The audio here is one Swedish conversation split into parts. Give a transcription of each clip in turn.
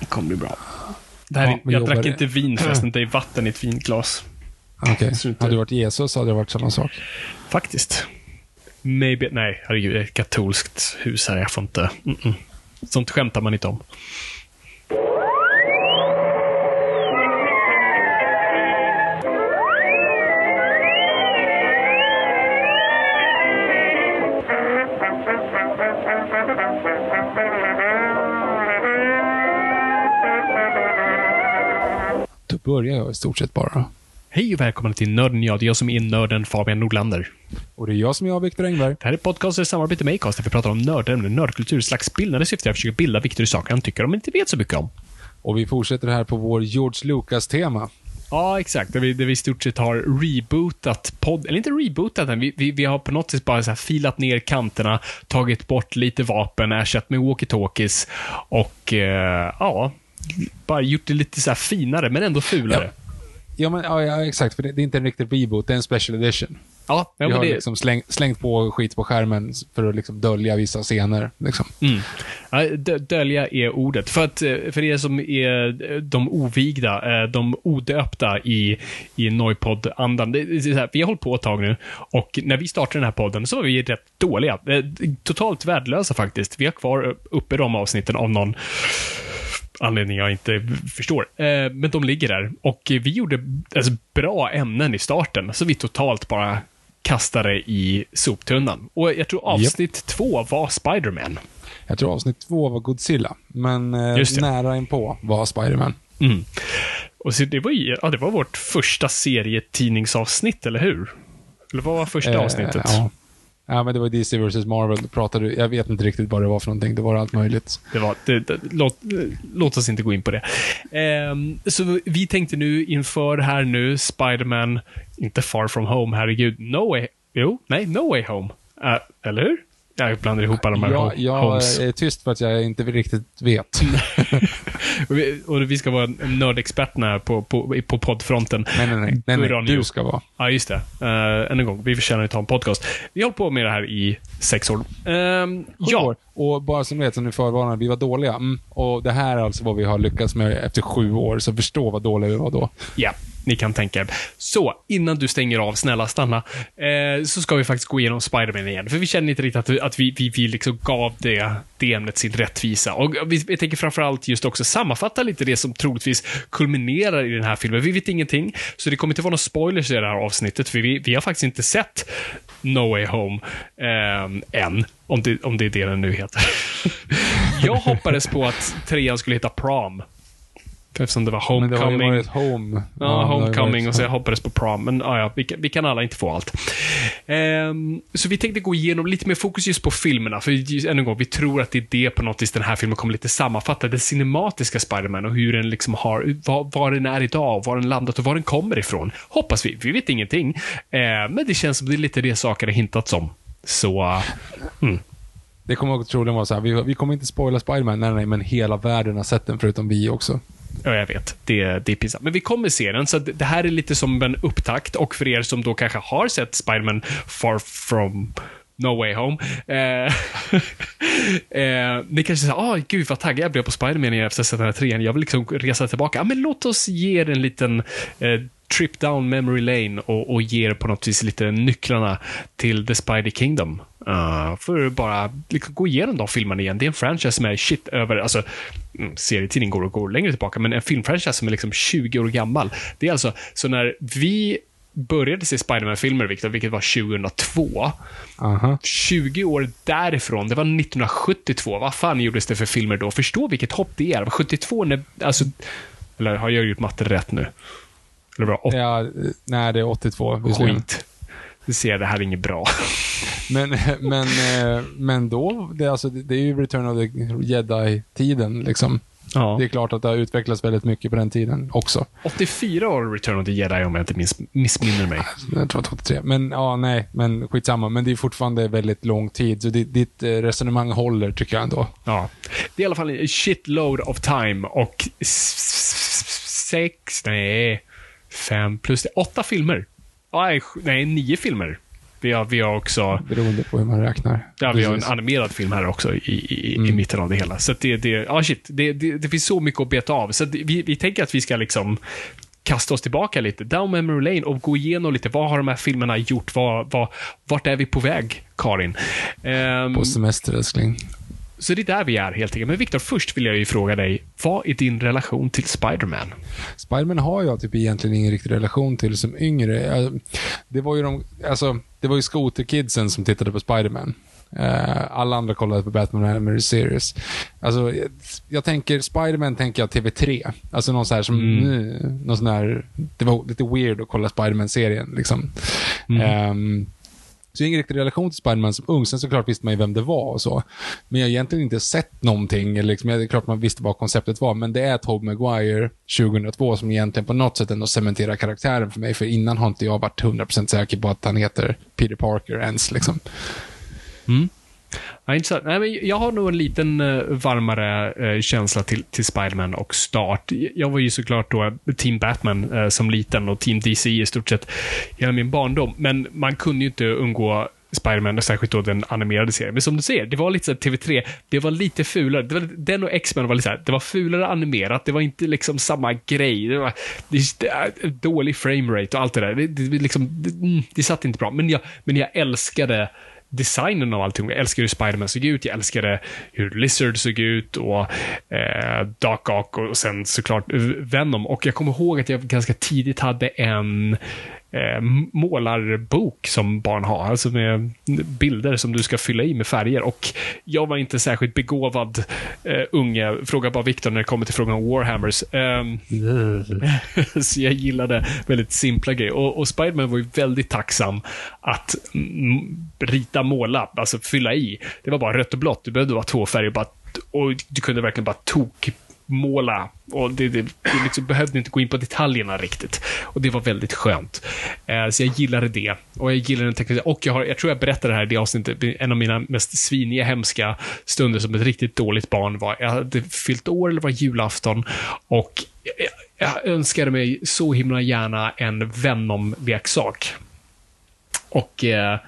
Det kommer bli bra. Det här, Ja, jag jobbar- drack inte vin förresten, det är vatten i ett vinglas. Okej. Inte- Hade det varit Jesus hade det varit samma sak. Faktiskt. Maybe, nej, herregud, det är ett katolskt hus här, jag får inte... Mm -mm. Sånt skämtar man inte om. Börjar jag i stort sett bara. Hej och välkomna till Nörden jag. Det är jag som är nörden Fabian Nordlander. Och det är jag som är jag, Viktor Engberg. Det här är podcast i samarbete med Acast där vi pratar om nördämnen, nördkultur, slags bildande syfte att försöka bilda Viktor i saker han tycker men inte vet så mycket om. Och vi fortsätter här på vår George Lucas-tema. Ja, exakt. Där vi, där vi i stort sett har rebootat podd, eller inte rebootat den, vi, vi, vi har på något sätt bara så här filat ner kanterna, tagit bort lite vapen, ersatt med walkie-talkies och eh, ja, bara gjort det lite så finare men ändå fulare. Ja, men, ja, ja exakt. För det, det är inte en riktig reboot, det är en special edition. Ja, ja, vi har det, liksom släng, slängt på skit på skärmen för att liksom dölja vissa scener. Liksom. Mm. Ja, dö- dölja är ordet. För att eh, för er som är eh, de ovigda, eh, de odöpta i, i Noipod-andan. Vi har hållit på ett tag nu och när vi startade den här podden så var vi rätt dåliga. Totalt värdelösa faktiskt. Vi har kvar uppe de avsnitten av någon anledning jag inte förstår. Eh, Men de ligger där. Och vi gjorde alltså, bra ämnen i starten, så vi totalt bara kastade i soptunnan. Och jag tror avsnitt två var Spider-Man. Jag tror avsnitt två var Godzilla, men eh, nära inpå var Spiderman. Mm. Och så det var ja, det var vårt första serietidningsavsnitt, eller hur? Eller vad var första Eh, avsnittet? Ja ja, men det var DC vs. Marvel. Då pratade, jag vet inte riktigt vad det var för någonting. Det var allt möjligt. Det var, det, det, låt, låt oss inte gå in på det. Um, så vi tänkte nu inför här nu, Spider-Man, inte Far From Home, herregud, No Way, jo, nej, No Way Home. Uh, eller hur? Jag blandar ihop alla de här ho- jag homes. är tyst för att jag inte riktigt vet. Och vi, och vi ska vara nördexperterna på, på, på poddfronten. nej, nej, nej. nej, nej. Du ska vara. Ja, just det. Uh, än en gång, vi förtjänar att ta en podcast. Vi har hållit på med det här i sex år. Sju ja, år. Och bara som ni vet, som ni förvarnade, vi var dåliga. Mm. Och det här är alltså vad vi har lyckats med efter sju år, så förstå vad dåliga vi var då. ja, ni kan tänka er. Så, innan du stänger av, snälla stanna, eh, så ska vi faktiskt gå igenom Spider-Man igen. För vi känner inte riktigt att, att vi, vi, vi liksom gav det, det ämnet sin rättvisa. Och vi, vi tänker framförallt just också sammanfatta lite det som troligtvis kulminerar i den här filmen. Vi vet ingenting, så det kommer inte vara några spoilers i det här avsnittet, för vi, vi har faktiskt inte sett No Way Home eh, än. Om det, om det är det den nu heter. Jag hoppades på att trean skulle heta Prom. Eftersom det var Men det har Homecoming. home. Ja, har ju Homecoming och så jag hoppades på Prom. Men ja, ja, vi, kan, vi kan alla inte få allt. Ehm, så vi tänkte gå igenom lite mer fokus just på filmerna. För just, än en gång, vi tror att det är det på något vis den här filmen kommer lite sammanfatta. Den cinematiska Spider-Man och hur den liksom har, var, var den är idag, var den landat och var den kommer ifrån. Hoppas vi. Vi vet ingenting. Ehm, men det känns som det är lite det saker det hintats om. Så, mm. Det kommer troligen vara så här, vi, vi kommer inte spoila Spiderman, nej, nej, men hela världen har sett den förutom vi också. Ja, jag vet. Det, det är pinsamt. Men vi kommer se den, så det här är lite som en upptakt. Och för er som då kanske har sett Spider-Man Far From No Way Home. Eh, eh, ni kanske säger, ah, gud vad taggad jag blev på Spider-Man efter att ha sett den här trean. Jag vill liksom resa tillbaka. Ja, men låt oss ge er en liten eh, trip down memory lane och, och ger på något vis lite nycklarna till The Spidey Kingdom. Uh, för bara liksom, gå igenom de filmerna igen. Det är en franchise som är shit över, alltså mm, serietidningen går och går längre tillbaka, men en filmfranchise som är liksom 20 år gammal. Det är alltså, så när vi började se Spiderman-filmer, Victor, vilket var 2002. Aha. 20 år därifrån, det var 1972. Vad fan gjordes det för filmer då? Förstå vilket hopp det är. 72 när, alltså, eller har jag gjort matte rätt nu? Eller åt, Ja, nej, det är 82. visserligen. skit. Du ser, det här är inget bra. Men, men, eh, men då, det, är alltså, det är ju Return of the Jedi-tiden. Liksom. Ja. Det är klart att det har utvecklats väldigt mycket på den tiden också. 84 var Return of the Jedi om jag inte minns, missminner mig. Jag tror att 83. Men ja, nej, men skitsamma. Men det är fortfarande väldigt lång tid. Så ditt, ditt eh, resonemang håller, tycker jag ändå. Ja. Det är i alla fall en shitload of time och sex, nej, fem plus det, åtta filmer. Nej, nej, nio filmer. Vi har, vi har också Beroende på hur man räknar. Ja, vi har en animerad film här också i, i, i Mm. mitten av det hela. Så det, det, ja shit, det, det, det finns så mycket att beta av. Så vi, vi tänker att vi ska liksom kasta oss tillbaka lite, down memory lane och gå igenom lite, vad har de här filmerna gjort? Vad, vad, vart är vi på väg, Karin? Ehm, På semester, älskling. Så det är där vi är helt enkelt. Men Viktor, först vill jag ju fråga dig, vad är din relation till Spider-Man? Spiderman har jag typ egentligen ingen riktig relation till som yngre. Jag- Det var ju de, alltså, det var ju skoterkidsen som tittade på Spiderman. Eh, alla andra kollade på Batman Animated Series. Alltså, jag, jag tänker, Spiderman tänker jag TV3. Alltså någon så här som, mm. någon sån här, det var lite weird att kolla Spiderman-serien liksom. Ehm, så jag har ingen riktig relation till Spiderman som ung. Sen såklart visste man ju vem det var och så. Men jag har egentligen inte sett någonting. Eller liksom, det är klart man visste vad konceptet var, men det är Tobey Maguire 2002 som egentligen på något sätt ändå cementerar karaktären för mig. För innan har inte jag varit 100% säker på att han heter Peter Parker ens. Liksom. Mm. Ja, intressant. Nej, men jag har nog en liten eh, varmare eh, känsla till, till Spiderman och start. Jag var ju såklart då Team Batman eh, som liten och Team DC i stort sett hela min barndom. Men man kunde ju inte undgå Spiderman, särskilt då den animerade serien. Men som du ser, det var lite såhär TV3, det var lite fulare. Det var, den och X-Men var lite såhär, det var fulare animerat, det var inte liksom samma grej. Det var det, det, dålig framerate och allt det där. Det, det, liksom, det, mm, det satt inte bra. Men jag, men jag älskade designen av allting. Jag älskade hur Spiderman såg ut, jag älskade hur Lizard såg ut och eh, Doc Ock och sen såklart Venom. Och jag kommer ihåg att jag ganska tidigt hade en eh, målarbok som barn har, alltså med bilder som du ska fylla i med färger. Och jag var inte särskilt begåvad eh, unge, fråga bara Viktor när det kommer till frågan om Warhammers. Ehm, så jag gillade väldigt simpla grejer. Och, och Spiderman var ju väldigt tacksam att mm, rita, måla, alltså fylla i. Det var bara rött och blått. Du behövde vara två färger bara, och du kunde verkligen bara tok måla. Och det, det, det liksom behövde inte gå in på detaljerna riktigt. Och det var väldigt skönt. Eh, så jag gillade det. Och jag gillade den tekniska. Och jag, har, jag tror jag berättade det här i det avsnittet. En av mina mest sviniga, hemska stunder som ett riktigt dåligt barn var, jag hade fyllt år, eller var julafton. Och jag, jag önskade mig så himla gärna en Venom-leksak. Och eh,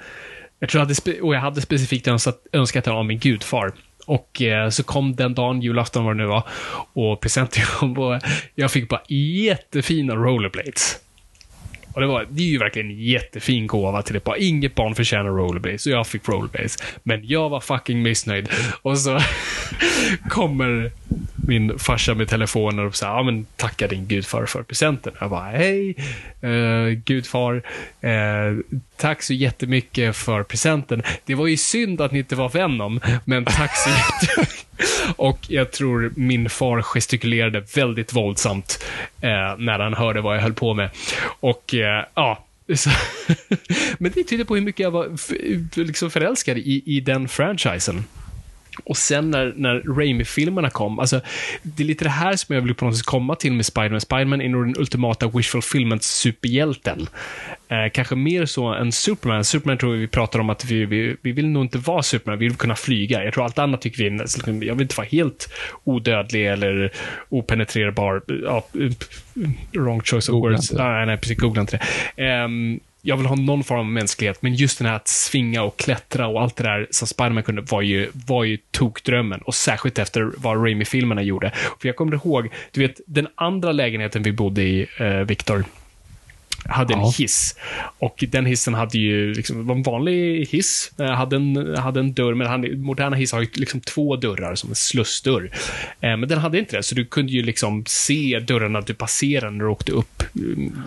jag tror jag hade, och jag hade specifikt önskat, önskat den av min gudfar. Och eh, så kom den dagen, julafton var det nu var, och presenten kom och jag fick bara jättefina rollerblades. Och det, var, det är ju verkligen en jättefin gåva till ett barn. Inget barn förtjänar rollerbase så jag fick rollerbase. Men jag var fucking missnöjd. Och så kommer min farsa med telefonen och säger, ja men tacka din gudfar för presenten. Jag bara, hej, eh, gudfar, eh, tack så jättemycket för presenten. Det var ju synd att ni inte var Venom, men tack så jättemycket. Och jag tror min far gestikulerade väldigt våldsamt eh, när han hörde vad jag höll på med. Och eh, ja, så, men det tyder på hur mycket jag var liksom förälskad i, i den franchisen. Och sen när, när Raimi-filmerna kom, alltså, det är lite det här som jag vill på något sätt komma till med Spiderman. Spiderman är nog den ultimata wish fulfillment-superhjälten. Eh, kanske mer så än Superman. Superman tror vi pratar om att vi, vi, vi vill nog inte vara Superman, vi vill kunna flyga. Jag tror allt annat tycker vi, är nästan- jag vill inte vara helt odödlig eller openetrerbar. Ja, wrong choice of Googla words. inte. Nej, nej, precis, googla inte det. Ehm, jag vill ha någon form av mänsklighet, men just den här att svinga och klättra och allt det där som Spiderman kunde var ju, var ju tokdrömmen. Och särskilt efter vad Raimi-filmerna gjorde. För jag kommer ihåg, du vet, den andra lägenheten vi bodde i, eh, Victor, hade en Ja. hiss. Och den hissen hade ju, liksom, var en vanlig hiss, eh, hade en, hade en dörr, men han, moderna hissar har ju liksom två dörrar som en slussdörr. Eh, men den hade inte det, så du kunde ju liksom se dörrarna du passerade när du åkte upp eh,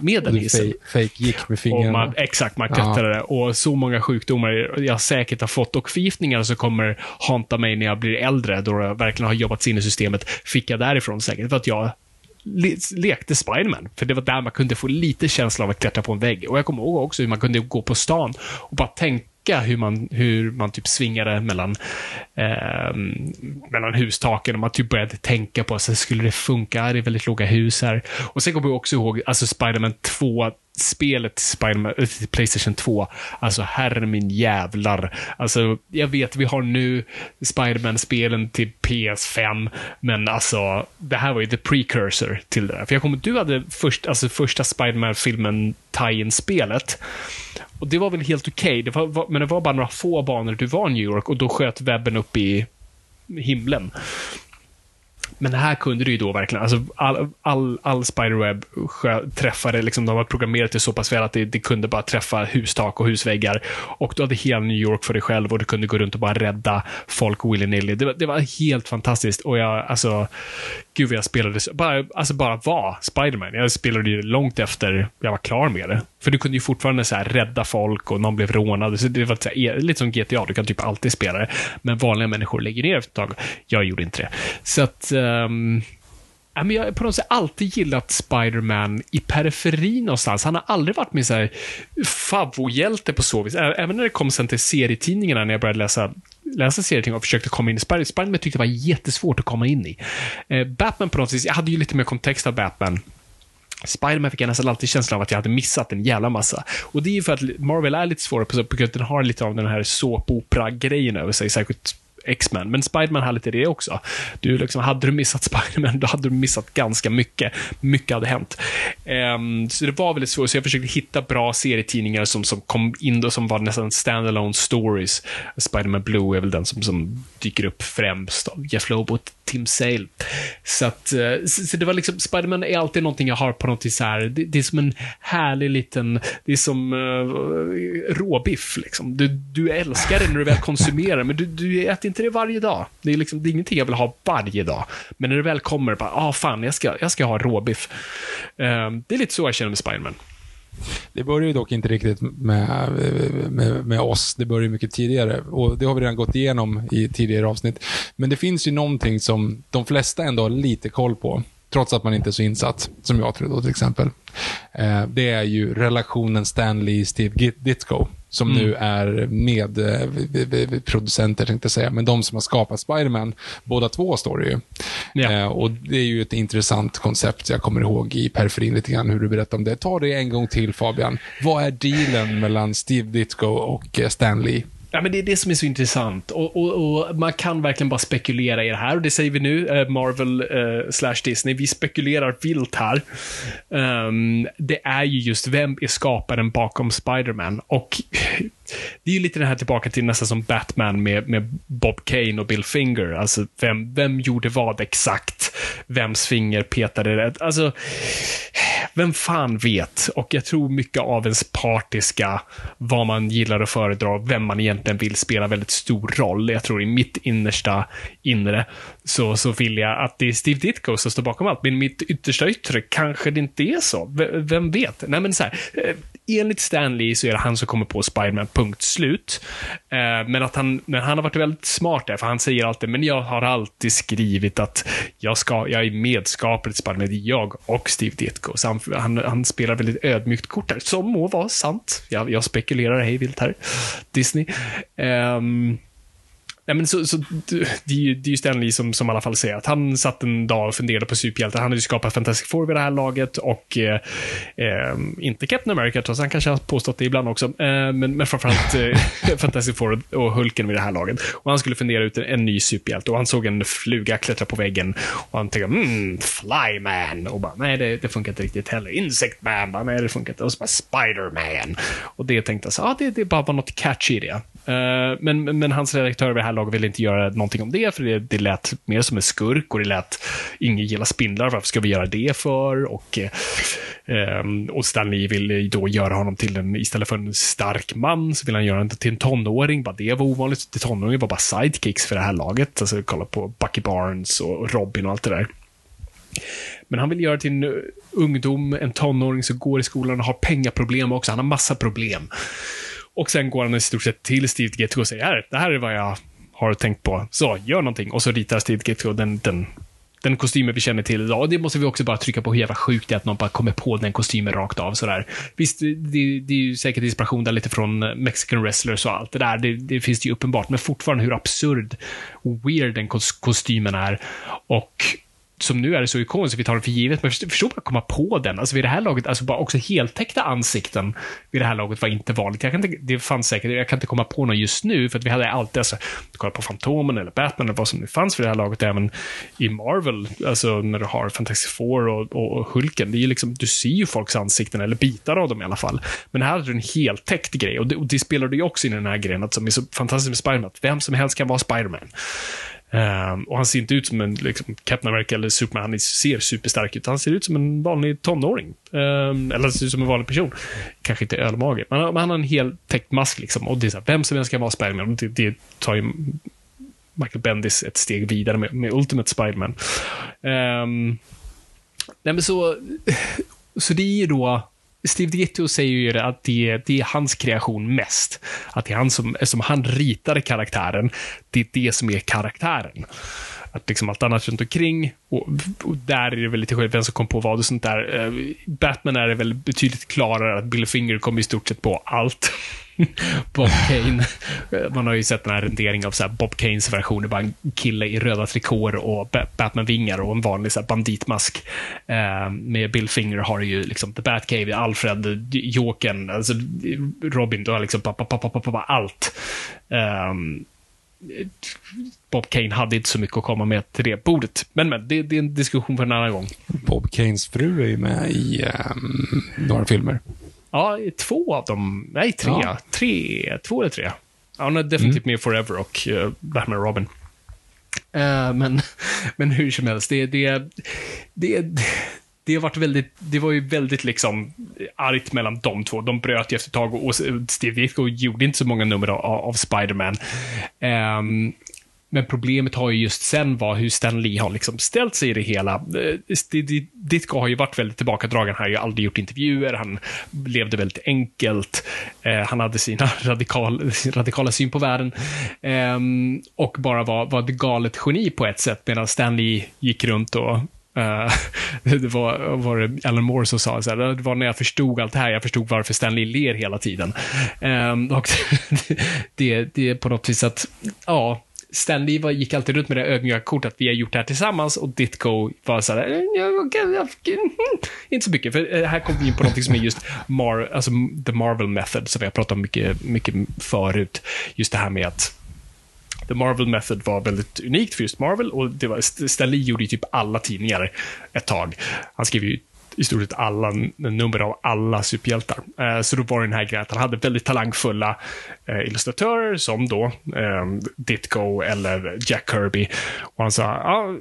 med den hissen. fake, gick med fingrarna. man, exakt, man Ja. klättrade. Och så många sjukdomar jag säkert har fått och förgiftningar som kommer hanta mig när jag blir äldre, då jag verkligen har jobbat sig in i systemet, fick jag därifrån säkert. För att jag le lekte Spiderman. För det var där man kunde få lite känsla av att klättra på en vägg. Och jag kommer ihåg också hur man kunde gå på stan och bara tänka hur man, hur man typ svingade mellan, eh, mellan hustaken och man typ började tänka på, så skulle det funka? Det är väldigt låga hus här. Och sen kommer jag också ihåg, alltså Spiderman 2, spelet Spiderman, eh, Playstation 2. Alltså, herre min jävlar. Alltså, jag vet, vi har nu Spiderman-spelen till PS5, men alltså, det här var ju the precursor till det där. För jag kommer du hade först, alltså, första Spiderman-filmen, tie-in-spelet. Och det var väl helt okej, okay. men det var bara några få banor du var i New York och då sköt webben upp i himlen. Men här kunde du ju då verkligen, alltså all, all, all spiderweb träffade, liksom, de var programmerade det så pass väl att det, det kunde bara träffa hustak och husväggar. Och du hade hela New York för dig själv och du kunde gå runt och bara rädda folk willy-nilly. Det, var- det var helt fantastiskt och jag, alltså, gud vad jag spelade, bara, alltså bara var Spiderman. Jag spelade ju långt efter jag var klar med det. För du kunde ju fortfarande så här rädda folk och någon blev rånad. Så det var så här, e, lite som GTA, du kan typ alltid spela det. Men vanliga människor lägger ner efter ett tag. Jag gjorde inte det. Så att... Um, ja, men jag har på något sätt alltid gillat Spider-Man i periferin någonstans. Han har aldrig varit min så här på så vis. Även när det kom sen till serietidningarna, när jag började läsa läsa serietidningar och försökte komma in i Spider- Spider-Man tyckte det var jättesvårt att komma in i. Eh, Batman på något vis, jag hade ju lite mer kontext av Batman. Spiderman fick jag nästan alltid känslan av att jag hade missat en jävla massa. Och det är ju för att Marvel är lite svårare på så grund av att den har lite av den här såpopera-grejen över sig, särskilt X-Men. Men Spiderman har lite det också. Du liksom, hade du missat Spiderman, då hade du missat ganska mycket. Mycket hade hänt. Um, så det var väldigt svårt, så jag försökte hitta bra serietidningar som, som kom in och som var nästan standalone stories. Spiderman Blue är väl den som, som dyker upp främst av Jeff Lobo och Tim Sale. Så att, eh, så, så det var liksom, Spiderman är alltid någonting jag har på något vis här, det, det är som en härlig liten, det är som uh, råbiff liksom. Du, du älskar det när du väl konsumerar, men du, du äter inte det varje dag. Det är liksom, det är ingenting jag vill ha varje dag. Men när det väl kommer, bara, ah fan, jag ska, jag ska ha råbiff. Eh, det är lite så jag känner med Spiderman. Det börjar ju dock inte riktigt med, med, med oss. Det börjar mycket tidigare. Och Det har vi redan gått igenom i tidigare avsnitt. Men det finns ju någonting som de flesta ändå har lite koll på. Trots att man inte är så insatt, som jag tror då till exempel. Eh, det är ju relationen Stanley-Steve Ditko. Som nu är med eh, tänkte jag säga. Men de som har skapat Spiderman, båda två står det ju. Ja. Eh, och det är ju ett intressant koncept. Jag kommer ihåg i periferin lite grann hur du berättade om det. Ta det en gång till Fabian. Vad är dealen mellan Steve Ditko och eh, Stan Lee? Ja, men det är det som är så intressant. Och, och, och man kan verkligen bara spekulera i det här. Och det säger vi nu, eh, Marvel eh, slash Disney. Vi spekulerar vilt här. Um, det är ju just, vem är skaparen bakom Spider-Man? Och det är ju lite det här tillbaka till nästan som Batman med, med Bob Kane och Bill Finger. Alltså, vem, vem gjorde vad exakt? Vems finger petade rätt? Alltså, vem fan vet? Och jag tror mycket av ens partiska, vad man gillar och föredrar, vem man egentligen vill spela väldigt stor roll. Jag tror i mitt innersta inre så, så vill jag att det är Steve Ditko som står bakom allt. Men i mitt yttersta yttre kanske det inte är så. V- vem vet? Nej, men så här, eh, enligt Stanley så är det han som kommer på Spiderman, punkt slut. Eh, men att han, men han har varit väldigt smart där, för han säger alltid, men jag har alltid skrivit att jag, ska, jag är medskapare till Spiderman, jag och Steve Ditko. Så han, han, han spelar väldigt ödmjukt kort där, som må vara sant. Jag, jag spekulerar hej vilt här. Disney. Um, Nej, men så, så, det, det är ju det är ju Stan Lee som, som i alla fall säger att han satt en dag och funderade på superhjältar. Han hade ju skapat Fantastic Four vid det här laget och eh, eh, inte Captain America, trots att han kanske har påstått det ibland också. Eh, men, men framförallt eh, Fantastic Four och Hulken vid det här laget. Och han skulle fundera ut en, en ny superhjälte och han såg en fluga klättra på väggen och han tänkte mm, Flyman. Och bara, nej det, det funkar inte riktigt heller. Insect Man, bara, nej det funkar inte. Och så bara Spider-Man. Och det tänkte jag så, ah, det, det bara var något catchy i det. Eh, men, men hans redaktör vid det här laget ville inte göra någonting om det, för det, det lät mer som en skurk och det lät, ingen gillar spindlar, varför ska vi göra det för? Och, eh, ehm, och Stanley ville då göra honom till en, istället för en stark man, så ville han göra honom till en tonåring. Bara det var ovanligt. Det tonåringar var bara sidekicks för det här laget. Alltså kolla på Bucky Barnes och Robin och allt det där. Men han vill göra till en eh, ungdom, en tonåring som går i skolan och har pengaproblem också. Han har massa problem. Och sen går han i stort sett till Steve Ditko och säger här, det här är vad jag har tänkt på. Så, gör någonting. Och så ritar Steve Ditko den, den, den kostymen vi känner till idag. Och det måste vi också bara trycka på hur jävla sjukt det är att någon bara kommer på den kostymen rakt av sådär. Visst, det, det är ju säkert inspiration där lite från Mexican wrestlers och allt det där. Det, det finns ju uppenbart, men fortfarande hur absurd och weird den kostymen är. Och som nu är det så ikoniskt, vi tar det för givet, men förstå bara komma på den. Alltså vid det här laget, alltså bara också heltäckta ansikten vid det här laget var inte vanligt. Jag kan inte, det fanns säkert, jag kan inte komma på någon just nu, för att vi hade alltid, alltså, kolla på Fantomen eller Batman eller vad som nu fanns vid det här laget, även i Marvel, alltså när du har Fantastic Four och, och, och Hulken, det är ju liksom, du ser ju folks ansikten, eller bitar av dem i alla fall. Men här hade du en heltäckt grej, och det, och det spelar du ju också in i den här grejen, att som är så fantastiskt med Spiderman, att vem som helst kan vara Spiderman. Um, och han ser inte ut som en liksom, Captain America eller Superman, han ser superstark ut. Han ser ut som en vanlig tonåring. Um, eller ser ut som en vanlig person. Kanske inte ölmage, men han, men han har en hel täckt mask liksom. Och det är så här, vem som helst kan vara Spiderman. Det, det tar ju Michael Bendis ett steg vidare med, med Ultimate Spiderman. Um, nej men så, så det är ju då Steve Ditto säger ju att det, det är hans kreation mest. Att det är han som, som han ritar karaktären, det är det som är karaktären. Att liksom allt annat runt omkring, och, och där är det väl lite skillnad vem som kom på vad och sånt där. Uh, Batman är det väl betydligt klarare att Bill Finger kommer i stort sett på allt. Bob Kane. Man har ju sett den här renderingen av så här Bob Kanes version. Det är bara en kille i röda trikåer och Batman-vingar och en vanlig så banditmask. Eh, med Bill Finger har du ju liksom The Batcave, Alfred, Jokern, alltså Robin, du har liksom pa, pa, pa, allt. Um, Bob Kane hade inte så mycket att komma med till det bordet. Men, men det, det är en diskussion för en annan gång. Bob Kanes fru är ju med i um, några filmer. Ja, två av dem. Nej, tre. Ja. Tre, två eller tre. Ja, hon är definitivt mm. med Forever och uh, Batman och Robin. Uh, men, men hur som helst, det, det, det, det har varit väldigt, det var ju väldigt liksom argt mellan de två. De bröt ju efter ett tag och, och Steve Ditko gjorde inte så många nummer av, av Spiderman. Um, men problemet har ju just sen var hur Stan Lee har liksom ställt sig i det hela. Eh, Ditko har ju varit väldigt tillbakadragen, han har ju aldrig gjort intervjuer, han levde väldigt enkelt, eh, han hade sina radikal, sin radikala syn på världen ehm, och bara var, var ett galet geni på ett sätt, medan Stan Lee gick runt och Uh, det var, var det Alan Moore som sa så här, det var när jag förstod allt det här, jag förstod varför Stanley ler hela tiden. Um, och det, det är på något vis att, ja, Stanley var, gick alltid runt med det ödmjuka kortet att vi har gjort det här tillsammans och Ditko var såhär, här, mm, inte så mycket, för eh, här kommer vi in på något som är just Mar alltså the Marvel method, som vi har pratat om mycket, mycket förut. Just det här med att The Marvel Method var väldigt unikt för just Marvel och det var, Stanley gjorde ju typ alla tidningar ett tag. Han skrev ju i stort sett alla nummer av alla superhjältar. Eh, så då var det den här grejen att han hade väldigt talangfulla eh, illustratörer som då eh, Ditko eller Jack Kirby. Och han sa, oh,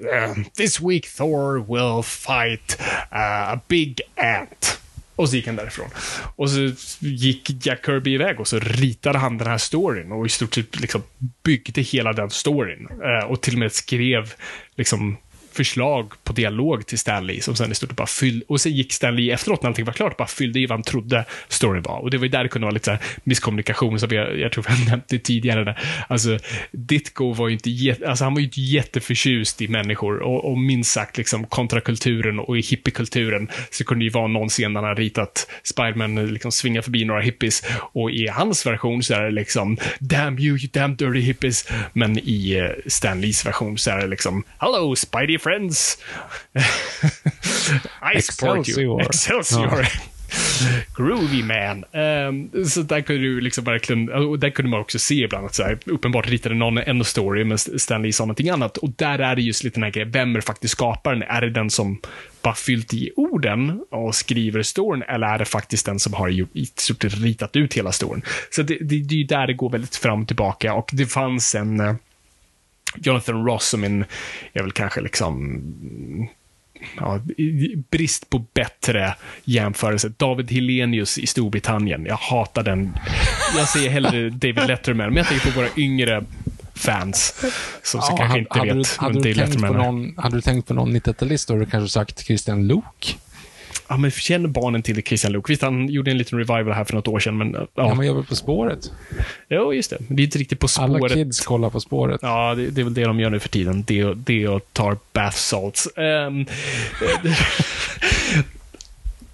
this week Thor will fight uh, a big ant. Och så gick han därifrån. Och så gick Jack Kirby iväg och så ritade han den här storyn och i stort sett liksom byggde hela den storyn. Eh, och till och med skrev liksom förslag på dialog till Stanley som sen i stort bara fyllde, och sen gick Stanley efteråt när allting var klart, bara fyllde i vad han trodde storyn var. Och det var ju där det kunde vara lite så här misskommunikation, som jag, jag tror vi har nämnt det tidigare. Där. Alltså, Ditko var ju inte, alltså han var ju inte jätteförtjust i människor och, och minst sagt liksom kontrakulturen och i hippiekulturen så kunde det ju vara någon scen där han ritat Spiderman liksom svinga förbi några hippies och i hans version så är det liksom damn you, you damn dirty hippies. Men i eh, Stanleys version så är det liksom hello Spidey friends. I support you. Excelsior. Groovy man. Um, så där kunde du liksom verkligen, och där kunde man också se ibland att så här, uppenbart ritade någon en story, men Stanley sa någonting annat. Och där är det just lite den här grejen, vem är faktiskt skaparen? Är det den som bara fyllt i orden och skriver storyn, eller är det faktiskt den som har gjort, ritat ut hela storyn? Så det, det, det är ju där det går väldigt fram och tillbaka och det fanns en Jonathan Ross som en, är väl kanske liksom ja, brist på bättre jämförelse. David Helenius i Storbritannien. Jag hatar den. Jag säger hellre David Letterman, men jag tänker på våra yngre fans som Ja, kanske hade- inte hade vet du, hade, du någon, hade du tänkt på någon 90-talist, då hade du kanske sagt Christian Luuk. Ja, men känner barnen till Christian Luuk? Visst, han gjorde en liten revival här för något år sedan, men ja. Ja, man gör väl På spåret? Jo, just det. Men det är inte riktigt På Alla spåret. kids kollar På spåret. Ja, det, det är väl det de gör nu för tiden. Det, det och tar bath salts. Ehm,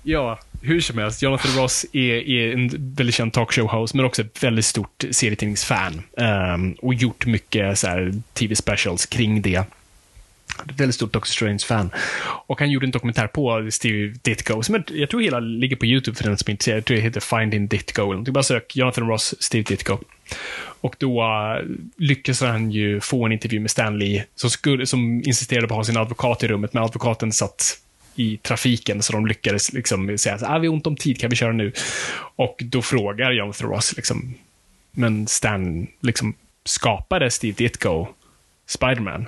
ja, hur som helst. Jonathan Ross är, är en väldigt känd talkshow-host, men också ett väldigt stort serietidningsfan. Ehm, och gjort mycket så här, tv-specials kring det. Ett väldigt stort Doctor Strange-fan. Och han gjorde en dokumentär på Steve Ditko, som jag, jag tror hela ligger på YouTube för den som är intresserad. Jag tror det heter Finding Ditko. eller någonting. Bara sök Jonathan Ross, Steve Ditko. Och då eh, uh, lyckades han ju få en intervju med Stan Lee, som, skulle, som insisterade på att ha sin advokat i rummet, men advokaten satt i trafiken, så de lyckades liksom säga att ah, vi har ont om tid, kan vi köra nu? Och då frågar Jonathan Ross, liksom, men Stan liksom, skapade Steve Ditko Spiderman?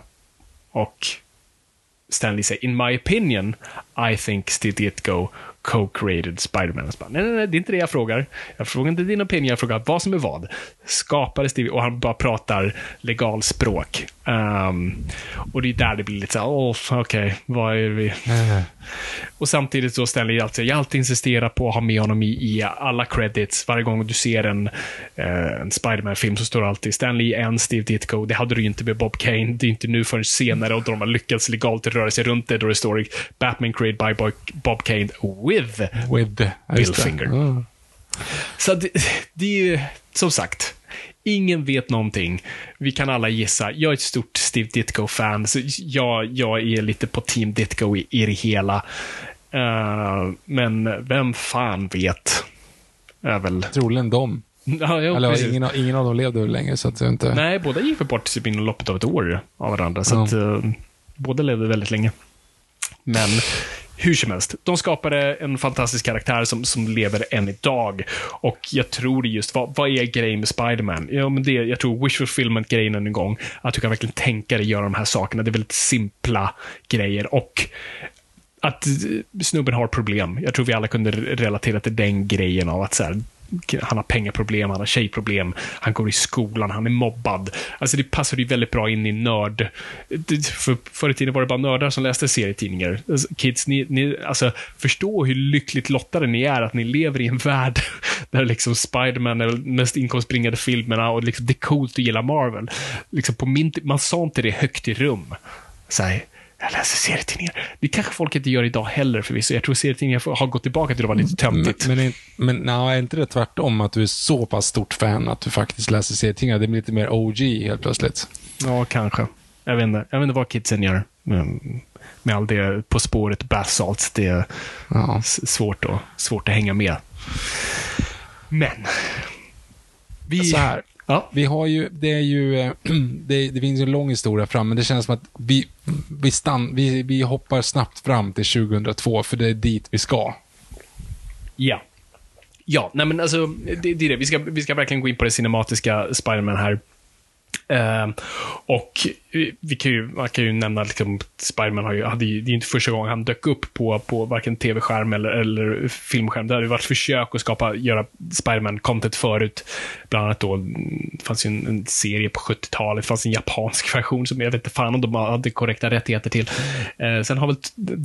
Och Stanley säger, in my opinion, I think Steve Ditko co-created Spider-Man. Och bara, Nej, nej, nej, det är inte det jag frågar. Jag frågar inte din opinion, jag frågar vad som är vad. Skapade Steve, och han bara pratar legalspråk. Um, och det är där det blir lite så här, åh, okej, vad är vi? Och samtidigt så ställer jag alltid, jag alltid insisterar på att ha med honom i, i alla credits. Varje gång du ser en, eh, en Spider-Man-film så står det alltid Stanley en Steve Ditko. Det hade du ju inte med Bob Kane. Det är inte nu förrän senare och då de har lyckats legalt röra sig runt det. Då det står Batman created by Bob, Bob Kane with. With ja, just det. Finger. Ja. Så det, det är ju, som sagt, ingen vet någonting. Vi kan alla gissa. Jag är ett stort Steve Ditko-fan, så jag, jag är lite på Team Ditko i, i det hela. Eh, men vem fan vet? Är väl... Troligen de. Ja, jo, Eller ingen, ingen av dem levde väl länge, så att inte... Nej, båda gick väl bort typ inom loppet av ett år av varandra. Så Ja. att, eh, båda levde väldigt länge. Men hur som helst, de skapade en fantastisk karaktär som, som lever än idag. Och jag tror det just, vad, vad är grejen med Spiderman? Ja, men det, jag tror wish fulfillment-grejen en gång, att du kan verkligen tänka dig göra de här sakerna. Det är väldigt simpla grejer. Och att snubben har problem. Jag tror vi alla kunde relatera till den grejen av att så här, han har pengaproblem, han har tjejproblem, han går i skolan, han är mobbad. Alltså det passar ju väldigt bra in i nörd... För, förr i tiden var det bara nördar som läste serietidningar. Alltså, Kids, ni, ni, alltså, förstå hur lyckligt lottade ni är att ni lever i en värld där liksom Spiderman är den mest inkomstbringande filmerna och liksom, det är coolt att gilla Marvel. Liksom på min, man sa inte det högt i rum. Så här, jag läser serietidningar. Det kanske folk inte gör idag heller förvisso. Jag tror serietidningar har gått tillbaka till att vara lite töntigt. Men, men, men nej, är inte det tvärtom? Att du är så pass stort fan att du faktiskt läser serietidningar? Det blir lite mer OG helt plötsligt. Ja, kanske. Jag vet inte, jag vet inte vad kidsen gör. Men med all det På spåret, bath salts, det är Ja. svårt att, svårt att hänga med. Men. Vi... Så här. Ja. Vi har ju, det är ju, eh, det, det finns ju en lång historia fram, men det känns som att vi, vi, stann, vi, vi hoppar snabbt fram till 2002, för det är dit vi ska. Ja. Ja, nej men alltså, det, det är det. Vi ska, vi ska verkligen gå in på det cinematiska Spider-Man här. Eh, och vi kan ju, man kan ju nämna liksom, Spiderman har ju, hade ju, det är inte första gången han dök upp på, på varken tv-skärm eller, eller filmskärm. Det har ju varit försök att skapa, göra Spiderman-content förut. Bland annat då, det fanns ju en, en serie på 70-talet, det fanns en japansk version som jag vet inte fan om de hade korrekta rättigheter till. Eh, sen har väl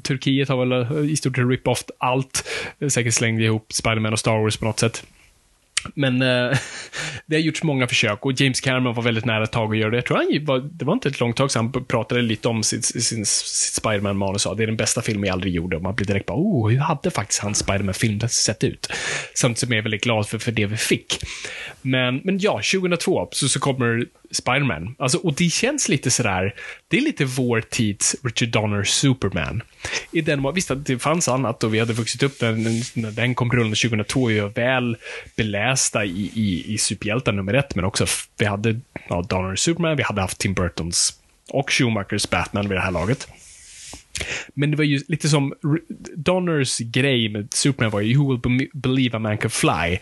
Turkiet har väl i stort sett rip off allt. Säkert slängde ihop Spiderman och Star Wars på något sätt. Men eh, det har gjorts många försök och James Cameron var väldigt nära ett tag att göra det. Jag tror han var, det var inte ett långt tag sedan han pratade lite om sitt, sin, sitt Spiderman-manus och sa det är den bästa filmen jag aldrig gjorde. Och man blir direkt bara, oh, hur hade faktiskt hans Spiderman-film sett ut? Samtidigt som jag är väldigt glad för, för det vi fick. Men, men ja, 2002 så, så kommer Spiderman. Alltså, och det känns lite sådär, det är lite vår tids Richard Donner Superman. I den, visst, att det fanns annat och vi hade vuxit upp när, när den kom rullande 2002 och jag väl beläst lästa i, i, i superhjältar nummer ett, men också vi hade ja, Donner Superman, vi hade haft Tim Burtons och Schumachers Batman vid det här laget. Men det var ju lite som Donners grej med Superman var ju You will believe a man can fly.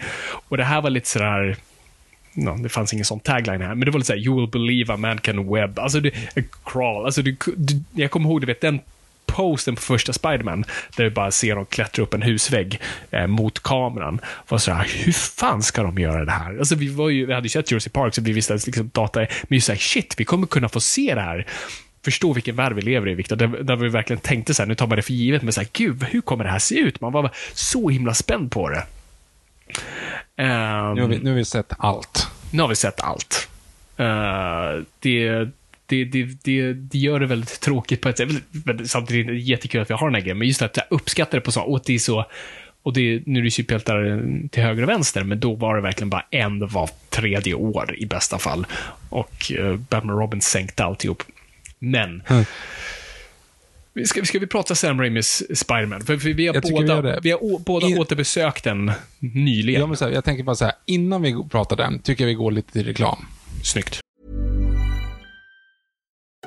Och det här var lite sådär no, det fanns ingen sån tagline här, men det var lite såhär, you will believe a man can web. Alltså, det, crawl. Alltså, det, det, jag kommer ihåg, du vet, den posten på första Spiderman, där vi bara ser dem klättra upp en husvägg eh, mot kameran. Var så här, hur fan ska de göra det här? Alltså, vi, var ju, vi hade ju sett Jurassic Park, så vi visste att liksom, data är, men just såhär, shit, vi kommer kunna få se det här förstå vilken värld vi lever i, Viktor. Där, där vi verkligen tänkte så här, nu tar man det för givet, men så här, gud, hur kommer det här se ut? Man var så himla spänd på det. Um, nu, har vi, nu har vi sett allt. Nu har vi sett allt. Uh, det, det, det, det, det gör det väldigt tråkigt på ett sätt. Samtidigt är det jättekul att vi har den här grejen, men just att jag uppskattar det på så, och det är så, och det, nu är det superhjältar till höger och vänster, men då var det verkligen bara en var tredje år i bästa fall. Och uh, Batman Robin sänkte alltihop. Men, mm. Ska, ska vi prata Sam Raimis Spiderman? För, för vi har jag båda, vi, vi har båda In... återbesökt den nyligen. Ja, men så här, jag tänker bara så här, innan vi pratar den, tycker jag vi går lite till reklam. Snyggt.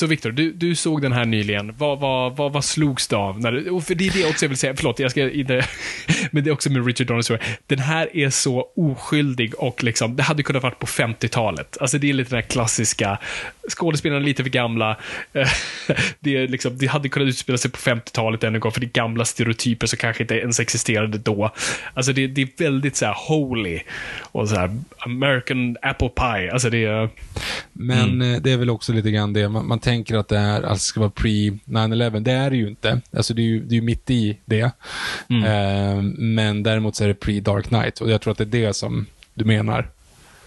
Så Viktor, du, du såg den här nyligen. Vad, vad, vad, vad slogs du av? När du, för det är det också jag vill säga, förlåt, jag ska inte, men det är också med Richard Donner Den här är så oskyldig och liksom, det hade kunnat varit på 50-talet. Alltså det är lite den här klassiska, skådespelarna är lite för gamla. Det, är liksom, det hade kunnat utspela sig på 50-talet ännu en gång, för det är gamla stereotyper som kanske inte ens existerade då. Alltså det, det är väldigt så här holy och så här American apple pie. Alltså det är... Men mm. Eh, det är väl också lite grann det, man, man tänker att det är, alltså ska vara pre 9-11. Det är det ju inte. Alltså det är ju, det är mitt i det. Mm. Eh, men däremot så är det pre Dark Knight och jag tror att det är det som du menar.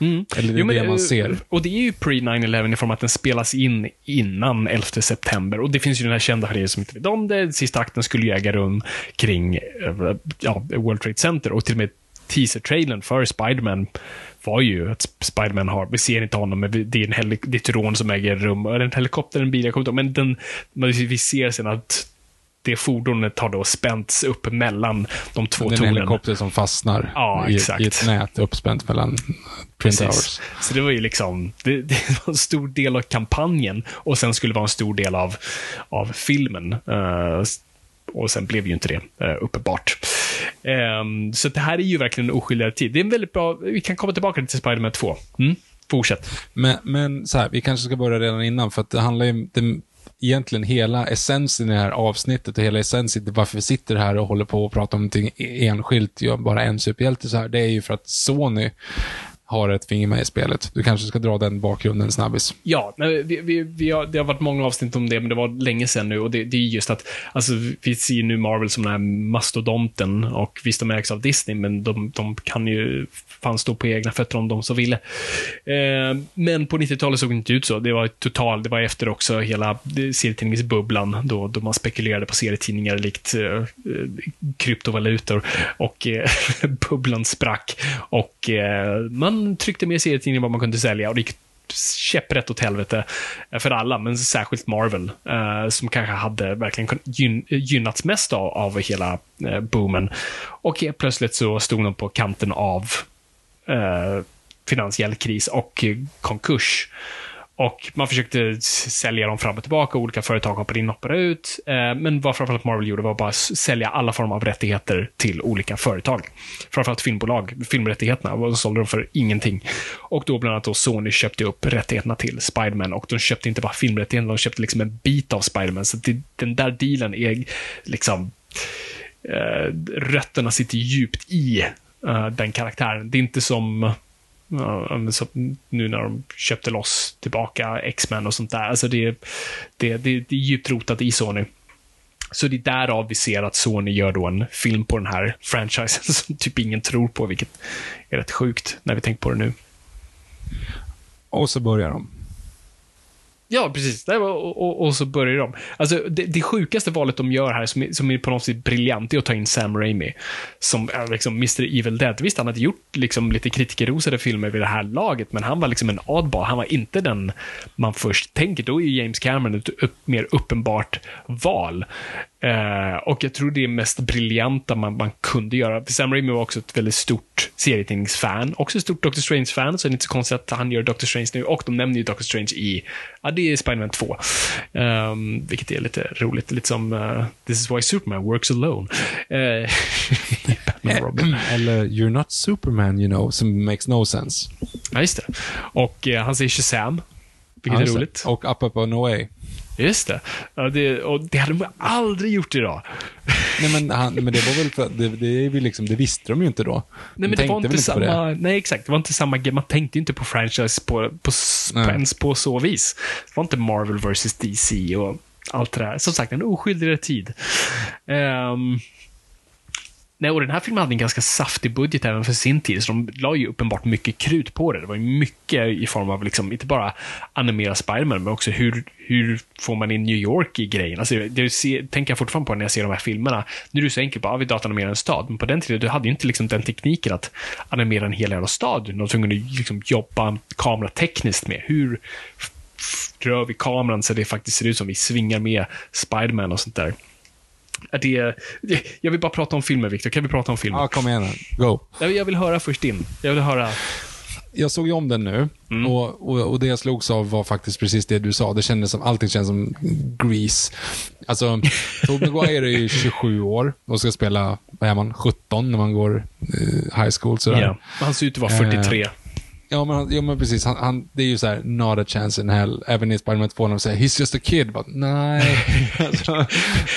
Mm. Eller det jo, men, det man ser. Och det är ju pre 9-11 i form att den spelas in innan 11 september. Och det finns ju den här kända er som inte vet om det. Sista akten skulle ju äga rum kring eh, ja, World Trade Center och till och med teaser-trailern för Spiderman var ju att Spiderman har, vi ser inte honom, men det är, en det är ett rån som äger rum. Är det en helikopter eller en bil? Jag kommer inte men den, vi ser sen att det fordonet har då spänts upp mellan de två tornen. En helikopter som fastnar ja, i, i ett nät uppspänt mellan Twin Towers. Så det var ju liksom, det, det, var en stor del av kampanjen och sen skulle det vara en stor del av, av filmen. Uh, och sen blev ju inte det uh, uppenbart. Um, så det här är ju verkligen en oskyldigare tid. Det är en väldigt bra, vi kan komma tillbaka till Spiderman 2. Mm? Fortsätt. Men, men så här, vi kanske ska börja redan innan, för att det handlar ju, det, egentligen hela essensen i det här avsnittet och hela essensen i varför vi sitter här och håller på och pratar om någonting e-, enskilt, bara en superhjälte så här, det är ju för att Sony har ett finger med i spelet. Du kanske ska dra den bakgrunden snabbis. Ja, vi, vi, vi har, det har varit många avsnitt om det, men det var länge sedan nu och det, det är just att, alltså, vi ser nu Marvel som den här mastodonten och visst, de ägs av Disney, men de, de kan ju fan stå på egna fötter om de så ville. Eh, men på 90-talet såg det inte ut så. Det var total, det var efter också hela serietidningsbubblan, då, då man spekulerade på serietidningar likt eh, eh kryptovalutor och eh, bubblan sprack och eh, man tryckte mer serietidningar än vad man kunde sälja och det gick käpprätt åt helvete eh, för alla, men särskilt Marvel, eh, som kanske hade verkligen gyn gynnats mest av, av hela eh, boomen. Och helt plötsligt så stod de på kanten av eh, finansiell kris och eh, konkurs. Och man försökte sälja dem fram och tillbaka, olika företag hoppade in och hoppade ut. Eh, men vad framförallt Marvel gjorde var bara att sälja alla former av rättigheter till olika företag. Framförallt filmbolag, filmrättigheterna, de sålde de för ingenting. Och då bland annat då Sony köpte upp rättigheterna till Spiderman och de köpte inte bara filmrättigheterna, de köpte liksom en bit av Spiderman. Så det, den där dealen är liksom eh, rötterna sitter djupt i eh, den karaktären. Det är inte som så, nu när de köpte loss tillbaka X-Men och sånt där. Alltså det, det, det, det är djupt rotat i Sony. Så det är därav vi ser att Sony gör då en film på den här franchisen som typ ingen tror på, vilket är rätt sjukt när vi tänker på det nu. Och så börjar de. Ja, precis. Det var, och, och, och så börjar de. Alltså, det, det sjukaste valet de gör här, som är, som är på något sätt briljant, är att ta in Sam Raimi. Som är liksom Mr. Evil Dead. Visst, han hade gjort liksom lite kritikerrosade filmer vid det här laget, men han var liksom en oddball. Han var inte den man först tänker. Då är ju James Cameron ett upp, mer uppenbart val. Eh, och jag tror det är mest briljanta man, man kunde göra. Sam Raimi var också ett väldigt stort serietidningsfan. Också ett stort Doctor Strange-fan, så det är inte så konstigt att han gör Doctor Strange nu. Och de nämner ju Doctor Strange i, ja, det är Spider-Man 2. Um, vilket är lite roligt. Lite som uh, This is why Superman works alone. Uh. Eller You're not Superman, you know, som makes no sense. Ja, just det. Och han säger Shazam. Vilket Ja, är roligt. Och Up Up and Away. Just det. Ja, det. Och det hade de aldrig gjort idag. Nej, men, han, men det var väl för, det, det, väl liksom, det visste de ju inte då. Nej, men de det var inte på samma, det. nej exakt, det var inte samma, man tänkte ju inte på franchise på, på, Nej. ens på så vis. Det var inte Marvel vs DC och allt det där. Som sagt, en oskyldigare tid. Ehm, nej, och den här filmen hade en ganska saftig budget även för sin tid, så de la ju uppenbart mycket krut på det. Det var ju mycket i form av, liksom, inte bara animera Spiderman, men också hur, hur får man in New York i grejen? Alltså, det ser, tänker jag fortfarande på när jag ser de här filmerna. Nu är det så enkelt, bara, ja, vi datanimerar en stad, men på den tiden, du hade ju inte liksom den tekniken att animera en hel jävla stad. Du var tvungen att liksom jobba kameratekniskt med. Hur rör vi kameran så det faktiskt ser ut som vi svingar med Spiderman och sånt där. Det, jag vill bara prata om filmer, Victor. Kan vi prata om filmer? Ja, kom igen. Go. Jag vill- höra först din. Jag vill höra... Jag såg ju om den nu Mm. och, och, och det jag slogs av var faktiskt precis det du sa. Det kändes som, allting känns som Grease. Alltså, Tobey Maguire är ju 27 år och ska spela, vad är man, 17 när man går eh, high school. Sådär. Ja. Han ser ut att vara 43. Ja, men, ja, men precis. Han, han, det är ju så här, not a chance in hell. Även i Spiderman 2 när de säger he's just a kid. Bara, nej. alltså,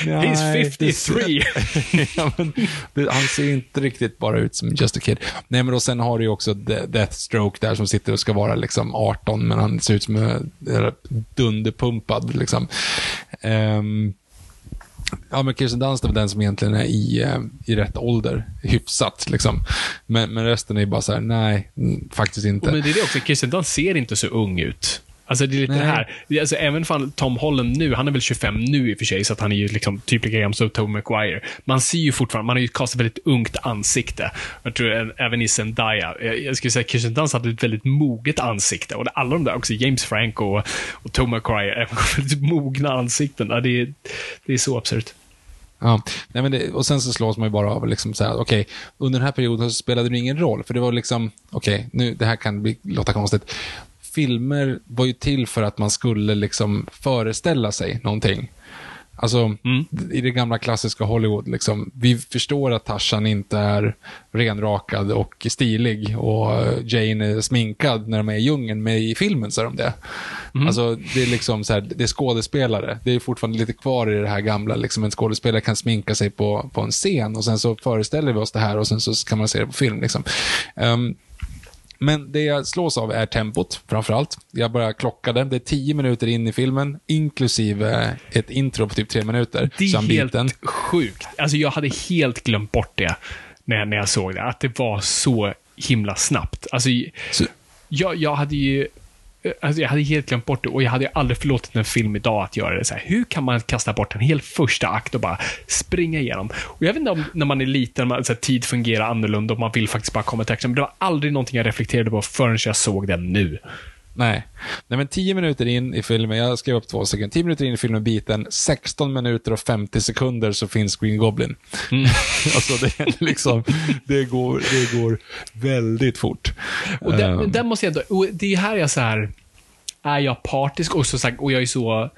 He's nej, 53. det- ja, men, det, han ser inte riktigt bara ut som just a kid. Nej, men och sen har du ju också De- Deathstroke där som sitter och ska vara liksom 18, men han ser ut som en dunderpumpad. Liksom. Ehm, Ja, men Kirsten Dunst är väl den som egentligen är i, eh, i rätt ålder. Hyfsat, liksom. Men, men resten är ju bara så här, nej, faktiskt inte. Och men det är det också, Kirsten Dunst ser inte så ung ut. Alltså det är lite Nej. det här, alltså, även fall Tom Holland nu, han är väl 25 nu i och för sig, så att han är ju liksom typ lika gammal som Tobey Maguire. Man ser ju fortfarande, man har ju kastat väldigt ungt ansikte. Jag tror även i Zendaya, jag, jag skulle säga att Kirsten Dunst hade ett väldigt moget ansikte. Och alla de där också, James Franco och, och Tobey Maguire, även väldigt mogna ansikten. Ja, det, är, det är så absurt. Ja, nej men det, och sen så slås man ju bara av liksom så här, okej, under den här perioden så spelade det ingen roll, för det var liksom, okej, nu, det här kan bli, låta konstigt. Filmer var ju till för att man skulle liksom föreställa sig någonting. Alltså, i det gamla klassiska Hollywood, liksom, vi förstår att Tarzan inte är renrakad och stilig och Jane är sminkad när de är i djungeln, men i filmen så är de det. Alltså, det är liksom så här, det är skådespelare. Det är fortfarande lite kvar i det här gamla, liksom en skådespelare kan sminka sig på, på en scen och sen så föreställer vi oss det här och sen så kan man se det på film. Liksom. Ehm, men det jag slås av är tempot, framförallt. Jag bara klockade. Det är tio minuter in i filmen, inklusive ett intro på typ tre minuter. Det är helt sjukt. Alltså jag hade helt glömt bort det när, när jag såg det. Att det var så himla snabbt. Alltså, Så- jag, jag hade ju Eh, alltså jag hade helt glömt bort det och jag hade aldrig förlåtit en film idag att göra det så här. Hur kan man kasta bort en hel första akt och bara springa igenom? Och jag vet inte om när man är liten, man, så här, tid fungerar annorlunda och man vill faktiskt bara komma till action. Men det var aldrig någonting jag reflekterade på förrän jag såg den nu. Nej. Nej, men 10 minuter in i filmen, jag skrev upp två stycken, 10 minuter in i filmen biten, 16 minuter och 50 sekunder så finns Green Goblin. Mm. alltså det är liksom, det går, det går väldigt fort. Och där, Ehm, där måste jag ändå, och det är här jag så här, är jag partisk och, så sagt, och jag är så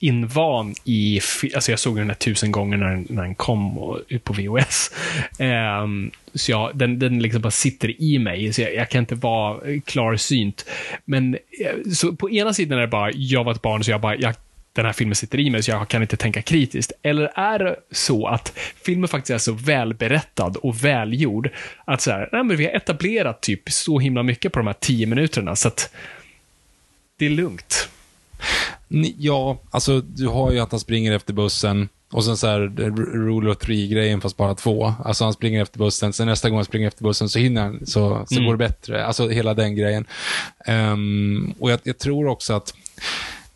invan i, alltså jag såg den där tusen gånger när den, när den kom och, ut på VHS. Um, ehm, så jag, den, den liksom bara sitter i mig, så jag, jag kan inte vara klarsynt. Men eh, så på ena sidan är det bara, jag var ett barn så jag bara, jag, den här filmen sitter i mig så jag kan inte tänka kritiskt. Eller är det så att filmen faktiskt är så välberättad och välgjord att så här, nej men vi har etablerat typ så himla mycket på de här tio minuterna så att det är lugnt. Ja, alltså du har ju att han springer efter bussen och sen så här rule of three-grejen fast bara två. Alltså han springer efter bussen, sen nästa gång han springer efter bussen så hinner han, så, så går det bättre. Alltså hela den grejen. Ehm, och jag, jag tror också att,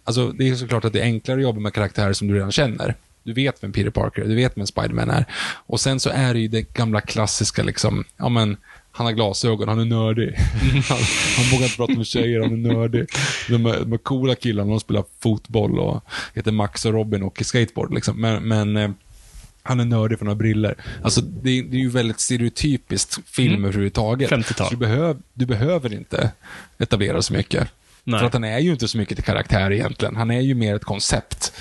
alltså det är såklart att det är enklare att jobba med karaktärer som du redan känner. Du vet vem Peter Parker är, du vet vem Spiderman är. Och sen så är det ju det gamla klassiska liksom, ja men, han har glasögon, han är nördig. Han, han vågar inte prata med tjejer, han är nördig. De de coola killarna, de spelar fotboll och heter Max och Robin och åker skateboard. Liksom. Men, men eh, han är nördig för några briller. Alltså, det, är- det är ju väldigt stereotypiskt film Mm. överhuvudtaget. 50-tal. Så Du, behöv, du behöver inte etablera så mycket. Nej. För att han är ju inte så mycket till karaktär egentligen. Han är ju mer ett koncept.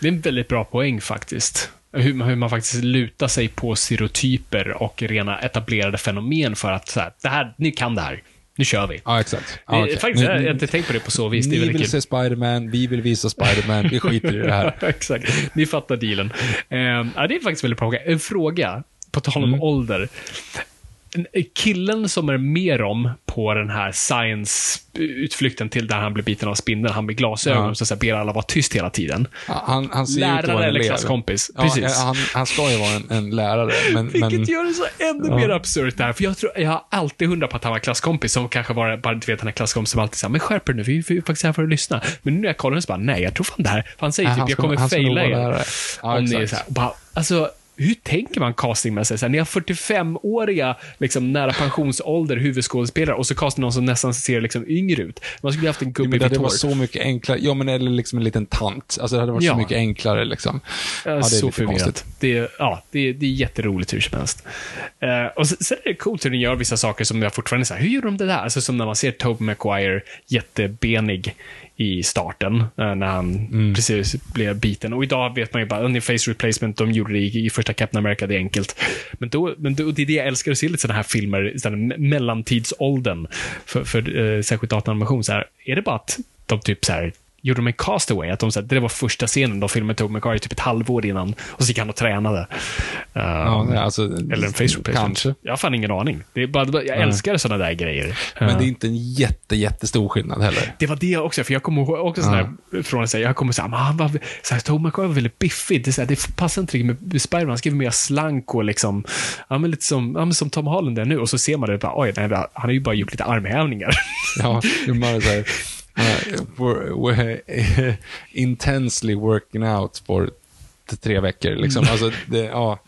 Det är en väldigt bra poäng faktiskt. Hur, man- hur man faktiskt lutar sig på stereotyper och rena etablerade fenomen för att så här, det här, ni kan det här. Nu kör vi. Ja, exakt. Ja, okej. Faktiskt, jag har inte tänkt på det på så vis. Ni vill kul. se Spiderman, vi vill visa Spiderman, vi skiter i det här. Exakt. Ni fattar dealen. Ehm, ja, det är faktiskt väldigt bra. En fråga, på tal om Mm. ålder. En- Killen som är med om på den här science-utflykten till där han blir biten av spindeln, han med glasögon, Ja. så att ber alla vara tyst hela tiden. Han, han ser ut att Lärare vara en eller klasskompis. Ja, Precis. Han, han ska ju vara en, en lärare, men... Vilket men gör det så ännu Ja. mer absurt där. För jag, tror, jag har alltid hundrat på att han var klasskompis som kanske var, bara du vet den här klasskompisen som alltid säger men skärp dig nu, vi vi är faktiskt här för att lyssna. Men nu när jag kollar så bara, nej, jag tror fan det här, för han säger Nej, typ, han jag ska- kommer han ska nog faila er. Ja, Om ni är exakt. så här, bara, alltså, hur tänker man castingmässigt? Så här, Ni har 45-åriga, liksom, nära pensionsålder huvudskådespelare och så castar någon som nästan ser liksom yngre ut. Man skulle haft en gubbe men det hade varit så mycket enklare. Ja, men eller liksom en liten tant. Alltså det hade varit Ja. så mycket enklare liksom. Ja, det är så lite förvirrat. konstigt. Det är, ja, det, är, det är jätteroligt hur som helst. Eh, och sen, sen är det coolt hur de gör vissa saker som jag fortfarande säger, hur gjorde de det där? Alltså som när man ser Tobey Maguire jättebenig i starten, eh, när han Mm. precis blev biten. Och idag vet man ju bara, face replacement, de gjorde det i, i första Captain America, det är enkelt. Men, då, men då, det är det jag älskar att se lite sådana här filmer, sådana mellantidsåldern, för, för eh, särskilt dataanimation. Så här, är det bara att de typ så här gjorde de en castaway, att de, så här, det var första scenen de filmade Tobey Maguire typ ett halvår innan, och så gick han och tränade. Uh, Ja, nej, alltså, eller en face replacement. Kanske. Jag har fan ingen aning. Det är bara, jag älskar sådana där grejer. Men det är inte en jätte, jättestor skillnad heller. det var det också, för jag kommer ihåg också sån här, från att säga, jag kommer säga, men han var, så här, Tobey Maguire var väldigt biffig. Det, är så här, det passar inte riktigt med Spiderman. Han skrev mer slank och liksom, ja men lite som, ja, men som Tom Holland är nu. Och så ser man det bara, oj, nej, han har ju bara gjort lite armhävningar. Ja, bara så här, uh, we're, we're intensely working out for tre veckor. Liksom. Alltså, det, ja,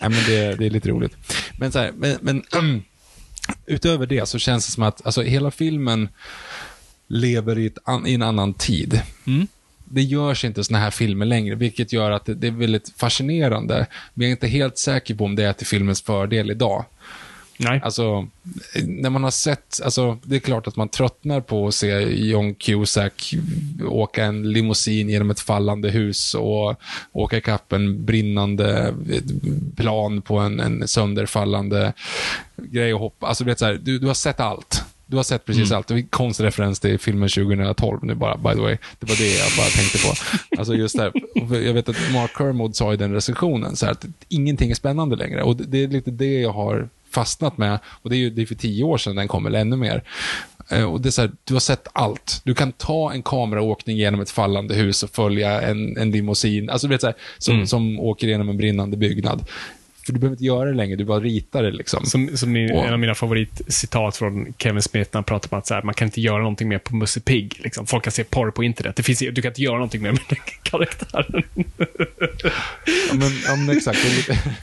men det, det är lite roligt. Men, så här, men, men utöver det så känns det som att alltså, hela filmen lever i, an, i en annan tid. Det görs inte såna här filmer längre, vilket gör att det, det är väldigt fascinerande. Men jag är inte helt säker på om det är till filmens fördel idag. Nej. Alltså, när man har sett, alltså, det är klart att man tröttnar på att se John Cusack åka en limousin genom ett fallande hus och åka ikapp en brinnande plan på en, en sönderfallande grej och hoppa. Alltså, du, vet, så här, du, du har sett allt. Du har sett precis allt. Det en konstig referens till filmen 2012 nu bara, by the way. Det var det jag bara tänkte på. Alltså just där, jag vet att Mark Kermode sa i den recensionen så här, att ingenting är spännande längre. Och det är lite det jag har fastnat med. Och det är ju det är för tio år sedan den kom, eller ännu mer. Eh, Och det är så här, du har sett allt. Du kan ta en kameraåkning genom ett fallande hus och följa en, en limousin, alltså vet så här, som, som åker genom en brinnande byggnad. För du behöver inte göra det längre, du bara ritar det liksom. Som, som min, Och- en av mina favoritcitat från Kevin Smith när han pratar om att så här, man kan inte göra någonting mer på Musse Pigg. Liksom. Folk kan se porr på internet. Det finns, du kan inte göra någonting mer med den karaktären. Ja, men, ja, men exakt.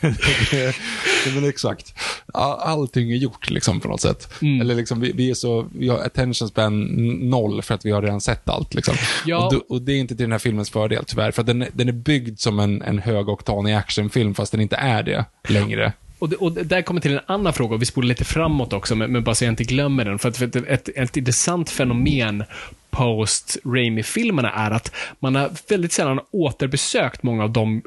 Det, men exakt. all, allting är gjort liksom på något sätt. Eller liksom, vi, vi, är så, vi har attention span noll för att vi har redan sett allt. Liksom. Ja. Och, då, och det är inte till den här filmens fördel tyvärr, för den, är- den är byggd som en, en högoktanig actionfilm, fast den inte är det längre. Och, det, och det där kommer till en annan fråga, och vi spolar lite framåt också, men, men bara så jag inte glömmer den. För att, för att ett, ett intressant fenomen post Raimi-filmerna är att man har väldigt sällan återbesökt många av de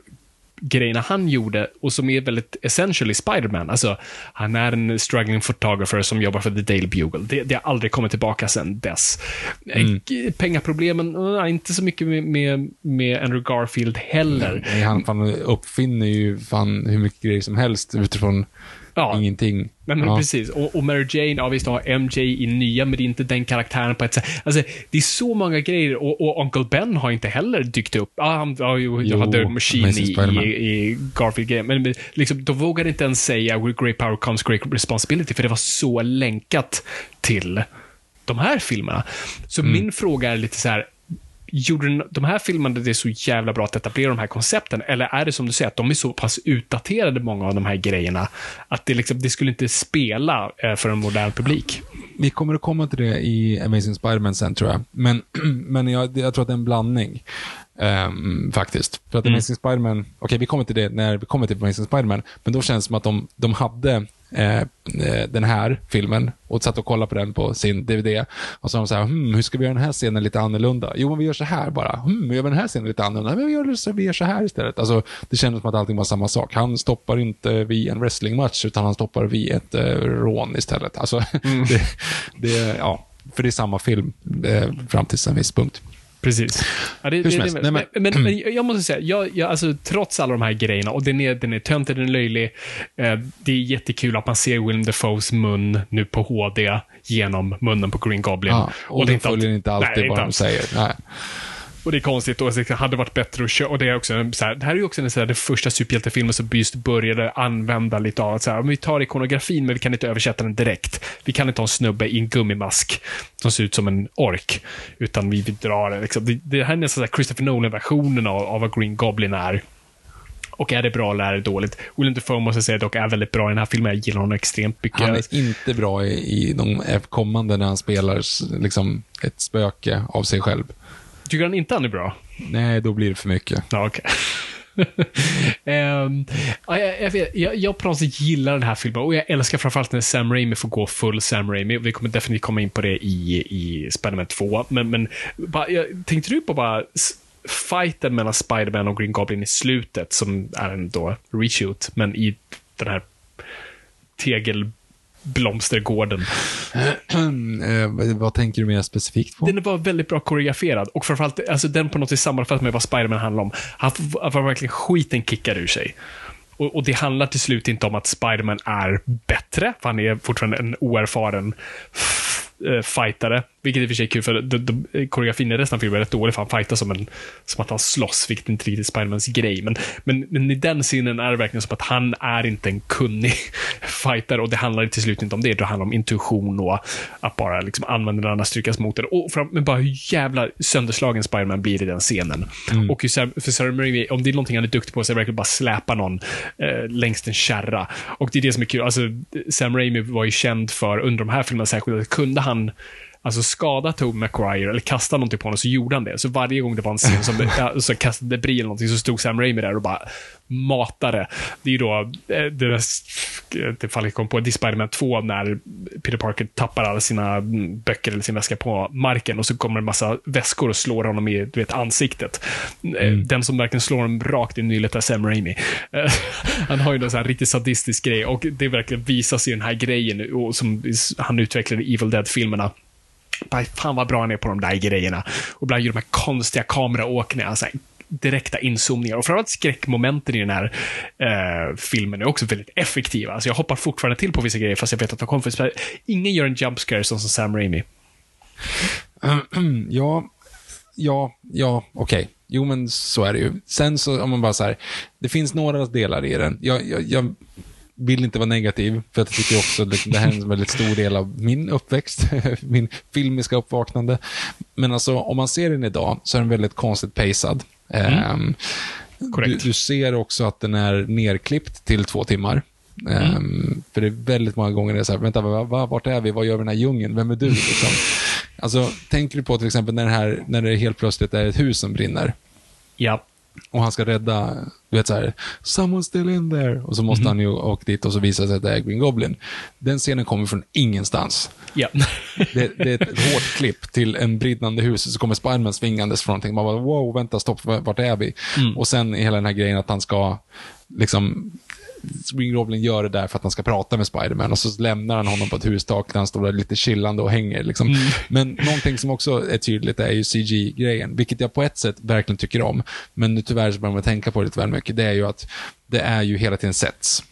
grejerna han gjorde och som är väldigt essentially Spider-Man. Alltså, han är en struggling photographer som jobbar för The Daily Bugle. Det, det har aldrig kommit tillbaka sedan dess. Mm. Pengaproblemen, uh, inte så mycket med, med, med Andrew Garfield heller. Nej, Han fan uppfinner ju fan hur mycket grejer som helst utifrån Ja. ingenting. Nej, men Ja. precis. Och, och Mary Jane, ja visst, har MJ i nya, men det är inte den karaktären på ett sätt. Alltså, det är så många grejer och, och Uncle Ben har inte heller dykt upp. Ja, han ja, jo, Jo, hade Machine i, i, i Garfield-grejen, men men liksom, de vågade inte ens säga with great power comes great responsibility, för det var så länkat till de här filmerna. Så Mm. min fråga är lite så här, Gjorde de här filmerna det så jävla bra att etablera de här koncepten? Eller är det som du säger, att de är så pass utdaterade, många av de här grejerna, att det, liksom, det skulle inte spela eh, för en modern publik? Vi kommer att komma till det i Amazing Spider-Man sen, tror jag. Men, men jag, jag tror att det är en blandning. ehm, faktiskt. För att Amazing Spider-Man, okej, vi kommer till det när vi kommer till Amazing Spider-Man, men då känns det som att de, de hade eh, eh, den här filmen och satt och kollade på den på sin DVD. Och så sa de så här, hmm, hur ska vi göra den här scenen lite annorlunda? Jo, men vi gör så här bara. Hmm, hur gör vi den här scenen lite annorlunda? Men vi gör, så, vi gör så här istället. Alltså, det kändes som att allting var samma sak. Han stoppar inte vid en wrestlingmatch, utan han stoppar vid ett eh, rån istället. Alltså, det, det, ja, för det är samma film eh, fram till en viss punkt. Precis. Ja, det, Hur som det, helst. det, Nej, men, men, men jag måste säga, jag, jag, alltså, trots alla de här grejerna, och den är, den är töntig, den är löjlig, eh, det är jättekul att man ser Willem Dafoes mun nu på HD genom munnen på Green Goblin. Ja, och, det är de följer inte alltid nej, vad de säger. Nej. Och det är konstigt och det hade varit bättre att köra. Och det, är också en, så här, det här är ju också en, så här, den första superhjältefilmen som just började använda lite av att så här, vi tar ikonografin men vi kan inte översätta den direkt. Vi kan inte ha en snubbe i en gummimask som ser ut som en ork. Utan vi, vi drar det, liksom. det, det här är nästan så här Christopher Nolan-versionen av, av vad Green Goblin är. Och är det bra eller är det dåligt? Willem Dafoe måste jag säga dock är väldigt bra i den här filmen. Jag gillar honom extremt mycket. Han är inte bra i, i de kommande när han spelar liksom, ett spöke av sig själv. Tycker han inte han är bra? Nej, då blir det för mycket. Ja, okej. Ehm, ja, jag, jag, jag, jag på något sätt gillar den här filmen och jag älskar framförallt när Sam Raimi får gå full Sam Raimi. Vi kommer definitivt komma in på det i, i Spider-Man 2. Men, men bara, jag, tänkte du på bara fighten mellan Spider-Man och Green Goblin i slutet, som är en då reshoot, men i den här tegelblomstergården. Eh, vad- vad tänker du mer specifikt på? Den var väldigt bra koreograferad och framförallt, alltså den på något sätt sammanfattar med vad Spiderman handlar om. Han f- var verkligen skiten kickad ur sig. Och, och det handlar till slut inte om att Spiderman är bättre, för han är fortfarande en oerfaren eh, fightare. Vilket i och för sig är kul, för de, de, koreografin i resten av filmen är rätt dålig, för han fightar som, en, som att han slåss, vilket inte riktigt är Spidermans grej. Men, men, men i den scenen är det verkligen som att han är inte en kunnig fighter och det handlar till slut inte om det. Det handlar om intuition och att bara liksom använda den andra styrkas mot det. Och fram, men bara hur jävla sönderslagen Spiderman blir i den scenen. Och hur Sam, för Sarah Raimi, om det är någonting han är duktig på så är det verkligen bara släpa någon eh, längs en kärra. Och det är det som är kul. Alltså, Sam Raimi var ju känd för, under de här filmerna särskilt, att kunde han Alltså skada Tobey Maguire eller kasta någonting på honom så gjorde han det. Så varje gång det var en scen som ja, så kastade debris eller någonting så stod Sam Raimi där och bara matade. Det är ju då eh, det, där- det fallet kom på, det Spiderman 2 när Peter Parker tappar alla sina mm, böcker eller sin väska på marken och så kommer en massa väskor och slår honom i du vet, ansiktet. Eh, Den som verkligen slår honom rakt i nyllet är Sam Raimi. Eh, Han har ju någon här riktigt sadistisk grej och det verkligen visas i den här grejen och som han utvecklade i Evil Dead-filmerna by fan vad bra han är på de där grejerna. Och ibland gör de här konstiga kameraåkningarna, så alltså här, direkta inzoomningar. Och framförallt skräckmomenten i den här eh, filmen är också väldigt effektiva. Alltså jag hoppar fortfarande till på vissa grejer fast jag vet att de kommer. För ingen gör en jump scare som Sam Raimi. Ja, ja, ja, okej. Jo, men så är det ju. Sen så, om man bara så här, det finns några delar i den. Jag, jag, jag vill inte vara negativ, för att jag tycker också att det här är en väldigt stor del av min uppväxt, min filmiska uppvaknande. Men alltså, om man ser den idag så är den väldigt konstigt pacad. Ehm, du, du ser också att den är nerklippt till två timmar. Ehm, för det är väldigt många gånger det är så här, vänta, va, va, vart är vi? Vad gör vi i den här djungeln? Vem är du? Liksom. Alltså, tänker du på till exempel när det, här, när det helt plötsligt är ett hus som brinner Ja. Och han ska rädda, du vet så här, someone still in there. Och så måste han ju åka dit och så visar sig att det är Green Goblin. Den scenen kommer från ingenstans. Ja. Det, det är ett hårt klipp till en brinnande hus, så kommer Spiderman svingandes från någonting. Man bara, wow, vänta, stopp, vart är vi? Och sen hela den här grejen att han ska, liksom, Green Goblin gör det där för att han ska prata med Spiderman och så lämnar han honom på ett hustak där han står där lite chillande och hänger. Liksom. Men någonting som också är tydligt är ju CG-grejen, vilket jag på ett sätt verkligen tycker om. Men nu tyvärr så börjar man tänka på det lite väl mycket. Det är ju att det är ju hela tiden sets.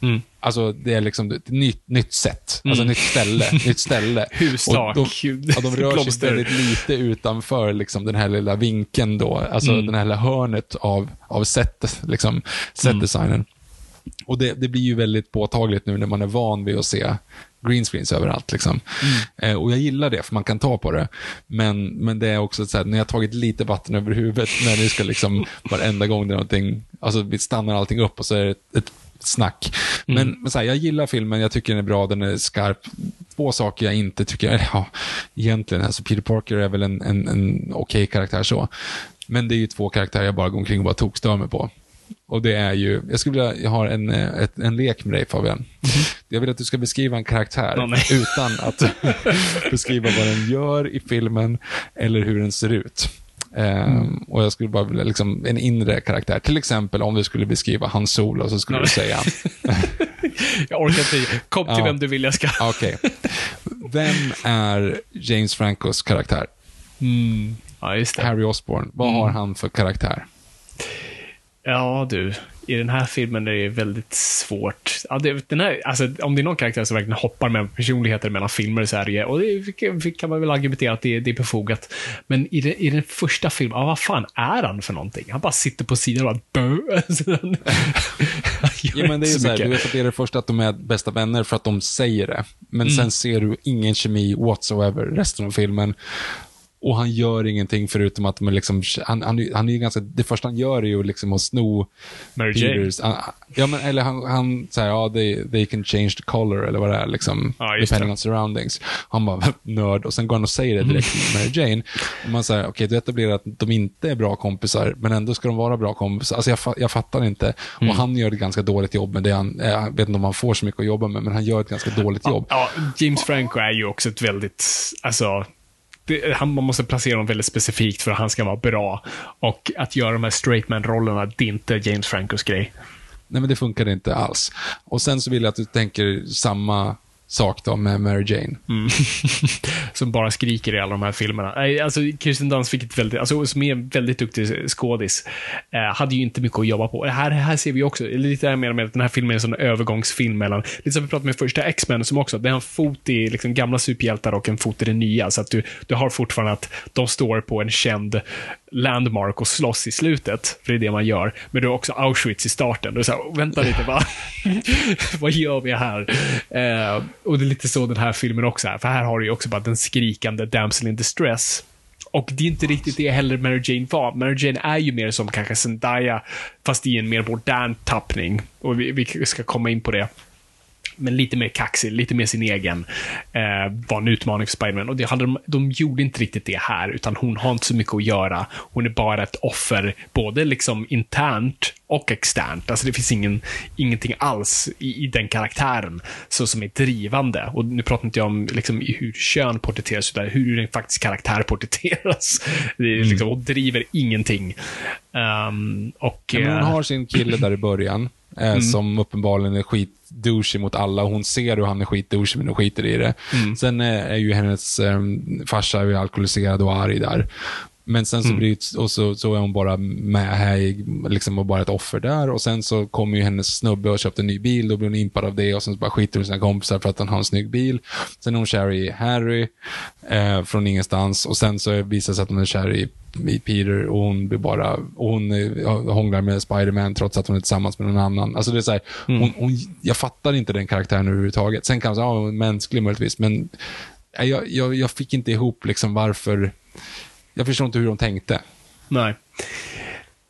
Mm. Alltså det är liksom ett nytt, nytt sätt, alltså nytt ställe, nytt ställe. Hustak, Och de, ja, de rör sig väldigt lite utanför liksom, den här lilla vinkeln då, alltså den här lilla hörnet av, av sättet, liksom, setdesignen. Och det, det blir ju väldigt påtagligt nu när man är van vid att se greenscreens överallt. Liksom. Eh, och jag gillar det, för man kan ta på det. Men, men det är också så här, när jag har tagit lite vatten över huvudet, när det ska liksom, varenda gång det är någonting, alltså vi stannar allting upp och så är det ett, ett snack. Men, men så här, jag gillar filmen, jag tycker den är bra, den är skarp. Två saker jag inte tycker, eller ja, egentligen, alltså Peter Parker är väl en, en, en okej karaktär så. Men det är ju två karaktärer jag bara går omkring och bara tokstör mig på. Och det är ju, jag skulle vilja, jag har en, eh, ett, en lek med dig Fabian. Jag vill att du ska beskriva en karaktär nej. utan att beskriva vad den gör i filmen eller hur den ser ut. Ehm, och jag skulle bara vilja, liksom, en inre karaktär. Till exempel om du skulle beskriva Hans Solo så skulle du säga, Jag orkar inte. Kom till Ja. vem du vill jag ska. okej. Vem är James Francos karaktär? Mm. Ja. Harry Osborn. Vad har han för karaktär? Ja, du. I den här filmen är det väldigt svårt. Ja, det, den här, alltså, om det är någon karaktär som verkligen hoppar med personligheter mellan filmer så är det och det kan man väl argumentera att det, det är befogat. Men i, den- i den första filmen, ja, vad fan är han för någonting? Han bara sitter på sidan och bara bö. Så Ja, men det är inte så här, du vet att det är det första att de är bästa vänner för att de säger det. Men Mm. sen ser du ingen kemi whatsoever resten av filmen. Och han gör ingenting förutom att man liksom, han, han, han är ganska, det första han gör är ju liksom att sno Mary. Peters. han- Ja, men eller han, han säger ja, they, they can change the color eller vad det är, liksom, Ja, depending det. on surroundings. Han bara, nörd, och sen går han och säger det direkt till Mary Jane. Och man säger, okej, du etablerar att de inte är bra kompisar, men ändå ska de vara bra kompisar. Alltså jag, jag fattar inte. Mm. Och han gör ett ganska dåligt jobb med det han, jag vet inte om han får så mycket att jobba med, men han gör ett ganska dåligt jobb. Ja, James Franco är ju också ett väldigt, alltså, det, han, man måste placera honom väldigt specifikt för att han ska vara bra. Och att göra de här straight man-rollerna, det är inte James Francos grej. Nej, men det funkar inte alls. Och sen så vill jag att du tänker samma sak då med Mary Jane. Mm. som bara skriker i alla de här filmerna. Alltså, Kirsten Dunst fick ett väldigt, alltså, som är en väldigt duktig skådis, eh, hade ju inte mycket att jobba på. Det här, här ser vi också, lite det här med, med att den här filmen är en sån övergångsfilm mellan, lite som vi pratade med första X-Men som också, det har en fot i liksom, gamla superhjältar och en fot i det nya. Så att du, du har fortfarande att de står på en känd landmark och slåss i slutet, för det är det man gör. Men du har också Auschwitz i starten. Du är så här, vänta lite, va? vad gör vi här? Eh, och det är lite så den här filmen också är, för här har du ju också bara den skrikande damsel in distress. Och det är inte riktigt det heller Mary Jane var. Mary Jane är ju mer som kanske Zendaya, fast i en mer modern tappning. Och vi, vi ska komma in på det. Men lite mer kaxig, lite mer sin egen. Eh, var en utmaning för Spiderman. Och det hade de, de gjorde inte riktigt det här, utan hon har inte så mycket att göra. Hon är bara ett offer, både liksom internt och externt. Alltså det finns ingen, ingenting alls i, i den karaktären så som är drivande. Och nu pratar inte jag om liksom, hur kön porträtteras, utan hur en faktisk karaktär porträtteras. Det är, liksom, hon driver ingenting. Ehm, och, Ja, hon eh, har sin kille där i början, eh, som uppenbarligen är skitdouchig mot alla. Hon ser hur han är skitdouchig, men hon skiter i det. Sen eh, är ju hennes eh, farsa är alkoholiserad och arg där. Men sen så, bryts, och så, så är hon bara med här, i- liksom, och bara ett offer där. Och sen så kommer ju hennes snubbe och köpte en ny bil, då blir hon impad av det och sen så bara skiter hon i sina kompisar för att han har en snygg bil. Sen är hon kär i Harry, eh, från ingenstans. Och sen så visar det sig att hon är kär i i Peter och hon blir bara, och hon eh, hånglar med Spider-Man trots att hon är tillsammans med någon annan. Alltså det är så här, hon, hon, jag fattar inte den karaktären överhuvudtaget. Sen kan man säga, ja, hon mänsklig möjligtvis, men eh, jag, jag, jag fick inte ihop liksom varför, jag förstår inte hur de tänkte. Nej.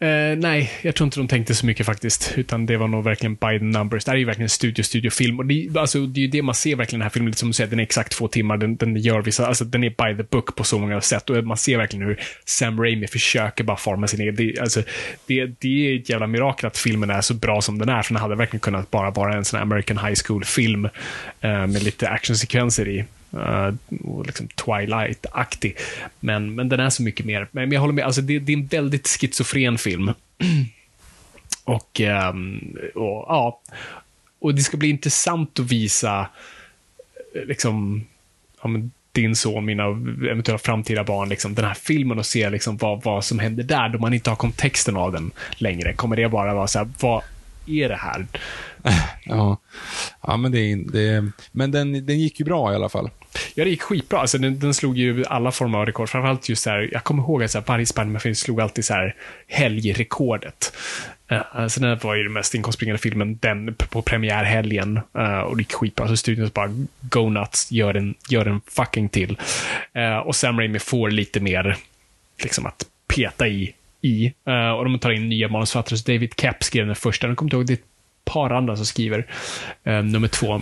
Eh, nej, jag tror inte de tänkte så mycket faktiskt. Utan det var nog verkligen by the numbers. Det här är ju verkligen studio-studio-film Och det, alltså, det är ju det man ser verkligen i den här filmen. Liksom, som du säger, den är exakt två timmar. Den, den gör vissa, alltså den är by the book på så många sätt. Och man ser verkligen hur Sam Raimi försöker bara forma sin egen. Det, alltså, det, det är ett jävla mirakel att filmen är så bra som den är. För den hade verkligen kunnat bara vara en sån här American High School-film. Eh, med lite actionsekvenser i. Uh, liksom Twilight-aktig. Men, men den är så mycket mer. Men jag håller med, alltså det, det är en väldigt schizofren film. och, um, och, ja. Och det ska bli intressant att visa eh, liksom, ja, men din son, mina eventuella framtida barn, liksom, den här filmen och se liksom, vad, vad som händer där, då man inte har kontexten av den längre. Kommer det bara vara så här, vad är det här? Ja, ja men, det, det, men den, den gick ju bra i alla fall. Ja, det gick skitbra. Alltså, den, den slog ju alla former av rekord. Framförallt just så här, jag kommer ihåg att så här, varje Spiderman-film slog alltid så här helgrekordet. Uh, alltså, den var ju den mest inkomstbringande filmen den på premiärhelgen. Uh, och det gick skitbra. Så studion bara, go nuts, gör en, gör en fucking till. Uh, och Sam Raimi får lite mer, liksom att peta i i. Uh, och de tar in nya manusförfattare. Så David Kapp skrev den första. Jag kommer inte ihåg, det par andra som skriver eh, nummer två.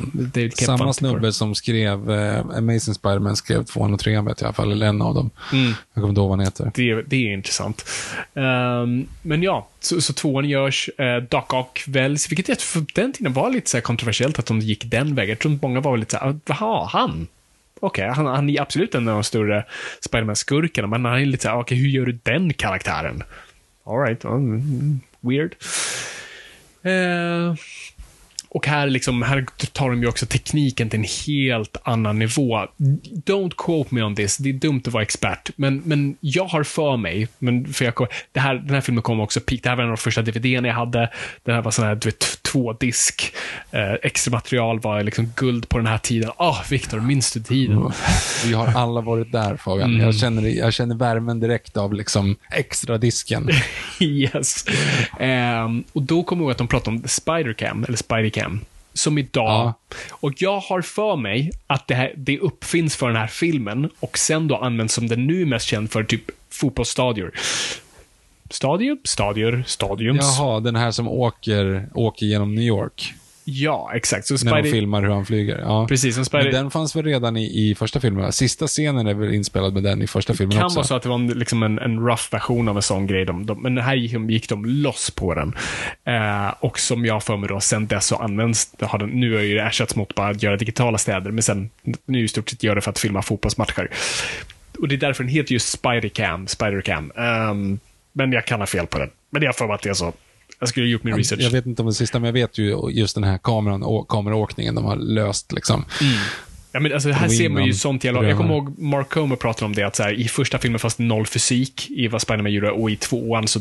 Samma snubbe som skrev eh, Amazing Spiderman skrev tvåan och trean vet jag i alla fall, eller en av dem. Mm. Jag kommer inte ihåg vad han heter. Det, det är intressant. Um, men ja, så, så tvåan görs. Eh, Doc Ock väljs, vilket jag, för den tiden var lite så kontroversiellt att de gick den vägen. Jag tror att många var lite så här, jaha, han? Okej, okay, han, han är absolut en av de större Spiderman-skurkarna, men han är lite såhär, okej, okay, hur gör du den karaktären? Alright, um, weird. Eh, och här, liksom, här tar de ju också tekniken till en helt annan nivå. Don't quote me on this, det är dumt att vara expert, men, men jag har för mig, men för jag, det här, den här filmen kom också peak, det här var en av de första DVDn jag hade, den här var sån här, du vet, två disk, eh, extra material var liksom guld på den här tiden. Ah, oh, Viktor, minns du tiden? Vi har alla varit där, Fabian. Mm. Jag, känner, jag känner värmen direkt av liksom extra disken. yes. Eh, och då kommer jag ihåg att de pratade om Spidercam, eller Spidercam, som idag. Ja. Och jag har för mig att det, här, det uppfinns för den här filmen och sen då används som den nu mest känd för typ fotbollsstadior. Stadium, stadier, stadiums. Jaha, den här som åker, åker genom New York. Ja, exakt. Så Spidey... När de filmar hur han flyger. Ja. Precis, som Spidey... Men den fanns väl redan i, i första filmen? Sista scenen är väl inspelad med den i första filmen också? Det kan vara så att det var en, liksom en, en rough version av en sån grej. De, de, men här gick, gick de loss på den. Eh, och som jag för mig då, sen dess så används, har den, nu har ju ersatts mot bara att göra digitala städer, men sen nu i stort sett gör det för att filma fotbollsmatcher. Och det är därför den heter just Spidercam, Spidercam. Um, men jag kan ha fel på den. Men jag har för mig att det är så. Jag skulle ha gjort min research. Jag vet inte om det sista, men jag vet ju just den här kameran, å, kameraåkningen de har löst. Liksom. Mm. Ja, men alltså, här ser man ju sånt jävla... Jag kommer ihåg Mark Comer pratade om det, att så här, i första filmen fanns det noll fysik i vad Spiderman gjorde och i tvåan så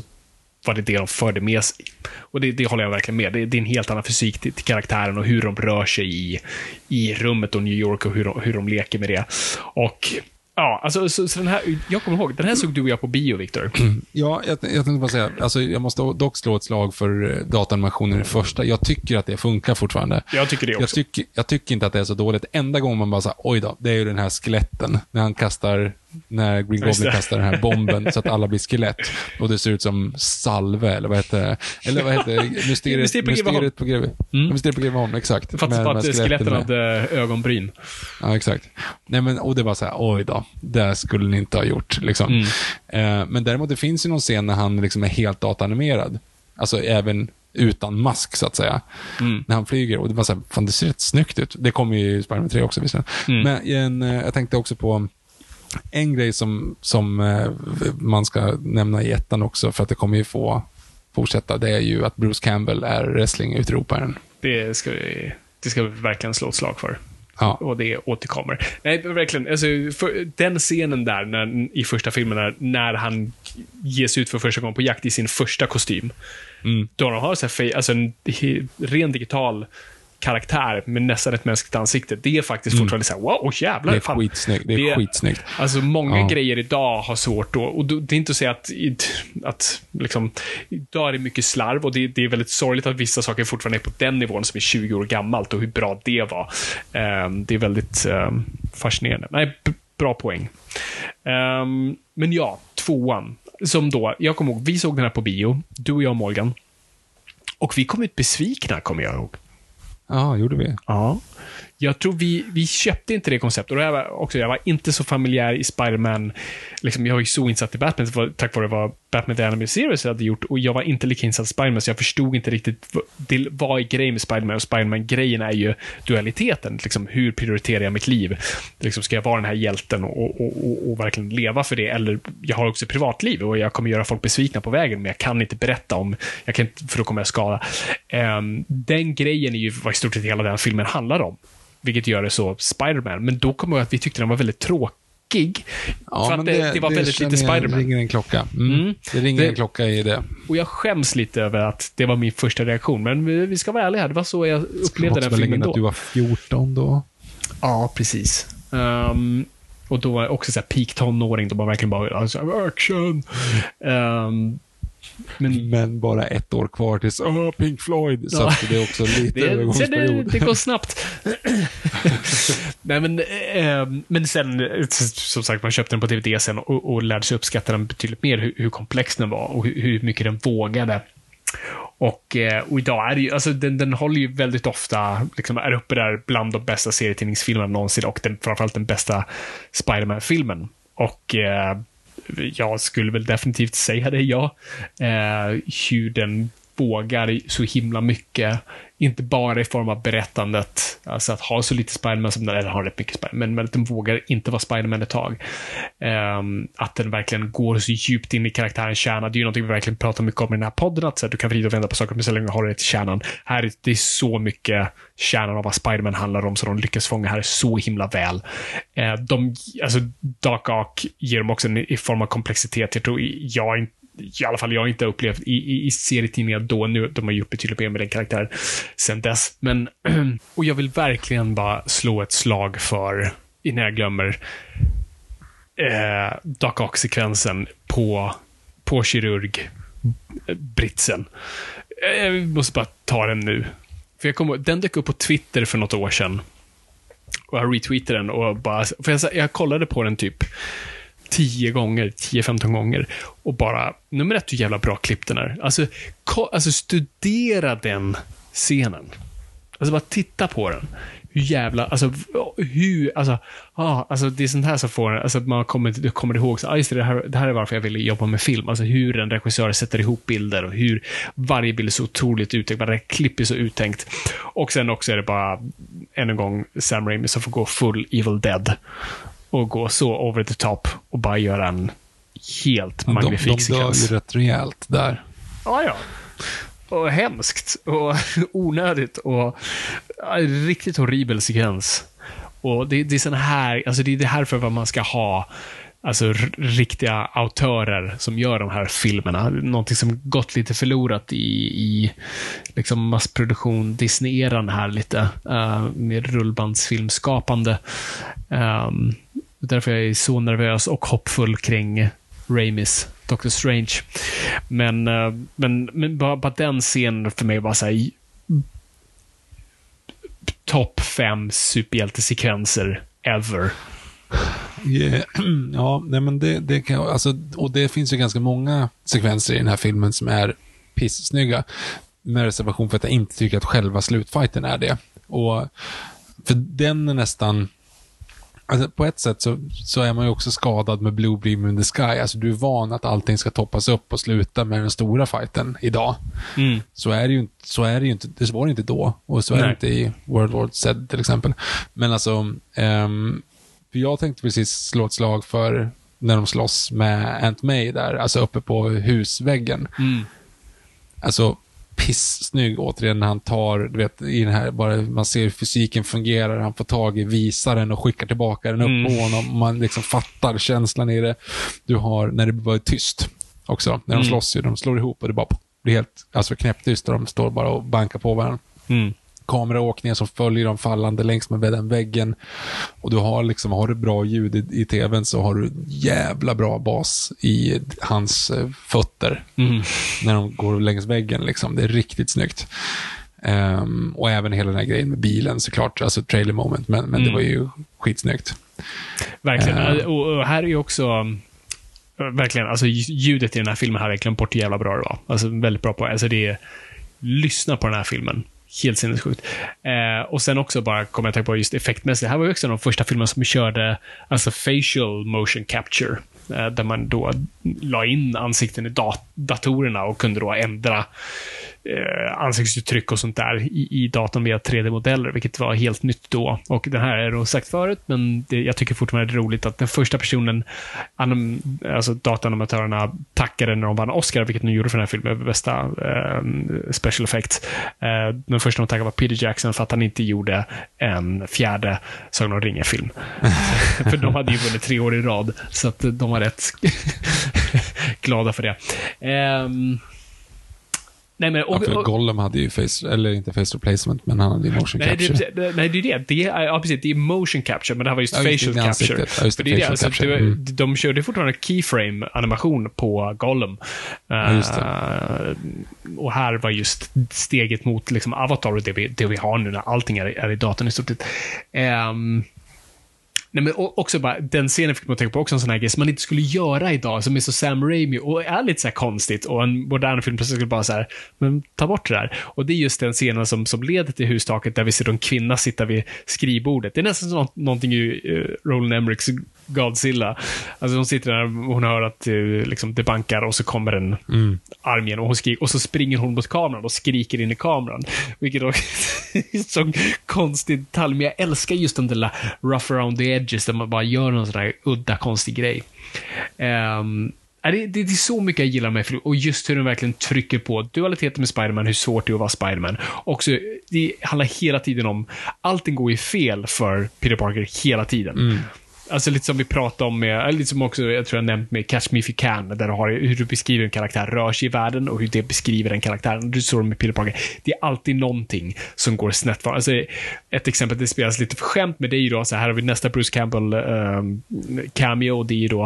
var det det de förde med sig. Och det, det håller jag verkligen med. Det, det är en helt annan fysik till, till, karaktären och hur de rör sig i, i rummet och New York och hur de, hur de leker med det. Och Ja, alltså, så, så den här, jag kommer ihåg, den här såg du och jag på bio, Viktor. Ja, jag, jag tänkte bara säga, alltså, jag måste dock slå ett slag för eh, datanimationen i första. Jag tycker att det funkar fortfarande. Jag tycker det också. Jag tycker, jag tycker inte att det är så dåligt. Enda gången man bara säger oj då, det är ju den här skeletten. När han kastar när Green Goblin kastar den här bomben så att alla blir skelett. Och det ser ut som salve, eller vad heter det? Eller vad heter det? Mysteriet, mysteriet på Greveholm. Mm. Mysteriet på Greveholm, exakt. Det fattas bara att skeletten hade ögonbryn. Ja, exakt. Nej, men, och det var så här, oj då, det skulle ni inte ha gjort. Liksom. Mm. Eh, men däremot, det finns ju någon scen när han liksom är helt datanimerad. Alltså även utan mask, så att säga. Mm. När han flyger. Och det var så här, fan det ser rätt snyggt ut. Det kommer ju i Spiderman 3 också visserligen. Mm. Men en, eh, jag tänkte också på en grej som, som eh, man ska nämna i ettan också, för att det kommer ju få fortsätta, det är ju att Bruce Campbell är wrestlingutroparen. Det ska vi, det ska vi verkligen slå ett slag för. Ja. Och det återkommer. Nej, verkligen. Alltså, den scenen där när, i första filmen, när, när han ges ut för första gången på jakt i sin första kostym. Mm. Då de har så här, alltså en ren digital karaktär med nästan ett mänskligt ansikte. Det är faktiskt mm. fortfarande såhär, wow, jävlar. Det är fan. skitsnyggt. Det är det, skitsnyggt. Alltså, många ja. grejer idag har svårt då, och det är inte att säga att, att liksom, idag är det mycket slarv och det, det är väldigt sorgligt att vissa saker fortfarande är på den nivån som är 20 år gammalt och hur bra det var. Um, det är väldigt um, fascinerande. Nej, bra poäng. Um, men ja, tvåan. som då, jag kommer ihåg, vi såg den här på bio, du och jag och Morgan. Och vi kom ut besvikna, kommer jag ihåg. Ja, gjorde vi. Ja. Jag tror vi, vi köpte inte det konceptet. Och jag var, också, jag var inte så familjär i Spiderman. Liksom, jag var ju så insatt i Batman tack vare vad Batman The Animated Series hade gjort. Och jag var inte lika insatt i Spiderman, så jag förstod inte riktigt vad, vad är grejen med Spiderman Och Spiderman-grejen är ju dualiteten. Liksom, hur prioriterar jag mitt liv? Liksom, ska jag vara den här hjälten och, och, och, och verkligen leva för det? Eller, jag har också privatliv och jag kommer göra folk besvikna på vägen, men jag kan inte berätta om, jag kan inte, för då kommer jag skada. Um, den grejen är ju vad i stort sett hela den filmen handlar om vilket gör det så Spiderman. Men då kommer jag att vi tyckte den var väldigt tråkig. Ja, för att det, det, var väldigt lite Spiderman. Det ringer en klocka. Mm. Mm. Det ringer Det- en klocka i det. Och jag skäms lite över att det var min första reaktion. Men vi vi ska vara ärliga här, det var så jag upplevde den filmen då. att du var 14 då. Ja, precis. Ehm, och då var jag också så här peak tonåring, då man verkligen bara alltså, action. Ehm, men Men bara ett år kvar tills oh, Pink Floyd. Så Ja. att det är också lite det, sen det, övergångsperiod. det går snabbt. Nej, men, ehm, men sen, eh, som sagt, man köpte den på DVD sen och, och lärde sig uppskatta den betydligt mer, hur, hur komplex den var och hur, hur mycket den vågade. Och, eh, och idag är det ju, alltså den, den håller ju väldigt ofta, liksom är uppe där bland de bästa serietidningsfilmerna någonsin och den, framförallt den bästa Spiderman-filmen. Och eh, jag skulle väl definitivt säga det, ja. Eh, hur den vågar så himla mycket. Inte bara i form av berättandet, alltså att ha så lite Spiderman som den, eller ha rätt mycket Spiderman, men, att den vågar inte vara Spiderman ett tag. Um, att den verkligen går så djupt in i karaktärens kärna. Det är ju någonting vi verkligen pratar mycket om i den här podden, att så här, du kan vrida och vända på saker, men så länge du håller det till kärnan. Här är det är så mycket kärnan av vad Spiderman handlar om, så de lyckas fånga här så himla väl. Uh, de, alltså, Dark Ark ger dem också en i form av komplexitet. Jag tror jag inte i alla fall jag har inte upplevt i, i, i serietidningar då, nu, de har gjort betydligt mer med den karaktären sen dess. Men, och jag vill verkligen bara slå ett slag för, innan jag glömmer, eh, Doc Ock-sekvensen på, på kirurg britsen. Eh, jag måste bara ta den nu. För jag kom, den dök upp på Twitter för något år sedan. Och jag retweetade den och bara, för jag, jag kollade på den typ 10 gånger, 10-15 gånger. Och bara, nummer ett, hur jävla bra klipp den är. Alltså, ko, alltså studera den scenen. Alltså bara titta på den. Hur jävla, alltså hur, alltså, ah, alltså det är sånt här som får en, alltså man kommer, kommer ihåg, så, ah, just det, det, här, det här är varför jag ville jobba med film. Alltså hur en regissör sätter ihop bilder och hur varje bild är så otroligt uttänkt, varje klipp är så uttänkt. Och sen också är det bara, än en gång, Sam Raimi som får gå full Evil Dead. Och gå så over the top och bara göra en helt De, magnifik de dör sekvens. ju rätt rejält där. Ja, ja. Och hemskt och onödigt och riktigt horribel sekvens. Och det, det är sån här, alltså det är det här för vad man ska ha alltså riktiga autörer som gör de här filmerna. Någonting som gått lite förlorat i, i liksom massproduktion, Disney-eran här lite, uh, med rullbandsfilmskapande. Um, därför jag är så nervös och hoppfull kring Raimis Doctor Strange. Men, eh, men, men bara, bara den scenen för mig var såhär topp fem superhjältesekvenser ever. Yeah. Ja, nej men det, det kan, alltså, och det finns ju ganska många sekvenser i den här filmen som är pissnygga. Med reservation för att jag inte tycker att själva slutfighten är det. Och för den är nästan, alltså på ett sätt så, så är man ju också skadad med Blue Beam in the Sky. Alltså du är van att allting ska toppas upp och sluta med den stora fighten idag. Mm. Så är det ju så är det ju inte, det var det inte då. Och så är det inte i World War Z till exempel. Men alltså, ehm, för jag tänkte precis slå ett slag för när de slåss med Aunt May där, alltså uppe på husväggen. Mm. Alltså, pissnygg återigen när han tar, du vet, i den här, bara man ser hur fysiken fungerar, han får tag i visaren och skickar tillbaka den upp Mm. på honom. Man liksom fattar känslan i det. Du har, när det är tyst också, när de Mm. slåss ju, de slår ihop och det bara blir helt, alltså knäpptyst och de står bara och bankar på varandra Mm. Kameraåkningar som följer dem fallande längs med den väggen. Och du har liksom, har du bra ljud i, i tvn så har du jävla bra bas i hans eh, fötter. Mm. När de går längs väggen liksom. Det är riktigt snyggt. Ehm, och även hela den här grejen med bilen såklart, alltså trailer moment, men, men det Mm. var ju skitsnyggt. Verkligen. Eh. Och, och här är ju också verkligen, alltså ljudet i den här filmen jag glömt bort hur jävla bra det var. Alltså väldigt bra på, alltså det är, lyssna på den här filmen. Helt sinnessjukt. Eh, och sen också bara kommer jag tänka på just effektmässigt. Det här var ju också en av de första filmerna som körde alltså facial motion capture. Eh, där man då la in ansikten i dat datorerna och kunde då ändra eh, ansiktsuttryck och sånt där i, i datorn via 3D-modeller, vilket var helt nytt då. Och den här är då sagt förut, men det, jag tycker fortfarande det är roligt att den första personen, anim, alltså datanimatörerna, tackade när de vann Oscar, vilket de gjorde för den här filmen, bästa eh, special effect. Eh, den första de tackade var Peter Jackson för att han inte gjorde en fjärde Sagan om ringen-film. för de hade ju vunnit tre år i rad, så att de var rätt glada för det. Um, Nej, men, och, ja, för Gollum hade ju face, eller inte face replacement, men han hade ju motion nej, capture. Det, nej, det är det. det är, ja, precis. Det är motion capture, men det här var just ja, facial det, capture. Ja, just det, det, facial alltså, capture. Mm. De, de körde fortfarande keyframe-animation på Gollum. Ja, just det. Uh, och här var just steget mot liksom, Avatar och det vi, det vi har nu när allting är, är i datorn i stort sett. Um, Nej, men också bara, den scenen fick man tänka på också en sån här grej som man inte skulle göra idag, som är så Sam Raimi och är lite så konstigt och en modern film plötsligt skulle bara så här, men ta bort det där. Och det är just den scenen som, som leder till hustaket där vi ser en kvinna sitta vid skrivbordet. Det är nästan som någonting i uh, Roland Emmerichs Godzilla. Alltså hon sitter där och hon hör att uh, liksom, det bankar och så kommer en mm. arm igen och, hon skriker, och så springer hon mot kameran och skriker in i kameran. Vilket är så konstig detalj, men jag älskar just den där rough around the edges där man bara gör någon sån där udda konstig grej. Um, det, det, är så mycket jag gillar med och just hur den verkligen trycker på dualiteten med Spiderman, hur svårt det är att vara Spiderman. Också, det handlar hela tiden om, allting går ju fel för Peter Parker hela tiden. Mm. Alltså lite som vi pratade om med, lite som också jag tror jag nämnt med Catch Me If You Can, där du har hur du beskriver en karaktär rör sig i världen och hur det beskriver den karaktären. Du såg med Peter Parker. Det är alltid någonting som går snett för alltså, Ett exempel, det spelas lite för skämt med det är ju då, så här har vi nästa Bruce Campbell um, cameo, det är ju då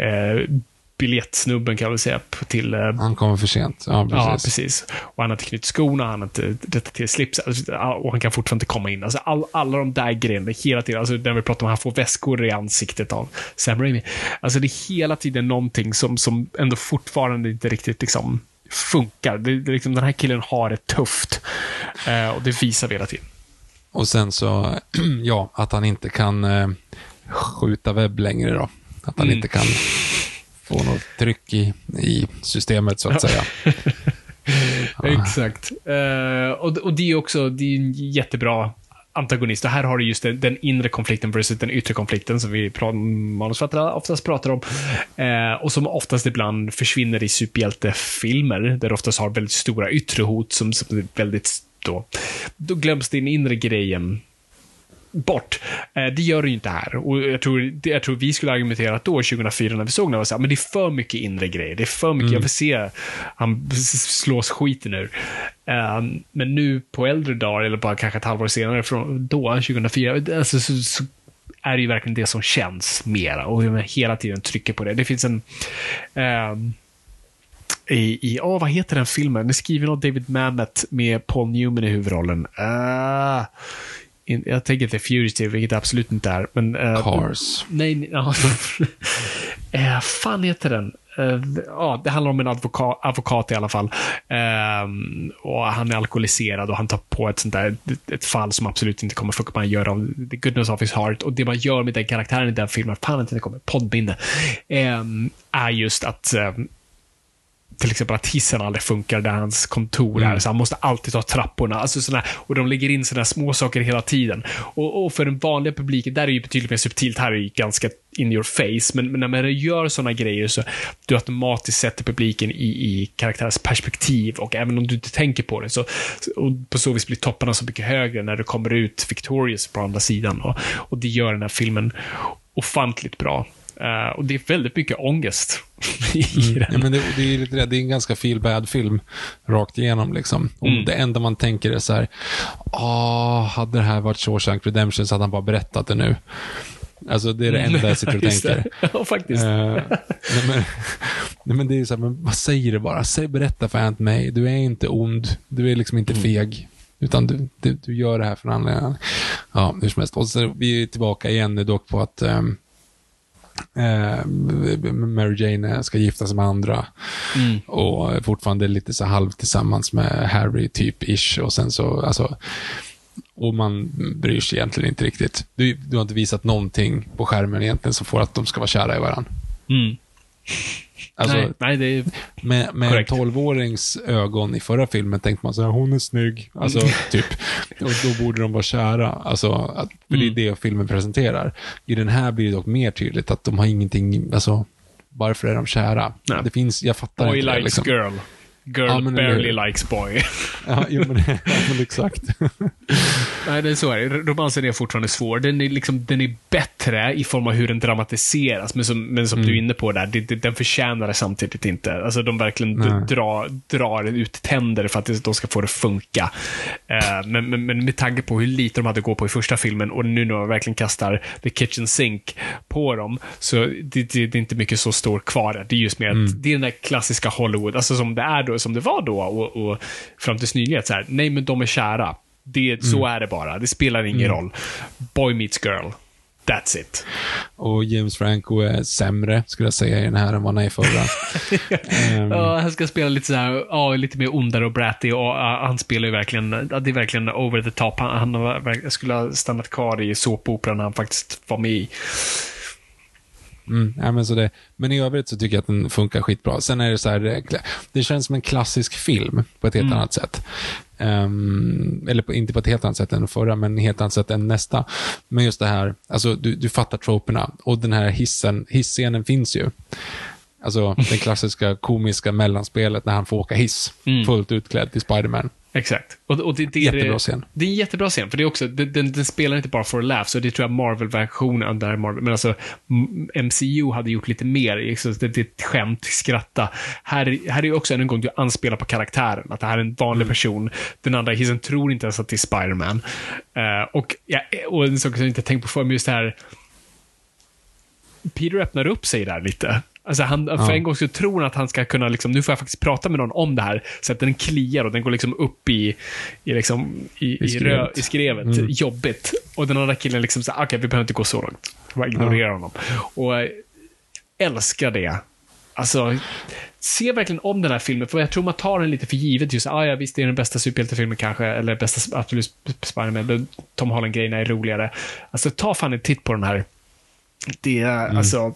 uh, biljettsnubben kan väl säga. Till, uh, han kommer för sent. Ja, precis. Ja, precis. Och han har inte knutit skorna, han har inte rättat till slips alltså, och han kan fortfarande inte komma in. Alltså, all, alla de där grejerna, hela tiden. Alltså, när vi pratar om att han får väskor i ansiktet av Sam Raimi. Alltså, det är hela tiden någonting som, som ändå fortfarande inte riktigt liksom funkar. Det, det, liksom, den här killen har det tufft. Uh, och det visar vi hela tiden. Och sen så, ja, att han inte kan uh, skjuta webb längre då. Att han mm. inte kan få något tryck i, i systemet så att säga. Exakt. Uh, och, och det är också, det är en jättebra antagonist. Och här har du just den, den, inre konflikten versus den yttre konflikten som vi manusförfattare oftast pratar om. Eh, och som oftast ibland försvinner i superhjältefilmer, där du oftast har väldigt stora yttre hot som, som är väldigt då, då glöms den inre grejen bort. Eh, det gör det ju inte här. Och jag tror, jag tror vi skulle argumentera att då, 2004, när vi såg den, var så här, men det är för mycket inre grejer. Det är för mycket, mm. jag vill se han slås skiten ur. Um, men nu på äldre dagar, eller bara kanske ett halvår senare, från då, 2004, alltså, så, så är det ju verkligen det som känns mera och hela tiden trycker på det. Det finns en um, i, i oh, vad heter den filmen? Den är skriven av David Mamet med Paul Newman i huvudrollen. Uh, in, jag tänker inte Fugitive, vilket det absolut inte är. Men, uh, Cars. Nej, ja. uh, fan heter den? Uh, ja, det handlar om en advokat, advokat i alla fall. Uh, och Han är alkoholiserad och han tar på ett sånt där ett fall som absolut inte kommer funka. Man gör av the goodness of his heart. Och det man gör med den karaktären i den filmen, fan inte det kommer, poddminne, uh, är just att till exempel att hissen aldrig funkar där hans kontor är. Mm. Så han måste alltid ta trapporna. Alltså såna, och de lägger in sådana små saker hela tiden. Och, och, för den vanliga publiken, där är det ju betydligt mer subtilt. Här är det ganska in your face. Men, men när man gör sådana grejer så du automatiskt sätter publiken i, i karaktärens perspektiv. Och även om du inte tänker på det, så och på så vis blir topparna så mycket högre när du kommer ut victorious på andra sidan. Och, och det gör den här filmen ofantligt bra. Uh, och det är väldigt mycket ångest i mm. den. Ja, men det, det, är, det, det är en ganska feel bad film rakt igenom. Liksom. Och mm. Det enda man tänker är så här, ah, hade det här varit Shawshank Redemption så hade han bara berättat det nu. Alltså det är det enda jag sitter och tänker. ja, faktiskt. Uh, nej, men, nej, men det är så här, men vad säger det bara? Säg, berätta för Aunt May. Du är inte ond. Du är liksom inte mm. feg. Utan du, du, du gör det här för en anledning. Ja, hur som helst. Och så vi är tillbaka igen nu dock på att um, Eh, Mary Jane ska gifta sig med andra. Mm. Och fortfarande lite så halv tillsammans med Harry, typ ish. Och sen så, alltså. Och man bryr sig egentligen inte riktigt. Du, du har inte visat någonting på skärmen egentligen som får att de ska vara kära i varandra. Mm. Alltså, nej, nej, det är... med, med en. 12-årings ögon i förra filmen tänkte man så här, hon är snygg. Alltså, typ. Och då borde de vara kära. Alltså, att, för Mm. det är det filmen presenterar. I den här blir det dock mer tydligt att de har ingenting, alltså, varför är de kära? Nej. Det finns, jag fattar Boy inte det. likes Liksom. girl. Girl Ja, barely hur? likes boy. Ja, jo, men, ja, men exakt. Nej, det är så är det. Romansen är fortfarande svår. Den är, liksom, den är bättre i form av hur den dramatiseras, men som, men som du är inne på där, det, det, den förtjänar det samtidigt inte. Alltså, de verkligen d- Nej. drar, drar ut tänder för att det- de ska få det att funka. Eh, men, men, men med tanke på hur lite de hade att gå på i första filmen och nu när de verkligen kastar the kitchen sink på dem, så det, det, det är inte mycket så står kvar. Det är just mer att det är den där klassiska Hollywood, alltså som det är då, som det var då och, och fram tills nyligen. Så här, nej, men de är kära. Det, Så är det bara. Det spelar ingen roll. Boy meets girl. That's it. Och James Franco är sämre, skulle jag säga, i den här än vad han är i förra. Ehm, Ja, han ska spela lite så här, ja, lite mer ondare och bratty och ja, han spelar ju verkligen, det är verkligen over the top. Han, han skulle ha stannat kvar i såpoperan han faktiskt var med i. Mm, ja, men, så det, men i övrigt så tycker jag att den funkar skitbra. Sen är det så här, det- känns som en klassisk film på ett helt annat sätt. Ehm, eller på, inte på ett helt annat sätt än den förra, men helt annat sätt än nästa. Men just det här, alltså du, du fattar troperna. Och den här hissen, hisscenen finns ju. Alltså det klassiska komiska mellanspelet när han får åka hiss. Mm. Fullt utklädd till Spiderman. Exakt. Och, och det, det, är Jättebra scen. Det är en jättebra scen, för det är också, den, den, spelar inte bara for a laugh, så det tror jag Marvel-versionen, där Marvel, men alltså MCU hade gjort lite mer, liksom, det, det är ett skämt, skratta. Här, här är också än en gång, du anspelar på karaktären, att det här är en vanlig person. Den andra hissen tror inte ens att det är Spiderman. Eh, och, ja, och en sak som jag inte tänkt på förr, men just det här, Peter öppnar upp sig där lite. Alltså han, för en gång så tror han att han ska kunna, liksom, nu får jag faktiskt prata med någon om det här, så att den kliar och den går liksom upp i, i, liksom, i, i, I rö, skrevet. i skrevet. Jobbigt. Och den andra killen liksom okej, vi behöver inte gå så långt. Bara ignorera honom. Och eh, älskar det. Alltså, se verkligen om den här filmen, för jag tror man tar den lite för givet. Just, ah, ja, visst, det är den bästa superhjältefilmen kanske, eller bästa absolut Spiderman, Tom Holland-grejerna är roligare. Alltså, ta fan en titt på den här. Det är, alltså,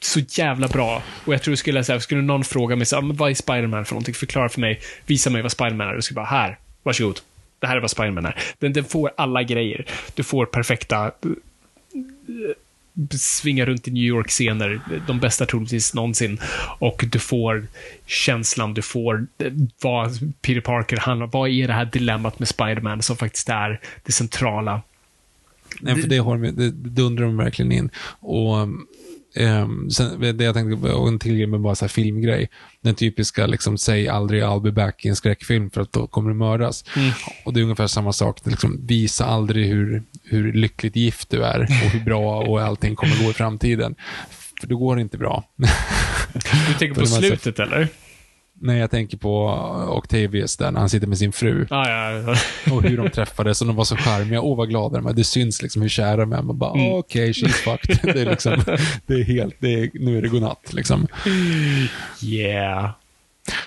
så jävla bra. Och jag tror skulle säga, skulle någon fråga mig, så, ah, vad är Spiderman för någonting? Förklara för mig, visa mig vad Spiderman är. Och skulle bara, här, varsågod. Det här är vad Spiderman är. Den, den får alla grejer. Du får perfekta eh, svinga runt i New York-scener, de bästa troligtvis någonsin. Och du får känslan, du får eh, vad Peter Parker handlar Vad är det här dilemmat med Spiderman som faktiskt är det centrala? Nej, för det, har de, det, det dundrar de verkligen in. Och ehm, sen, det jag tänkte, och en till grej med bara så filmgrej. Den typiska, liksom, säg aldrig I'll be back i en skräckfilm för att då kommer du mördas. Och det är ungefär samma sak. Liksom, visa aldrig hur, hur lyckligt gift du är och hur bra och allting kommer gå i framtiden. För då går det inte bra. Du tänker på slutet, eller? När jag tänker på Octavius där, när han sitter med sin fru. Ah, ja, ja. Och hur de träffades och de var så charmiga. Åh, vad glada de är. Det syns liksom hur kära de är. Man bara, Mm. okej, she's fucked. Det är liksom, det är helt, det är, nu är det godnatt liksom. Yeah.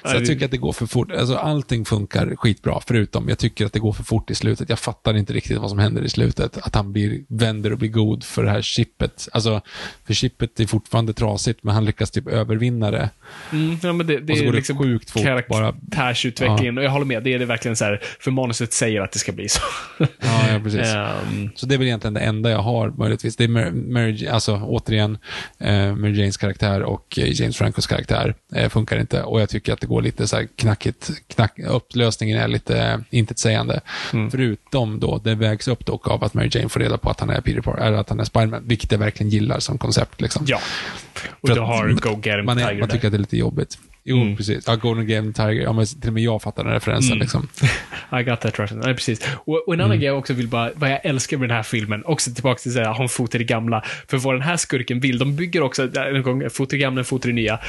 Så jag tycker att det går för fort. Alltså allting funkar skitbra, förutom jag tycker att det går för fort i slutet. Jag fattar inte riktigt vad som händer i slutet. Att han blir, vänder och blir god för det här chippet. Alltså, för chippet är fortfarande trasigt, men han lyckas typ övervinna det. Mm, ja, men det, det Och så är går det liksom sjukt fort, karaktärsutvecklingen. Och jag håller med, det är det verkligen så här, för manuset säger att det ska bli så. Ja, ja precis. Ehm, Så det är väl egentligen det enda jag har möjligtvis. Det är Mary, Mary, alltså återigen, eh, Mary Janes karaktär och eh, James Francos karaktär eh, funkar inte. Och jag tycker att det går lite så här knackigt, knack, upplösningen är lite intetsägande. Förutom då, det vägs upp dock av att Mary Jane får reda på att han är Peter Parker, eller att han är Spiderman, vilket jag verkligen gillar som koncept. Liksom. ja. Och För du att har Go Get Him man, är, man tycker att det är lite jobbigt. Jo, Mm. precis. Ja, Golden Game Tiger. Ja, men till och med jag fattar den referensen. Mm. Liksom. I got that right. Nej, precis. Och, och en Mm. annan grej jag också vill bara, vad jag älskar med den här filmen, också tillbaka till att ha en fot i det gamla. För vad den här skurken vill, de bygger också, en gång, fot i det gamla, en fot i det nya.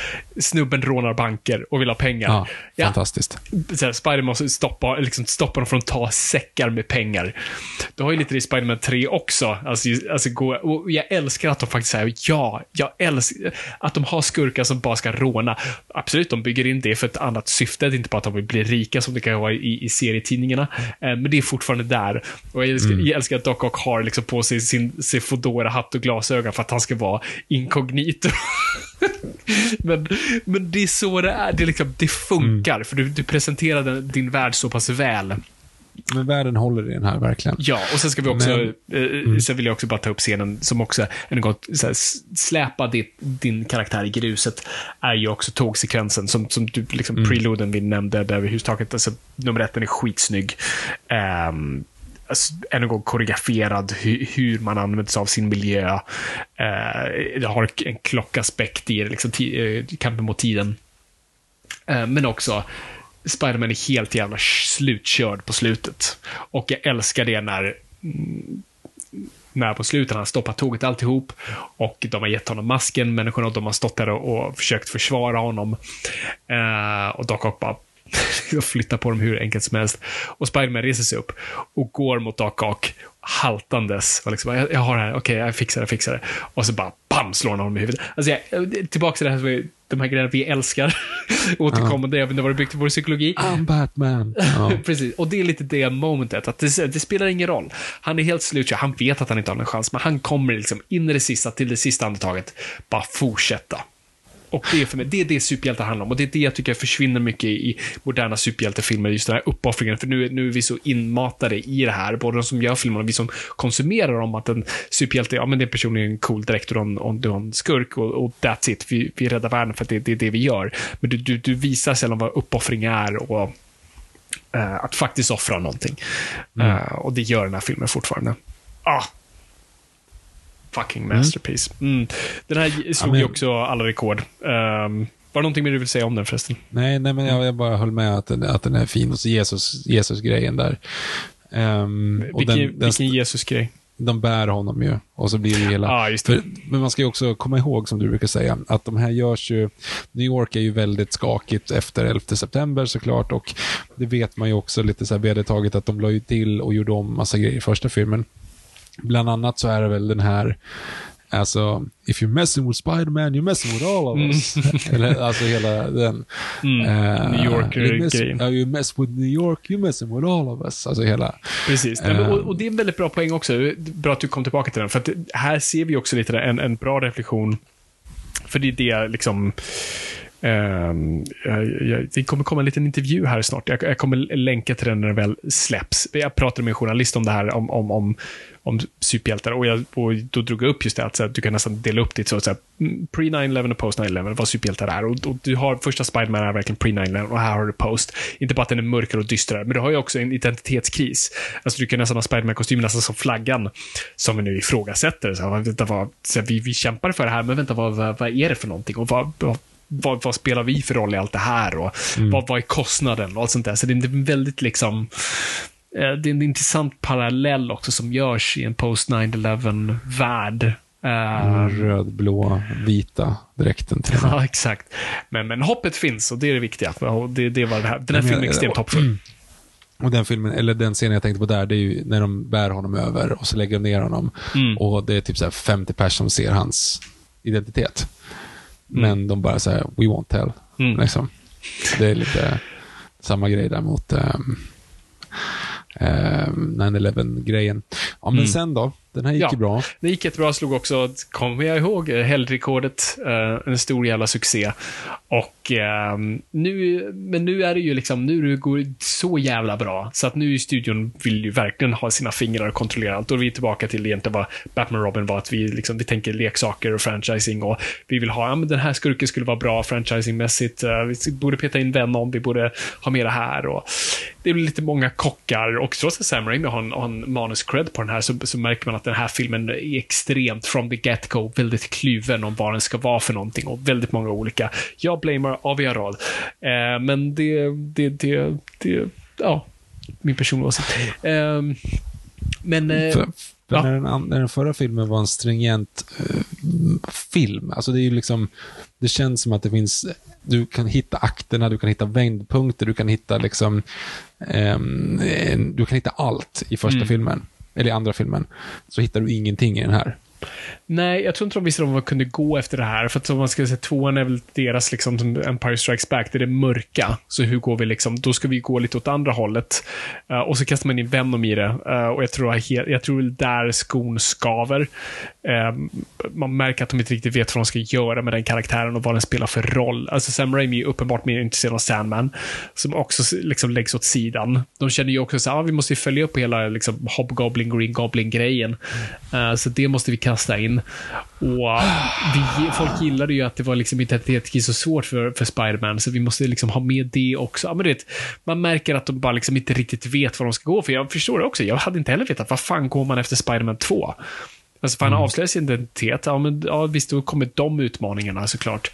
Snubben rånar banker och vill ha pengar. Ja, fantastiskt. så här, Spiderman måste stoppa, liksom stoppa dem från att ta säckar med pengar. Du har ju lite det i Spiderman 3 också. Alltså, alltså, gå, och jag älskar att de faktiskt säger ja, jag älskar att de har skurkar som bara ska råna. Absolut, de bygger in det för ett annat syfte. Det är inte bara att de vill bli rika som det kan vara i, i serietidningarna. Eh, men det är fortfarande där. Och jag älskar, jag älskar att Doc Ock har liksom på sig sin, sin Foodora-hatt och glasögon för att han ska vara inkognito. men, men det är så det är. Det, liksom, det funkar, för du, du presenterar din värld så pass väl. Men världen håller i den här, verkligen. Ja, och sen ska vi också, Men- eh, sen vill jag också bara ta upp scenen som också, en gång, så här, släpa ditt, din karaktär i gruset, är ju också tågsekvensen som, som du, liksom preloden vi nämnde, där vid hustaket, alltså nummer ett, den är skitsnygg. Um, alltså, än en gång koreograferad, hu, hur man använder sig av sin miljö. Uh, det har en klockaspekt i det, liksom, eh, kampen mot tiden. Eh, Men också, Spiderman är helt jävla slutkörd på slutet. Och jag älskar det när mm, när på slutet han stoppar tåget alltihop och de har gett honom masken, människorna, och de har stått där och, och försökt försvara honom. Eh, och Doc Ock bara flyttar på dem hur enkelt som helst. Och Spiderman reser sig upp och går mot Doc Ock haltandes. Och liksom, jag, jag har det här, okej, jag fixar det, jag fixar det. Och så bara bam, slår han honom i huvudet. Alltså, jag, tillbaka till det här, som vi- de här grejerna vi älskar. Återkommande, jag vet inte vad det byggt på vår psykologi. I'm Batman. Ja. Precis, och det är lite det momentet, att det, det spelar ingen roll. Han är helt slutkörd, han vet att han inte har någon chans, men han kommer liksom in i det sista, till det sista andetaget, bara fortsätta. Och det är för mig, det är det superhjältar handlar om. Och det är det jag tycker försvinner mycket i moderna superhjältefilmer, just den här uppoffringen. För nu, nu är vi så inmatade i det här, både de som gör filmerna och vi som konsumerar dem, att en superhjälte, ja men det är personligen en cool direkt och du är en skurk och, och that's it. Vi, vi räddar världen för att det, det är det vi gör. Men du, du, du visar sällan vad uppoffring är och eh, att faktiskt offra någonting. Eh, och det gör den här filmen fortfarande. Ah, fucking masterpiece. Mm. Den här slog men- ju också alla rekord. Um, var det någonting mer du vill säga om den förresten? Nej, nej, men jag, jag bara höll med att den, att den är fin. Och så Jesus, Jesus-grejen där. Och Vilken, den, den, vilken Jesus-grej. de bär honom ju. Och så blir det hela... Ja, just det. För, men man ska ju också komma ihåg, som du brukar säga, att de här görs ju... New York är ju väldigt skakigt efter 11 september såklart. Och det vet man ju också lite så här vedertaget att de la ju till och gjorde om massa grejer i första filmen. Bland annat så är det väl den här Alltså, if you're messing with Spider-Man, you're messing with all of us. Eller, alltså hela den. Mm. Eh, New Yorker-grejen. you ja, you mess with New York, you're messing with all of us. Alltså hela... Precis. Nej, men, och, Ehm. och det är en väldigt bra poäng också. Bra att du kom tillbaka till den. För att här ser vi också lite en, en bra reflektion. För det är det liksom... Ehm, det kommer komma en liten intervju här snart. Jag, kommer länka till den när den väl släpps. Jag pratade med en journalist om det här, om, om, om, om superhjältar. Och, jag, och då drog jag upp just det att så du kan nästan dela upp ditt så, så här, pre 9-11 och post 9-11, vad superhjältar är. Och, och du har första Spiderman är verkligen pre 9-11 och här har du post. Inte bara att den är mörkare och dystrare, men du har ju också en identitetskris. Alltså du kan nästan ha Spiderman-kostymen nästan som flaggan, som vi nu ifrågasätter. Så här, vänta, vad, så här, vi, vi kämpar för det här, men vänta, vad, vad, vad är det för någonting? Och vad, vad, vad, vad spelar vi för roll i allt det här? Och vad, vad är kostnaden? Och allt sånt där. Så det är en väldigt liksom eh, det är en intressant parallell också som görs i en post 9-11-värld. Eh, Röd, blå, vita dräkten till Ja, exakt. Men, men hoppet finns och det är det viktiga. Det, det var det här. Den här Men filmen är extremt hoppfull. Och den filmen, eller den scenen jag tänkte på där, det är ju när de bär honom över och så lägger de ner honom. Mm. Och det är typ så här 50 personer som ser hans identitet. Men de bara säger we won't tell. Mm. Liksom. Det är lite samma grej där mot um, 9-11-grejen. Ja, men Mm. sen då? Den här gick Ja. ju bra. Det gick jättebra, slog också, kommer jag ihåg, eh, helgrekordet. Eh, en stor jävla succé. Och eh, nu, men nu är det ju liksom, nu går det så jävla bra. Så att nu i studion vill ju verkligen ha sina fingrar och kontrollera allt. Och vi är tillbaka till egentligen vad Batman Robin var, att vi, liksom, vi tänker leksaker och franchising och vi vill ha, ja men den här skurken skulle vara bra franchisingmässigt. Eh, vi borde peta in Venom, vi borde ha med det här. Och det blir lite många kockar och trots att Sam Raimi har en, har en manus-cred på den här så, så märker man att att den här filmen är extremt from the get-go, väldigt kluven om vad den ska vara för någonting och väldigt många olika. Jag blamear Aviarad. Eh, men det, det, det, det, ja, min personliga åsikt. Eh, men... Eh, ja. när, den, när den förra filmen var en stringent eh, film, alltså det är ju liksom, det känns som att det finns, du kan hitta akterna, du kan hitta vändpunkter, du kan hitta liksom, en- du kan hitta allt i första Mm. filmen, eller i andra filmen, så hittar du ingenting i den här. Nej, jag tror inte de visste om vad kunde gå efter det här. För att om man ska säga tvåan är väl deras liksom som Empire Strikes Back, det är det mörka. Så hur går vi liksom, då ska vi gå lite åt andra hållet. Eh, och så kastar man in Venom i det. Eh, och jag tror, he- jag tror där skon skaver. Eh, man märker att de inte riktigt vet vad de ska göra med den karaktären och vad den spelar för roll. Alltså Sam Raimi är uppenbart mer intresserad av Sandman, som också liksom läggs åt sidan. De känner ju också att ah, vi måste följa upp hela liksom, Hobgoblin, Green Goblin-grejen. Eh, så det måste vi kasta in. Och vi, folk gillade ju att det var liksom inte att det är så svårt för, för Spider-Man, så vi måste liksom ha med det också. Ja, men vet, man märker att de bara liksom inte riktigt vet vad de ska gå för. Jag förstår det också. Jag hade inte heller vetat, vad fan går man efter Spider-Man 2? Alltså, för han avslöjar sin identitet. Ja, men ja, visst, då kommer de utmaningarna såklart.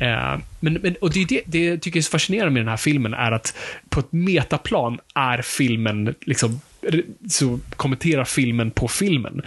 Eh, men, men, och det, det, det jag tycker är så fascinerande med den här filmen är att på ett metaplan är filmen, liksom, så kommenterar filmen på filmen.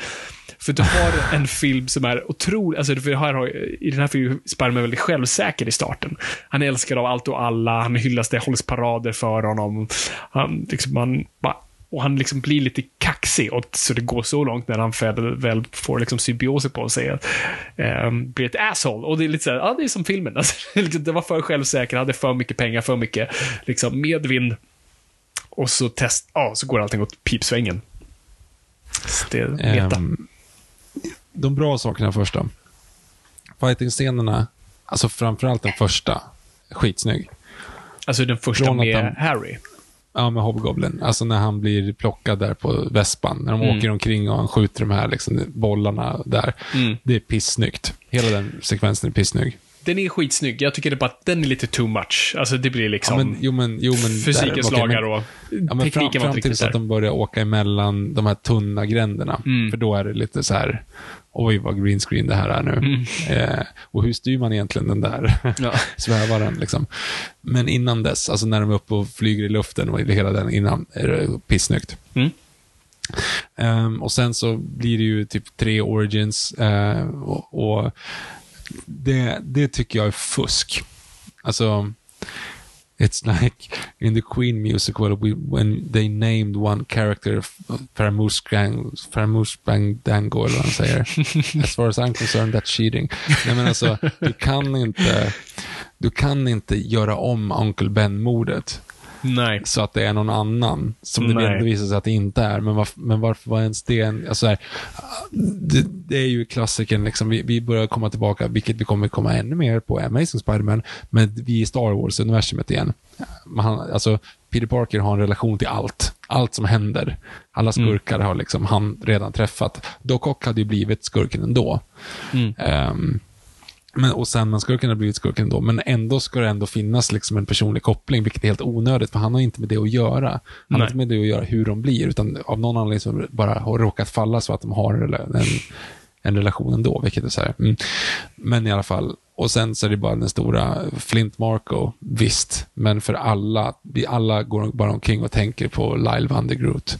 För du har en film som är otrolig, alltså för här har, i den här filmen är Spiderman väldigt självsäker i starten. Han älskar av allt och alla, han hyllas, det hålls parader för honom. Han, liksom, han, bara- och han liksom blir lite kaxig, och så det går så långt när han väl, väl får liksom symbioser på sig att ehm, blir ett asshole. Och det är lite så här, ja det är som filmen. Alltså, liksom, det var för självsäker, hade för mycket pengar, för mycket liksom, medvind. Och så test, ja, så går allting åt pipsvängen. Så det är meta. Um, de bra sakerna först då. Fighting-scenerna, alltså framförallt den första, skitsnygg. Alltså den första Från med de- Harry. Ja, med Hobgoblin. Alltså när han blir plockad där på vespan. När de Mm. åker omkring och han skjuter de här liksom, bollarna där. Mm. Det är pissnyggt. Hela den sekvensen är pissnygg. Den är skitsnygg. Jag tycker det bara att den är lite too much. Alltså det blir Ja, liksom men, jo, men, jo, men, fysikens där, lagar och ja, men fram, tekniken var fram inte till riktigt så att de börjar åka emellan de här tunna gränderna. Mm. För då är det lite så här, oj vad green screen det här är nu. Eh, och hur styr man egentligen den där Mm. Ja. svävaren? Liksom. Men innan dess, alltså när de är uppe och flyger i luften och hela den innan, är det pissnyggt. Mm. Ehm, och sen så blir det ju typ tre origins eh, och, och det, det tycker jag är fusk. Alltså, it's like in the Queen musical we, when they named one character Faramusbandango eller vad han säger. as far as I'm concerned that's cheating. Nej men alltså, du kan inte, du kan inte göra om Uncle Ben-mordet Nej. så att det är någon annan, som det Nej. ändå visar sig att det inte är. Men, varf- men varför var ens det en... Alltså här, det, det är ju klassikern, liksom. vi, vi börjar komma tillbaka, vilket vi kommer komma ännu mer på Amazing Spider-Man, men vi är i Star Wars-universumet igen. Man, alltså, Peter Parker har en relation till allt. Allt som händer. Alla skurkar har liksom han redan träffat. Doc Ock hade ju blivit skurken ändå. Mm. Ehm, men, och sen man skurken har blivit skurken ändå, men ändå ska det ändå finnas liksom en personlig koppling, vilket är helt onödigt, för han har inte med det att göra. Han har Nej. inte med det att göra hur de blir, utan av någon anledning så bara har råkat falla så att de har en, en, relation ändå, vilket är så här. Mm. Men i alla fall, och sen så är det bara den stora Flint Marco, visst, men för alla, vi alla går bara omkring och tänker på Lyle Van der Groot.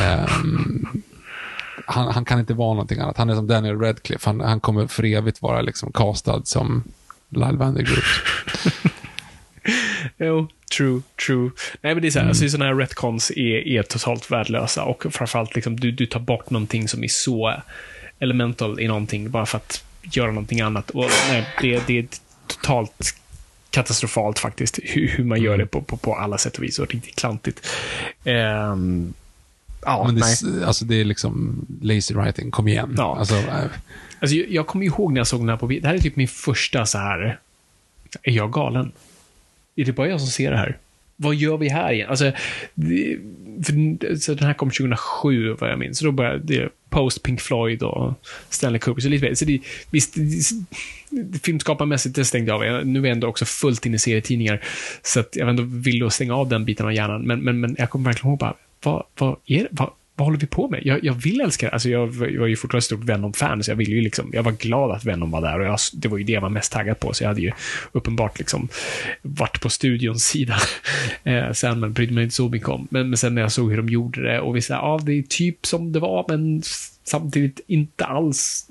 Ehm, han, han kan inte vara någonting annat. Han är som Daniel Radcliffe. Han, han kommer för evigt vara liksom castad som Lyle Van der Groot. Jo, true, true. Nej, men det är så här, Mm. alltså, sådana här retcons är, är totalt värdelösa och framförallt liksom, du, du tar bort någonting som är så elemental i någonting bara för att göra någonting annat. Och, nej, det, det är totalt katastrofalt faktiskt, hur, hur man Mm. gör det på, på, på alla sätt och vis och riktigt klantigt. Ehm, ja, Men det, nej. är- alltså, det är liksom lazy writing, kom igen. Ja. Alltså, äh, Alltså, jag, kommer ihåg när jag såg den här på. Det här är typ min första så här. Är jag galen? Är det bara jag som ser det här? Vad gör vi här igen? Alltså, det, för, så den här kom 2007, vad jag minns. Så då började det post Pink Floyd och Stanley Kubrick. Så, lite, så det, visst, det, filmskaparmässigt, det stängde jag av. Nu är jag ändå också fullt inne i serietidningar. Så att jag ändå att stänga av den biten av hjärnan. Men, men, men jag kommer verkligen ihåg bara, vad, vad är? Vad, vad håller vi på med? Jag, jag vill älska det. Alltså jag, var- jag var ju fortfarande stort Venom-fan, så jag ville ju liksom, jag var glad att Venom var där och jag, det var ju det jag var mest taggad på, så jag hade ju uppenbart liksom varit på studions sida. Eh, sen, men brydde mig inte så mycket om. Men, men sen när jag såg hur de gjorde det och vi sa, ja, det är typ som det var, men samtidigt inte alls,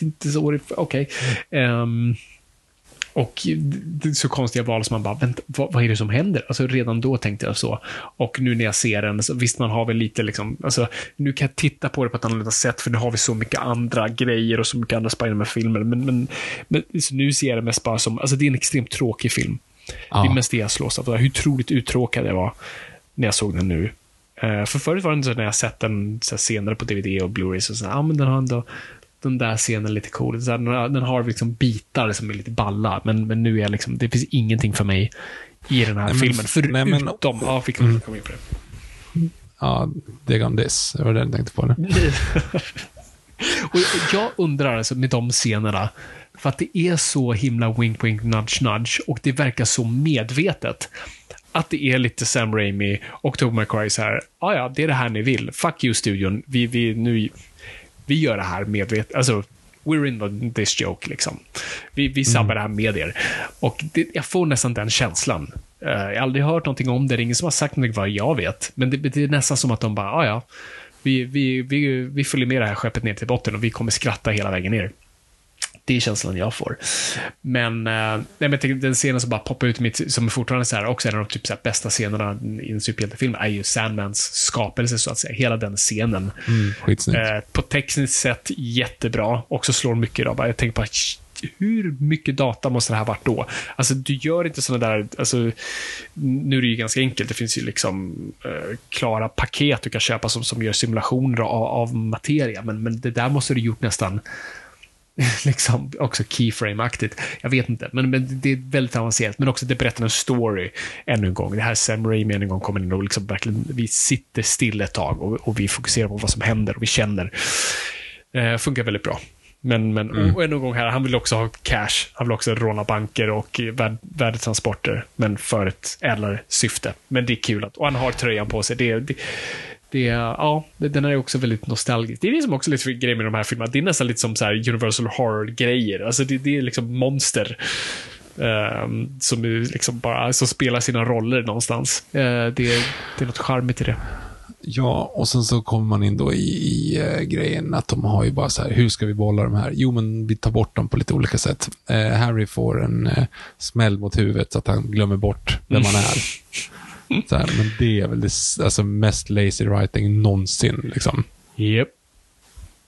inte så, det- okej. Um, och det är så konstiga val som man bara, vänta, vad, vad är det som händer? Alltså redan då tänkte jag så. Och nu när jag ser den, så visst man har väl lite liksom, alltså nu kan jag titta på det på ett annorlunda sätt för nu har vi så mycket andra grejer och så mycket andra Spiderman-filmer. Men, men, men nu ser jag det mest bara som, alltså det är en extremt tråkig film. Ja. Det är mest det jag slås av. Hur otroligt uttråkad jag var när jag såg den nu. Eh, för förut var det så när jag sett den senare på DVD och Blu-ray så, så ja men den har ändå den där scenen lite cool. Så här, den, har, liksom bitar som är lite balla, men, men nu är liksom, det finns ingenting för mig i den här Nej, men- filmen. Förutom, nej, men- ja, vi kan komma in på det. Ja, Dig on this. Det var det jag tänkte på. Och jag undrar alltså med de scenerna, för att det är så himla wink, wink, nudge, nudge och det verkar så medvetet. Att det är lite Sam Raimi och Tobey Maguire så här, ja ja, det är det här ni vill. Fuck you studion, vi, vi, nu, vi gör det här medvetet. Alltså, we're in this joke liksom. Vi, vi sabbar det här med er. Och det, jag får nästan den känslan. Eh, jag har aldrig hört någonting om det, det är ingen som har sagt någonting vad jag vet. Men det, det är nästan som att de bara, ja ja, vi, vi, vi, vi följer med det här skeppet ner till botten och vi kommer skratta hela vägen ner. Det är känslan jag får. Men, eh, nej, men den scenen som bara poppar ut i mitt, som är fortfarande så här, också en av de typ så här bästa scenerna i en superhjältefilm, är ju Sandmans skapelse, så att säga. Hela den scenen. Mm. Eh, på tekniskt sätt jättebra. Också slår mycket idag. Bara Jag tänker på sh- hur mycket data måste det här varit då? Alltså, du gör inte sådana där, alltså, nu är det ju ganska enkelt. Det finns ju liksom eh, klara paket du kan köpa som, som gör simulationer av, av materia, men, men det där måste du gjort nästan liksom också keyframe-aktigt. Jag vet inte, men, men det är väldigt avancerat. Men också det berättar en story ännu en gång. Det här Sam Raimi ännu en gång kommer in och liksom verkligen, vi sitter still ett tag och, och vi fokuserar på vad som händer och vi känner. Eh, funkar väldigt bra. Men, men och ännu en gång här, han vill också ha cash. Han vill också råna banker och värd, värdetransporter, men för ett ädlare syfte. Men det är kul att, och han har tröjan på sig. Det, det, det, är- ja, den är också väldigt nostalgisk. Det är det som också är lite grej med de här filmerna. Det är nästan lite som så Universal Horror-grejer. Alltså det, det är liksom monster. ehm, som liksom bara, som spelar sina roller någonstans. Eh, det, det är något charmigt i det. Ja, och sen så kommer man in då i, i eh, grejen att de har ju bara så här, hur ska vi bolla de här? Jo, men vi tar bort dem på lite olika sätt. Eh, Harry får en smäll mot huvudet så att han glömmer bort vem han är. Så här, men det är väl det alltså, mest lazy writing någonsin. Liksom. Japp.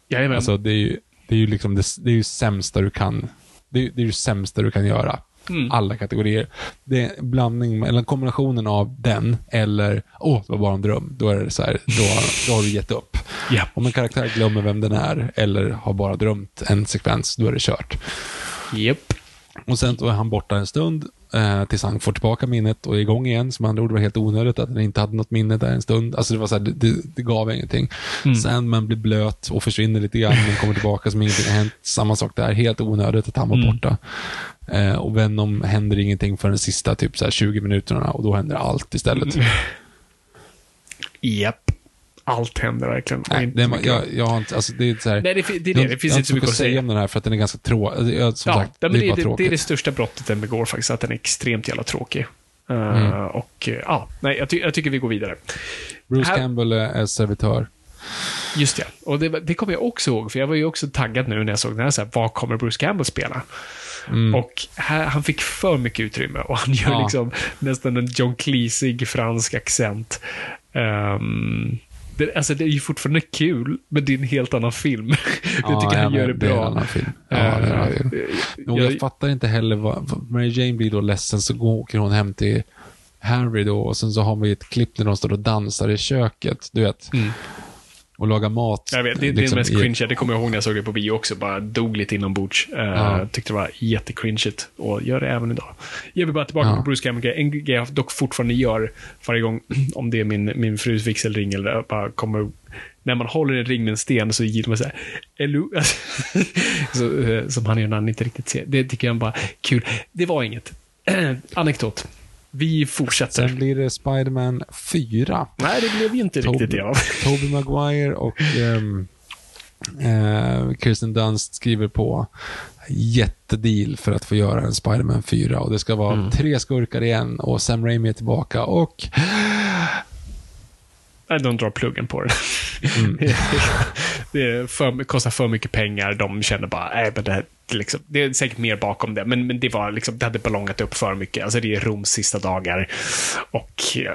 Jajamän. Alltså, det är ju, det är ju liksom det, det är ju sämsta du kan, det är, det är ju sämsta du kan göra. Mm. Alla kategorier. Det är blandning, eller kombinationen av den eller, åh, det var bara en dröm. Då är det så här, då, då har du gett upp. Ja. Om en karaktär glömmer vem den är eller har bara drömt en sekvens, då är det kört. Japp. Och sen då är han borta en stund eh, tills han får tillbaka minnet och är igång igen. Som andra ord var helt onödigt att han inte hade något minne där en stund. Alltså det var så här, det, det, gav ingenting. Sen man blir blöt och försvinner lite grann, men kommer tillbaka som ingenting har hänt. Samma sak där, helt onödigt att han var borta. Eh, och Venom händer ingenting för de sista typ så här 20 minuterna och då händer allt istället. Japp. Allt händer verkligen. Nej, det, är- jag, jag har inte, alltså det är så här, Nej, det, fi- det är det. Det finns jag inte så mycket att säga. om den här för att den är ganska tråkig. Som Ja, sagt, men det är det, det, det är det största brottet den begår faktiskt, att den är extremt jävla tråkig. Eh, Mm. Och eh, ja, nej, jag, ty jag tycker vi går vidare. Bruce här- Campbell är servitör. Just det. Och det, det kommer jag också ihåg, för jag var ju också taggad nu när jag såg den här, så här vad kommer Bruce Campbell spela? Och här, han fick för mycket utrymme och han gör Mm. Ja. liksom nästan en John Cleesig fransk accent. Um, det, alltså det är ju fortfarande kul, men det är en helt annan film. jag tycker han ja, gör det men är en bra. annan film. Ja, det är han ju. Eh, Jo, jag, fattar inte heller vad, Mary Jane blir då ledsen så går, åker hon hem till Harry då och sen så har ju ett klipp när de står och dansar i köket, du vet. Och lagar mat. Jag vet, det, är liksom det mest cringe. Det kommer jag ihåg när jag såg det på bio också. Bara dog lite inombords. Uh, Ja. Tyckte det var jättecringeigt. Och gör det även idag. Jag vill bara tillbaka Ja. på Bruce Campbell. En grej jag dock fortfarande gör varje gång, om det är min, min frus vigselring eller bara kommer när man håller en ring med en sten så gillar man så här, Hello? så, eh, som han gör när han inte riktigt ser. Det tycker jag bara kul. Det var inget. Anekdot. Vi fortsätter. Sen blir det Spider-Man 4. Nej, det blev ju inte riktigt det. va? Tobey Maguire och ehm, eh, Kirsten Dunst skriver på jättedeal för att få göra en Spider-Man 4 och det ska vara Mm. tre skurkar igen och Sam Raimi är tillbaka och Nej, de drar pluggen på det. Mm. det för, kostar för mycket pengar. De känner bara, nej, men det, här, liksom, det är säkert mer bakom det, men, men det, var liksom, det hade ballongat upp för mycket. Alltså, det är Roms sista dagar. Och eh,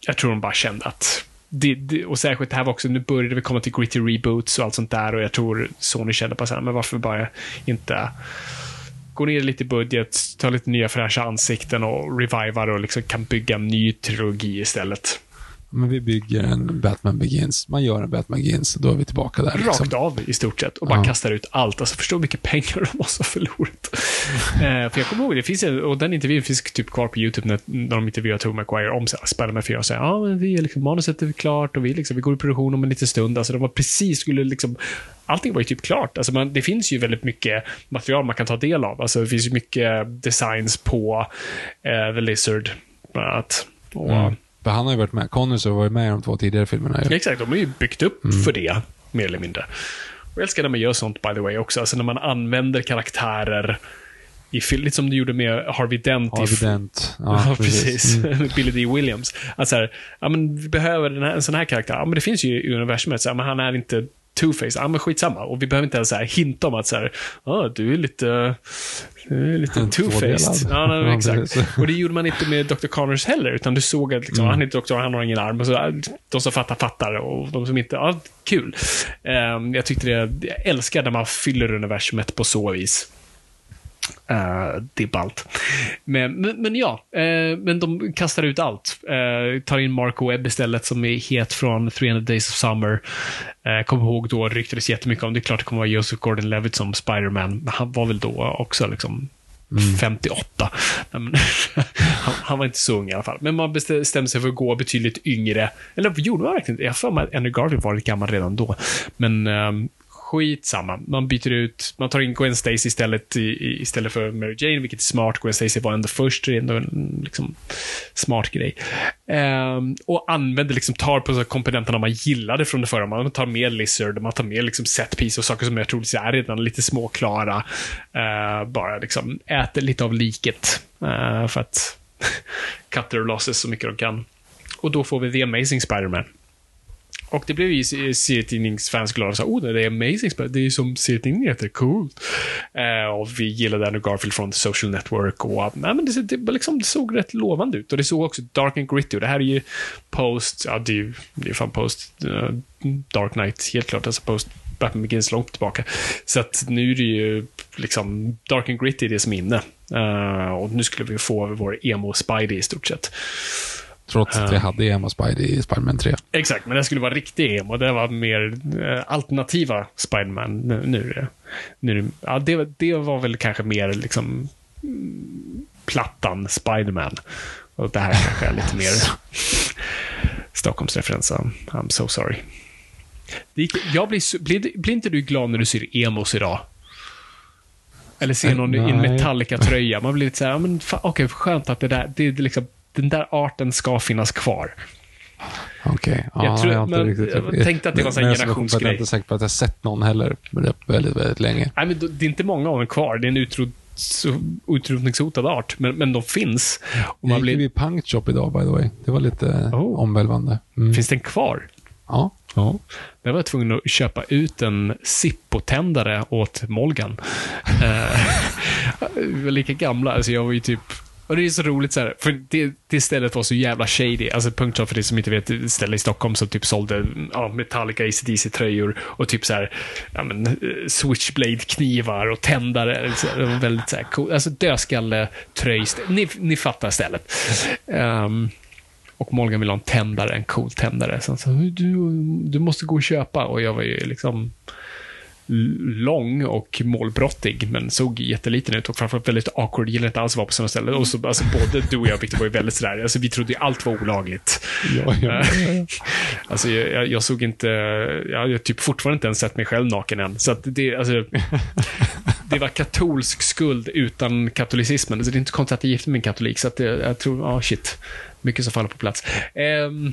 jag tror de bara kände att det, det, och särskilt det här var också, nu började vi komma till gritty reboots och allt sånt där och jag tror Sony kände på så här, men varför bara inte gå ner lite i budget, ta lite nya fräscha ansikten och reviva det och liksom kan bygga en ny trilogi istället men vi bygger en Batman Begins. Man gör en Batman Begins och då är vi tillbaka där. Liksom. Rakt av i stort sett och bara Ja. kastar ut allt. Alltså förstå hur mycket pengar de måste ha förlorat. eh, för jag kommer ihåg, det finns och den intervjun finns typ kvar på YouTube när, när de intervjuar Tobey Maguire om Spider-Man 4 och säger ja, men vi är liksom, manuset är klart och vi, liksom, vi går i produktion om en liten stund. Alltså de var precis, skulle liksom, allting var ju typ klart. Alltså man, det finns ju väldigt mycket material man kan ta del av. Alltså det finns ju mycket designs på eh, The Lizard, bland annat. Och, Mm. För han har ju varit med. Connors har varit med i de två tidigare filmerna. Ju. Exakt, de är ju byggt upp för det, mer eller mindre. Och jag älskar när man gör sånt, by the way, också. Alltså när man använder karaktärer i film, lite som du gjorde med Harvey Dent. Harvey Dent. Ja, precis. Mm. Billy D. Williams. Att så här, ja, men vi behöver den här, en sån här karaktär. Ja, men det finns ju i universumet, så här, men han är inte Two-Face. Ja, men skitsamma. Och vi behöver inte ens så här, hinta om att så här, ah, du är lite, du är lite two-faced. Ja, nej, exakt. Och det gjorde man inte med Dr. Connors heller, utan du såg att liksom, han är doktor, han har ingen arm. Och så, äh, de som fattar, fattar. Och de som inte, ja, kul. Ehm, jag tyckte det, jag älskar när man fyller universumet på så vis. Uh, det är ballt. Men, men, men ja, eh, men de kastar ut allt. Eh, tar in Mark Webb istället som är het från 300 Days of Summer. Uh, Kommer ihåg då ryktades jättemycket om, det är klart det kommer vara Joseph Gordon-Levitt som Spider-Man, men han var väl då också liksom 58. Nej, men, han, han var inte så ung i alla fall. Men man bestämde sig för att gå betydligt yngre. Eller gjorde man verkligen det? Jag har för mig att Andrew Garfield var lite gammal redan då. Men um, skitsamma. Man byter ut, man tar in Gwen Stacy istället, i, istället för Mary Jane, vilket är smart. Gwen Stacy var ändå först, det är ändå en liksom, smart grej. Um, och använder, liksom, tar på så här komponenterna man gillade från det förra. Man tar med Lizard, man tar med liksom, setpiece och saker som jag troligtvis är redan lite småklara. Uh, bara liksom äter lite av liket. Uh, för att cut their losses så mycket de kan. Och då får vi The Amazing Spider-Man. Och det blev ju serietidningsfans glada. Så, oh, det är amazing. Det är ju som serietidningen heter. Coolt. Eh, och vi gillade Andrew Garfield från The Social Network. Och, nej, men det, det, liksom, det såg rätt lovande ut. Och det såg också dark and gritty. Och det här är ju post, ja det är ju det är fan post uh, Dark Knight, helt klart. Alltså post Batman Begins långt tillbaka. Så att nu är det ju liksom dark and gritty det som är inne. Uh, och nu skulle vi få vår emo Spidey i stort sett. Trots att vi hade Emma Spidey i Spider-Man 3. Exakt, men det skulle vara riktig emo. Det var mer eh, alternativa Spiderman. Nu, det- nu, ja, det, var- det var väl kanske mer liksom mm, plattan Spiderman. Och det här kanske är lite mer Stockholmsreferens. I'm- so sorry. Jag blir, blir, blir inte du glad när du ser emos idag? Eller ser någon i en. Metallica-tröja. Man blir lite så här, okej, skönt att det där, det är liksom, den där arten ska finnas kvar. Okej. Ja, Jag tror- har inte men riktigt- jag tänkte att det var en jag generationsgrej. Jag är inte säker på att jag har sett någon heller. Väldigt, väldigt länge. Nej, men det är inte många av dem kvar. Det är en utrot- utrotningshotad art, men, men de finns. Och man Jag gick blir, blir... Punk Shop idag, by the way. Det var lite Oh. omvälvande. Mm. finns den kvar? Ja. Ja. Där var jag tvungen att köpa ut en Zippo-tändare åt Molgan. Eh, vi var lika gamla, alltså jag var ju typ och det är så roligt så här, för det, det stället var så jävla shady. Alltså Punkt för det som inte vet, ett ställe i Stockholm som typ sålde ja, Metallica ACDC-tröjor och typ så här, ja, men, eh, Switchblade-knivar och tändare. Så Det var väldigt så här cool. Alltså dödskalle-tröj. Ni, ni fattar stället. Um, och Morgan ville ha en tändare, en cool tändare. Så han sa, du, du måste gå och köpa. Och jag var ju liksom lång och målbrottig, men såg jätteliten ut och framförallt väldigt awkward. Gillade inte alls att vara på sådana ställen. Och så, alltså, både du och jag, Victor, var ju väldigt sådär, alltså, vi trodde ju allt var olagligt. Ja, ja. Alltså, jag, jag, såg inte, jag har typ fortfarande inte ens sett mig själv naken än. Så att det, alltså, det var katolsk skuld utan katolicismen. Så det är inte konstigt att jag gifte mig med en katolik, så att det, jag tror, ja, oh shit. Mycket som faller på plats. Um,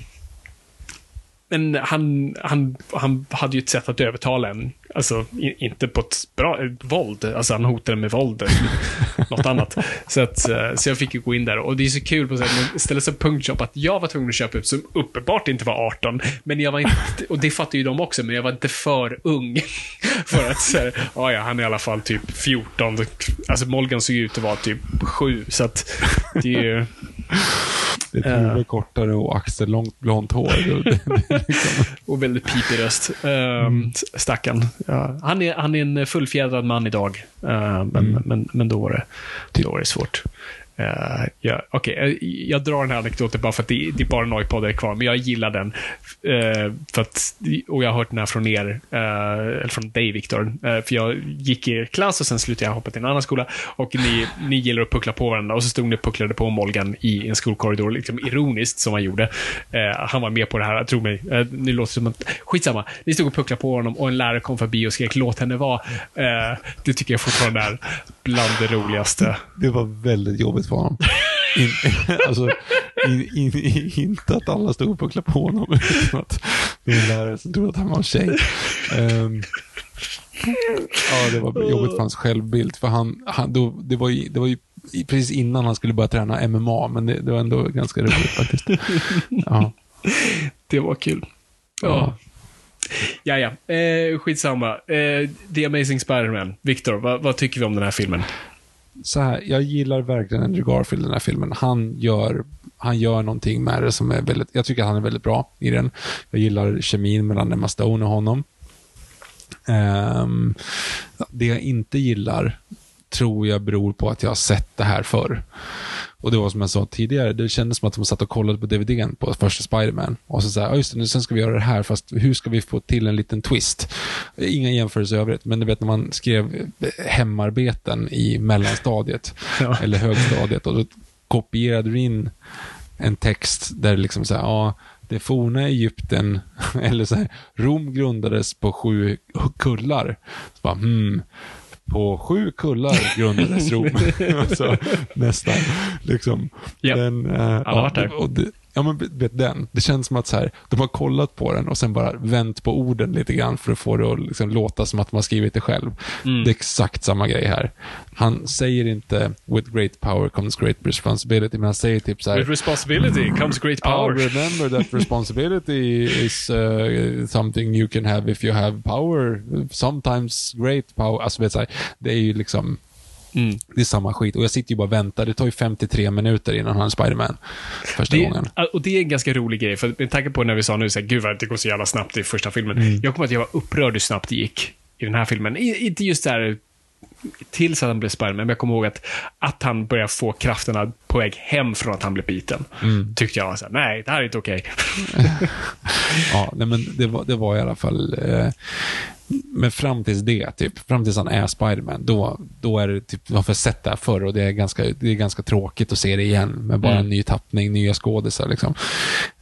men han, han, han hade ju ett sätt att övertala en. Alltså, inte på ett bra våld. Alltså, han hotade med våld. något annat. Så, att, eh, så jag fick ju gå in där. Och det är så kul på så att ställa sig punktshop att jag var tvungen att köpa upp som uppenbart inte var 18. Men jag var inte, och det fattar ju de också, men jag var inte för ung. för att säga, ja, ja, han är i alla fall typ 14. Alltså Molgan såg ut att vara typ 7. Så att det är ju... Ett huvud uh, kortare och axellångt blont hår. liksom. och väldigt pipig röst. Uh, mm. Stackarn. Ja, han, är, han är en fullfjädrad man idag. Uh, men, mm. men, men då var det, då var det svårt. Uh, ja, okay. jag, eh, jag drar den här anekdoten bara för att det, det är bara Noipod kvar, men jag gillar den. Uh, för att, och jag har hört den här från er, uh, eller från dig Viktor. för jag gick i er klass och sen slutade jag hoppa till en annan skola. Och ni, ni gillar att puckla på varandra och så stod ni och pucklade på Molgan i en skolkorridor, liksom ironiskt som han gjorde. han var med på det här, tro mig. Uh, nu låter det som att, skitsamma. Ni stod och pucklade på honom och en lärare kom förbi och skrek låt henne vara. det tycker jag fortfarande är bland det roligaste. Det var väldigt jobbigt för honom. In, alltså, in, in, inte att alla stod och pucklade på honom, utan att en lärare som trodde att han var en tjej. Um, ja, det var jobbigt för hans självbild. För han, han, då, det, var ju, det var ju precis innan han skulle börja träna MMA, men det, det var ändå ganska roligt faktiskt. Ja. Det var kul. Ja. Ja, ja. Eh, skitsamma. Eh, The Amazing Spider-Man. Viktor, vad, vad tycker vi om den här filmen? Så här, jag gillar verkligen Andrew Garfield i den här filmen. Han gör, han gör någonting med det som är väldigt, jag tycker att han är väldigt bra i den. Jag gillar kemin mellan Emma Stone och honom. Um, det jag inte gillar tror jag beror på att jag har sett det här förr. Och det var som jag sa tidigare, det kändes som att de satt och kollade på DVDn på första Spiderman. Och så sa just det, nu sen ska vi göra det här, fast hur ska vi få till en liten twist? Inga jämförelser i övrigt, men du vet när man skrev hemarbeten i mellanstadiet, ja. eller högstadiet, och då kopierade du in en text där det liksom så här, ja, det forna Egypten, eller så här, Rom grundades på sju kullar. Så bara, hmm, på sju kullar grundades Rom. alltså, nästan. Liksom. Yep. Den, uh, Alla ja, varit där. Och det, ja, men vet den. Det känns som att så här, de har kollat på den och sen bara vänt på orden lite grann för att få det att liksom låta som att man skrivit det själv. Mm. Det är exakt samma grej här. Han säger inte “With great power comes great responsibility”, men han säger typ så här, “With responsibility comes great power”. Oh, remember that responsibility is uh, something you can have if you have power. Sometimes great power. Alltså, vet, så här, det är ju liksom Mm. Det är samma skit. Och jag sitter ju bara och väntar. Det tar ju 53 minuter innan han är Spiderman. Första det, gången. Och det är en ganska rolig grej. För med tanke på när vi sa nu, så här, gud vad det går så jävla snabbt i första filmen. Mm. Jag kommer att jag var upprörd hur snabbt det gick i den här filmen. Inte just där tills att han blev Spiderman, men jag kommer ihåg att, att han började få krafterna på väg hem från att han blev biten. Mm. Tyckte jag var såhär, nej, det här är inte okej. Okay. ja, nej, men det var, det var i alla fall eh, men fram tills det, typ, fram tills han är Spiderman, då, då är det typ, jag har sett det här förr och det är, ganska, det är ganska tråkigt att se det igen med bara mm. en ny tappning, nya skådisar liksom.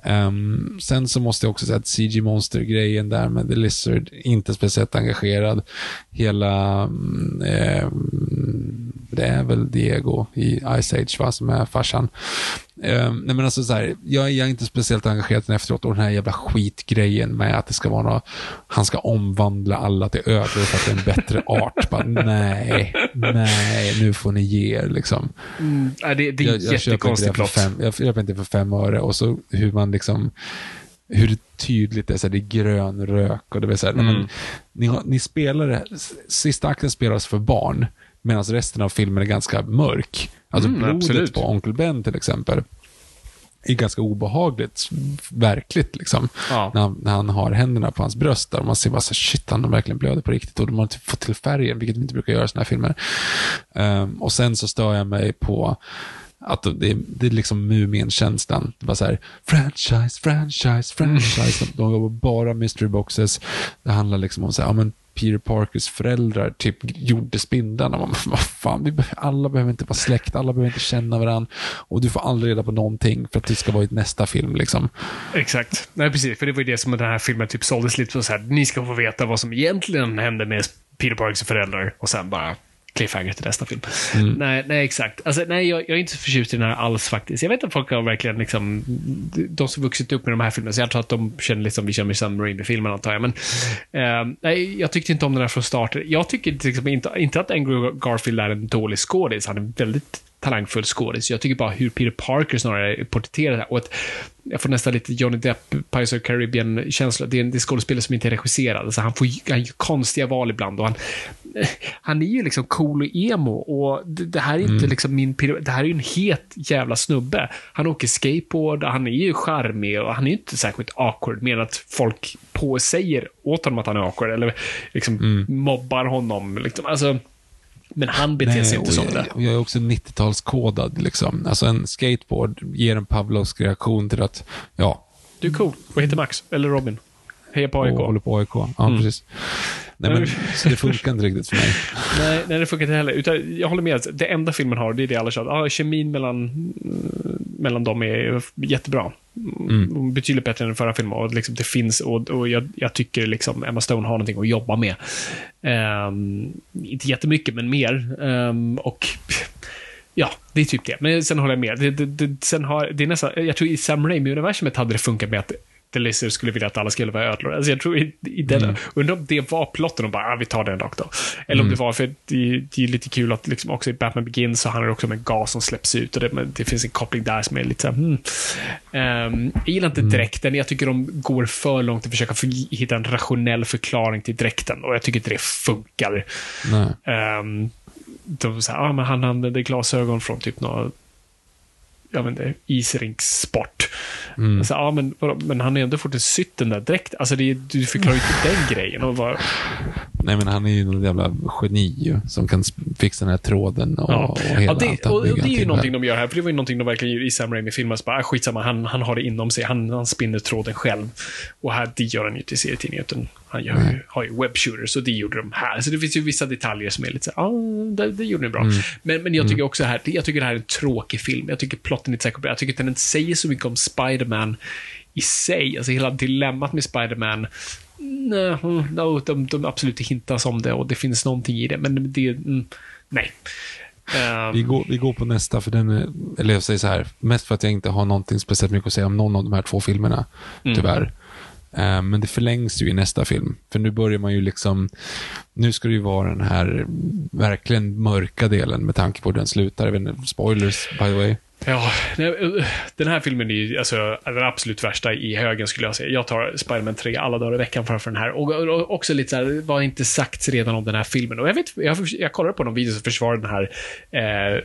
Um, sen så måste jag också säga att CG Monster-grejen där med The Lizard, inte speciellt engagerad. Hela, um, det är väl Diego i Ice Age va, som är farsan. Um, nej men alltså så här, jag, är inte speciellt engagerad efteråt och den här jävla skitgrejen med att det ska vara något, han ska omvandla alla till ödlor för att det är en bättre art. Bara, nej, nej, nu får ni ge er liksom. Mm, det, det är jag, jag jättekonstig plott. Jag köper inte för fem öre och så hur man liksom hur tydligt det är, så här, det är grön rök och det så här, mm. men, ni, ni spelar, sista akten spelas för barn, medan resten av filmen är ganska mörk. Alltså mm, blodet absolut. på Onkel Ben till exempel är ganska obehagligt, verkligt liksom. Ja. När, han, när, han, har händerna på hans bröst där och man ser bara så shit, han verkligen blöder på riktigt och de har typ fått till färgen, vilket vi inte brukar göra i sådana här filmer. Um, och sen så stör jag mig på att det, det är liksom Mumien-känslan. Det var så här, franchise, franchise, franchise. De var bara mystery boxes. Det handlar liksom om så här, ja men Peter Parkers föräldrar typ gjorde spindlarna. Man, vad fan, vi, alla behöver inte vara släkt, alla behöver inte känna varandra. Och du får aldrig reda på någonting för att det ska vara i nästa film. Liksom. Exakt. Nej, precis. För det var ju det som den här filmen typ såldes lite så här. Ni ska få veta vad som egentligen hände med Peter Parkers föräldrar. Och sen bara, cliffhanger till nästa film. Nej, nej, exakt. Alltså, nej, jag, jag är inte så förtjust i den här alls faktiskt. Jag vet att folk har verkligen liksom, de som vuxit upp med de här filmerna, så jag tror att de känner lite som vi känner med Sam Raimi-filmen antar jag. Men eh, nej, jag tyckte inte om den här från starten. Jag tycker liksom inte, inte att Andrew Garfield är en dålig skådis. Han är väldigt talangfull skådis. Jag tycker bara hur Peter Parker snarare är porträtterad här. Och att jag får nästan lite Johnny Depp, Pirates of Caribbean-känsla. Det är en det är skådespelare som inte är regisserad. Alltså han får han gör konstiga val ibland och han, han är ju liksom cool och emo och det, det här är inte liksom min, det här är ju en het jävla snubbe. Han åker skateboard, han är ju charmig och han är ju inte särskilt awkward, mer att folk på säger åt honom att han är awkward eller liksom mobbar honom. Liksom. Alltså, men han beter sig inte som jag, det. jag är också 90-talskodad. Liksom. Alltså en skateboard ger en Pavlovsk reaktion till att, ja, Du är cool. Vad heter Max? Eller Robin? Heja på AIK. och håller på AIK. Ja, precis. Nej, men, så det funkar inte riktigt för mig. Nej, nej, det funkar inte heller. Utan jag håller med. Det enda filmen har, det är det alla tjatar ah, Kemin mellan, mellan dem är jättebra. Mm. Betydligt bättre än den förra filmen. Och liksom det finns, och, och jag, jag tycker liksom Emma Stone har någonting att jobba med. Ehm, inte jättemycket, men mer. Ehm, och Ja, det är typ det. Men sen håller jag med. Det, det, det, sen har, det är nästan, jag tror i Sam Raimi-universumet hade det funkat med att The Lizard skulle vilja att alla skulle vara ödlor. Alltså jag tror i, i den, Mm. undrar om det var plotten och bara, ah, vi tar den rakt av. Eller om Mm. det var, för det, det är lite kul att liksom också i Batman Begins så handlar det också om en gas som släpps ut och det, men det finns en koppling där som är lite så här, hmm. Ehm, Jag gillar Mm. inte dräkten, jag tycker de går för långt att försöka för, hitta en rationell förklaring till dräkten och jag tycker inte det funkar. Um, de säger, ah, men han använde glasögon från typ någon jag vet inte, isrinkssport. Mm. Så, ja, men, men han har ändå fått sytt den där direkt. Alltså, det, du förklarar ju inte den grejen. Och bara, Nej, men han är ju någon jävla geni som kan fixa den här tråden och, ja. och hela ja, det, och, och det är ju någonting de gör här, för det var ju någonting de verkligen gjorde i Sam Raimi-filmen. Så bara, ah, skitsamma, han, han har det inom sig. Han, han spinner tråden själv. Och här, det gör han ju inte i serietidningen, utan han gör ju, har ju webbshooters och det gjorde de här. Så det finns ju vissa detaljer som är lite så här, ah, det, det gjorde ni bra. Mm. Men, men jag tycker också här, jag tycker det här är en tråkig film. Jag tycker plotten är inte särskilt bra. Jag tycker att den inte säger så mycket om Spider-Man i sig. Alltså hela dilemmat med Spider-Man Nej, mm, de, de absolut hintas om det och det finns någonting i det, men det, mm, nej. Ehm, Vi går, vi går på nästa, för den är, eller jag säger så här, mest för att jag inte har någonting speciellt mycket att säga om någon av de här två filmerna, Mm. tyvärr. Eh, men det förlängs ju i nästa film. För nu börjar man ju liksom, nu ska det ju vara den här verkligen mörka delen med tanke på hur den slutar. Jag vet inte, spoilers by the way. Ja, eh, den här filmen är ju alltså, den absolut värsta i högen skulle jag säga. Jag tar Spiderman 3 alla dagar i veckan framför den här. Och, också lite så här, vad har inte sagts redan om den här filmen? Och jag vet, jag, jag kollade på någon video som försvarade den här eh,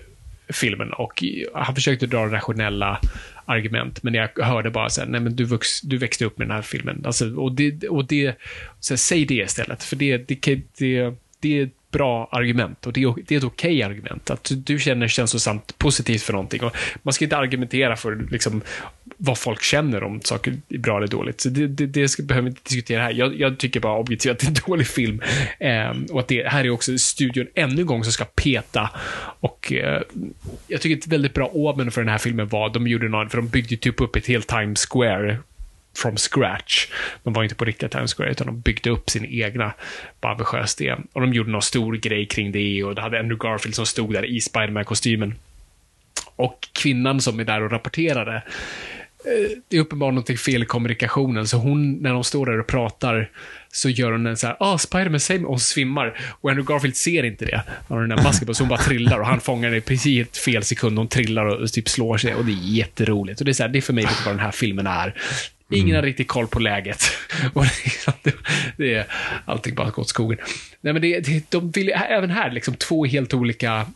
filmen och han försökte dra rationella argument, men jag hörde bara så här, nej men du, vux, du växte upp med den här filmen. Alltså, och det, och det så här, säg det istället, för det, det, det, det är ett bra argument och det är, det är ett okej argument. Att du, du känner känslosamt positivt för någonting. Och man ska inte argumentera för liksom, vad folk känner om saker är bra eller dåligt. Så det, det, det ska, behöver vi inte diskutera här. Jag, jag tycker bara objektivt att det är en dålig film. Eh, och att det här är också studion ännu en gång som ska peta. Och eh, jag tycker ett väldigt bra omen för den här filmen var, de gjorde någon, för de byggde typ upp ett helt Times Square from scratch. De var inte på riktiga Times Square, utan de byggde upp sin egna på ambitiös det. Och de gjorde någon stor grej kring det och det hade Andrew Garfield som stod där i Spiderman-kostymen. Och kvinnan som är där och rapporterade, det är uppenbarligen någonting fel i kommunikationen, så hon, när de står där och pratar, så gör hon en så här, ah, Spiderman säger mig, och hon svimmar. Och Andrew Garfield ser inte det. Han har den där masken på, så hon bara trillar och han fångar i precis fel sekund. Hon trillar och typ slår sig och det är jätteroligt. Och det är så här, det är för mig lite vad den här filmen är. Ingen har riktigt koll på läget. Och det, det är allting bara gått åt skogen. Nej, men det, det, de vill, även här, liksom två helt olika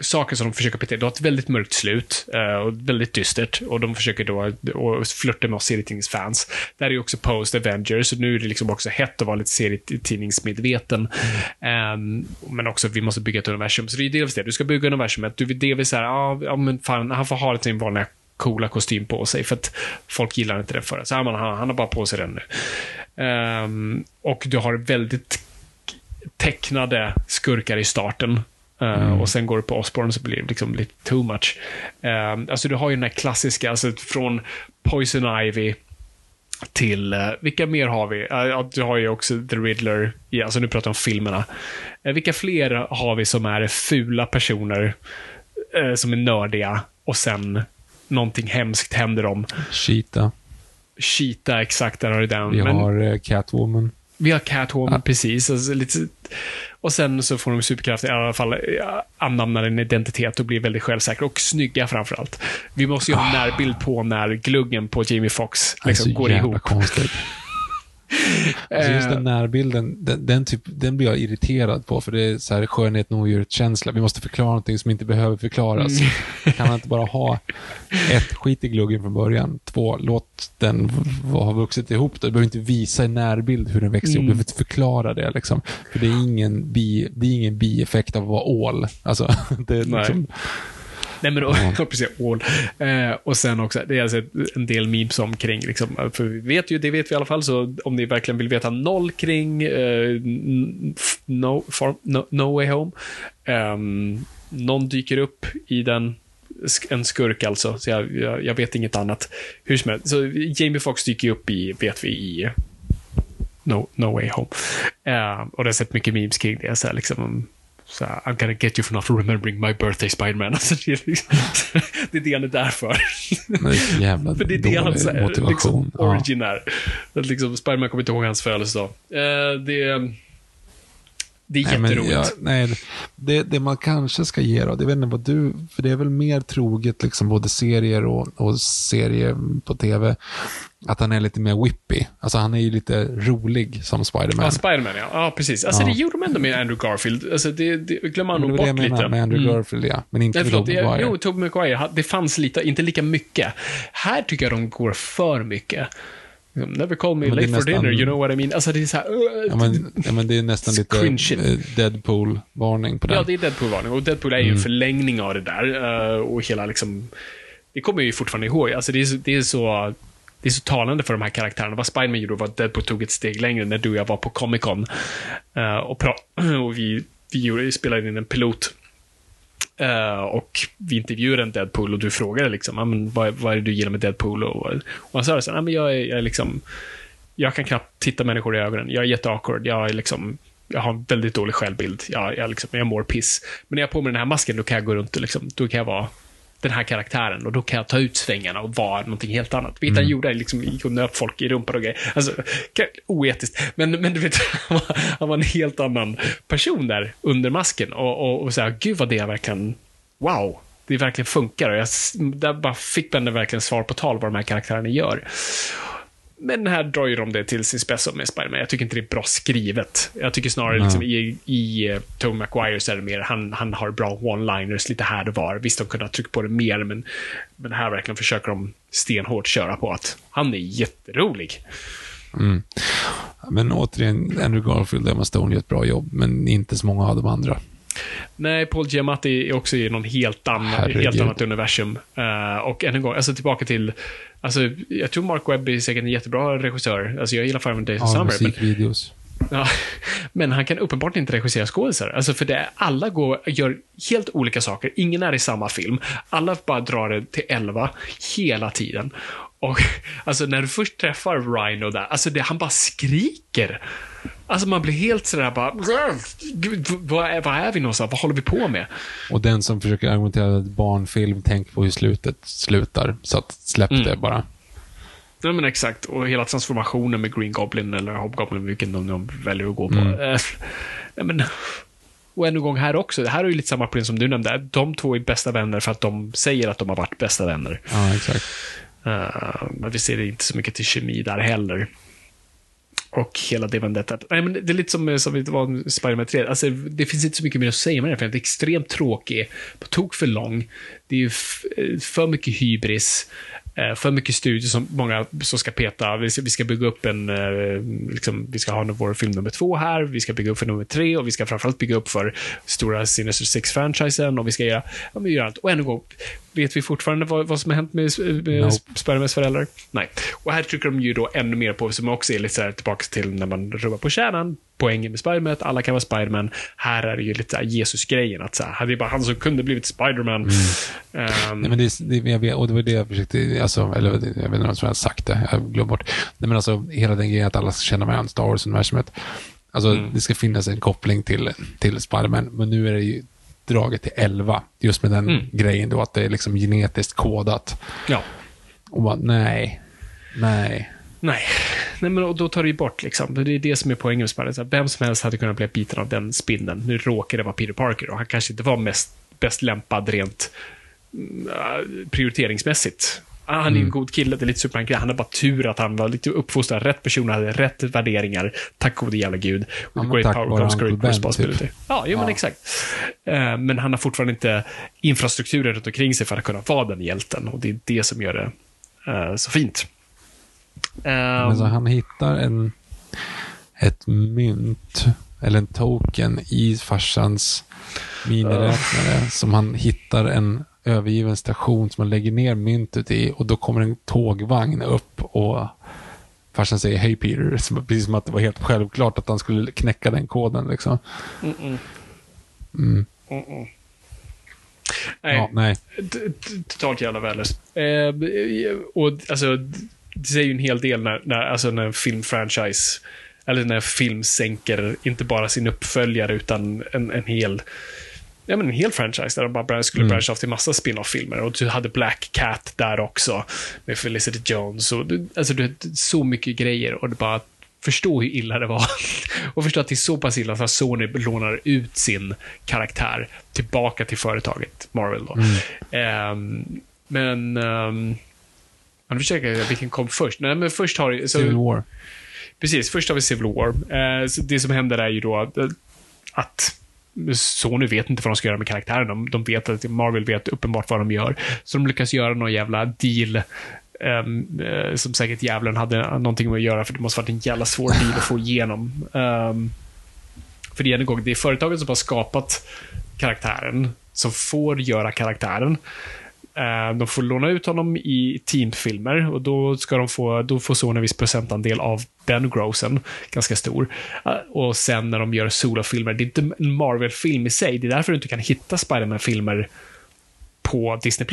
saker som de försöker petera. Det har ett väldigt mörkt slut eh, och väldigt dystert och de försöker då flirta med oss serietidningsfans. Där är ju också Post Avengers, så nu är det liksom också hett att vara lite serietidningsmedveten. Ehm, men också vi måste bygga ett universum. Så det är dels det, du ska bygga universumet. Du vill delvis såhär, ja, ja men fan, han får ha sin vanliga coola kostym på sig för att folk gillar inte den förra. Så här, man, han, han har bara på sig den nu. Ehm, och du har väldigt tecknade skurkar i starten. Uh, Och sen går det på Osborn så blir det liksom lite too much. Um, alltså du har ju den här klassiska, alltså från Poison Ivy till, eh, vilka mer har vi? Eh, du har ju också The Riddler, ja, alltså nu pratar vi om filmerna. Eh, Vilka fler har vi som är fula personer, eh, som är nördiga, och sen någonting hemskt händer dem. Cheetah. Cheetah, exakt, där har du den. Vi Men har eh, Catwoman. Vi har Catwoman, precis. Alltså, lite, och sen så får de superkrafter, i alla fall ja, anamnar en identitet och blir väldigt självsäkra och snygga framför allt. Vi måste ju ha en närbild på när gluggen på Jamie är liksom så går ihop. konstigt. Alltså just Eh. den närbilden, den, den, typ, den blir jag irriterad på, för det är så här skönhet och odjuret-känsla. Vi måste förklara någonting som inte behöver förklaras. Mm. Kan man inte bara ha ett, skit i gluggen från början. Två, låt den ha vuxit ihop. Då. Du behöver inte visa i närbild hur den växer ihop. Du Mm. behöver inte förklara det. Liksom. För det är ingen, bi, det är ingen bieffekt av att vara ål. Alltså, det är liksom, Nej, men då, precis, all. Eh, och sen också, det är alltså en del memes omkring, liksom, för vi vet ju, det vet vi i alla fall, så om ni verkligen vill veta noll kring eh, no, far, no, no Way Home, ehm, någon dyker upp i den, en skurk alltså, så jag, jag, jag vet inget annat. Hur som helst, så Jamie Foxx dyker upp i, vet vi, i No, no Way Home. Eh, och det har sett mycket memes kring det, så här, liksom, så här, I'm gonna get you for not remembering my birthday Spiderman. Alltså, det, är liksom, det är det han är där för. så jävla för det är det dålig hans eh, motivation. liksom, Ja. origin är. Att liksom, Spiderman kommer inte ihåg hans födelsedag. Eh, det, det är Nej, men jätteroligt. jag- nej, det, det man kanske ska ge då, det vet inte vad du, för det är väl mer troget liksom både serier och, och serier på tv, att han är lite mer whippy. Alltså han är ju lite rolig som Spiderman. Ja, Spiderman, ja. ja. precis. Alltså, Ja. det gjorde de ändå med Andrew Garfield. Alltså, det, det glömmer man Men nog det var det bort jag menar lite. med Andrew Mm. Garfield, ja. Men inte Nej, förlåt. Tobey Maguire. jo, Tobey Maguire. Det fanns lite, inte lika mycket. Här tycker jag de går för mycket. Never call me det är late for nästan- dinner, you know what I mean. Alltså det är så här... uh, Ja men, ja, men det är nästan lite eh, Deadpool-varning på den. Ja, det är Deadpool-varning. Och Deadpool är ju Mm. en förlängning av det där. eh, Och hela liksom... Det kommer jag ju fortfarande ihåg. Alltså det är så... Det är så det är så talande för de här karaktärerna. Vad Spiderman gjorde var att Deadpool tog ett steg längre när du och jag var på Comic Con. eh, och, och vi, vi spelade in en pilot. Eh, och vi intervjuade en Deadpool och du frågade liksom, ah, men vad, vad är det du gillar med Deadpool? Och, och han sa så här, ah, men jag är, jag är liksom, jag kan knappt titta människor i ögonen. Jag är jätteawkward. Jag är liksom, jag har en väldigt dålig självbild. Jag, jag, liksom, jag mår piss. Men när jag har på mig den här masken, då kan jag gå runt och liksom, då kan jag vara den här karaktären och då kan jag ta ut svängarna och vara någonting helt annat. Vilket han gjorde, liksom gick och nöp folk i rumpan och grejer. Alltså, oetiskt. Men, men du vet, han var, han var en helt annan person där under masken och, och, och så här, gud vad det är verkligen, wow. Det verkligen funkar och jag, där bara fick man verkligen svar på tal vad de här karaktärerna gör. Men här drar ju de det till sin spets med Spiderman. Jag tycker inte det är bra skrivet. Jag tycker snarare liksom i, i uh, Tobey Maguire så är det mer, han, han har bra one-liners lite här och var. Visst, de kunde ha tryckt på det mer, men, men här verkligen försöker de stenhårt köra på att han är jätterolig. Men återigen, Andrew Garfield och Emma Stone gör ett bra jobb, men inte så många av de andra. Nej, Paul Giamatti är också i någon helt, annan, helt annat universum. Eh, och än en gång, alltså tillbaka till, alltså, jag tror Mark Webb är säkert en jättebra regissör. Alltså jag gillar Five Days of Ja, Summer. Men, musikvideos. ja, men han kan uppenbart inte regissera skådisar. Alltså för det, alla går, gör helt olika saker. Ingen är i samma film. Alla bara drar det till elva hela tiden. Och alltså när du först träffar Rhino där, alltså det, han bara skriker. Alltså man blir helt sådär bara, vad är, vad är vi någonstans? Vad håller vi på med? Och den som försöker argumentera att barnfilm, tänk på hur slutet slutar. Så att släpp Mm. det bara. Ja, men exakt. Och hela transformationen med Green Goblin eller Hobgoblin, vilken de, de väljer att gå på. Mm. Eh, ja, men, och än en gång här också. Det här är ju lite samma problem som du nämnde. De två är bästa vänner för att de säger att de har varit bästa vänner. Ja, exakt. Uh, men vi ser inte så mycket till kemi där heller. Och hela det vendettat. Nej, men det är lite som, eh, som det var med Spiderman 3. Alltså, det finns inte så mycket mer att säga med den, för den är extremt tråkig. På tok för lång. Det är eh, för mycket hybris. Eh, för mycket studier som många som ska peta. Vi ska, vi ska bygga upp en, liksom, vi ska ha vår film nummer två här, vi ska bygga upp för nummer tre och vi ska framförallt bygga upp för stora Sinister Six-franchisen och vi ska göra, ja, men vi gör allt. Och en gång, Vet vi fortfarande vad, vad som har hänt med, med Nope. Spidermans föräldrar? Nej. Och här trycker de ju då ännu mer på, som också är lite så här tillbaka till när man rubbar på kärnan, poängen med Spiderman, alla kan vara Spiderman. Här är det ju lite Jesus-grejen, att så här, hade det bara han som kunde blivit Spiderman. Nej, men det, det, jag vet, och det var det jag försökte, alltså, eller jag vet inte om jag har sagt det, jag glömde bort. Nej, men alltså, hela den grejen att alla ska känna varandra, Star Wars-universumet. Alltså, det ska finnas en koppling till, till Spiderman, men nu är det ju draget till 11, just med den grejen då, att det är liksom genetiskt kodat. ja. Och bara, nej, nej. Nej. Nej, men då tar det ju bort liksom. Det är det som är poängen med här, Vem som helst hade kunnat bli biten av den spindeln. Nu råkar det vara Peter Parker och han kanske inte var mest, bäst lämpad rent mm, äh, prioriteringsmässigt. Ah, Han är en god kille, det är lite superman Han har bara tur att han var lite uppfostrad, rätt person, hade rätt värderingar. Tack gode jävla gud. With men great tack power comes great Ben, responsibility. typ. Ja, jo, men Ja. exakt. Eh, men han har fortfarande inte infrastrukturen runt omkring sig för att kunna vara den hjälten. Och det är det som gör det eh, så fint. Men Ehm, så han hittar en, ett mynt, eller en token i farsans miniräknare som han hittar en övergiven station som man lägger ner myntet i och då kommer en tågvagn upp och farsan säger hej Peter, som- precis som att det var helt självklart att han skulle knäcka den koden. Liksom. nej. Ja, nej. T- t- Totalt jävla värdelöst. Eh, och alltså, det säger ju en hel del när, när, alltså, när en filmfranchise, eller när en film sänker inte bara sin uppföljare utan en, en hel Ja, men en hel franchise där de bara skulle Mm. branscha av till massa spin-off-filmer. Och du hade Black Cat där också, med Felicity Jones. Och, alltså, du hade så mycket grejer och det bara förstå hur illa det var. och förstå att det är så pass illa så att Sony lånar ut sin karaktär tillbaka till företaget Marvel. Då. Ehm, men... Um, jag försöker vilken kom först. Nej, men först har så, Civil War. Precis, först har vi Civil War. Så det som händer är ju då att, att Sony vet inte vad de ska göra med karaktären. De, de vet att Marvel vet uppenbart vad de gör. Så de lyckas göra någon jävla deal Um, uh, som säkert djävulen hade någonting med att göra, för det måste varit en jävla svår deal att få igenom. Um, för det är, en gång, det är företaget som har skapat karaktären, som får göra karaktären. Eh, de får låna ut honom i teamfilmer och då, ska de få, då får Sony en viss procentandel av den grossen, ganska stor. Eh, och sen när de gör solofilmer, det är inte en Marvel-film i sig, det är därför du inte kan hitta Spider-Man-filmer på Disney+.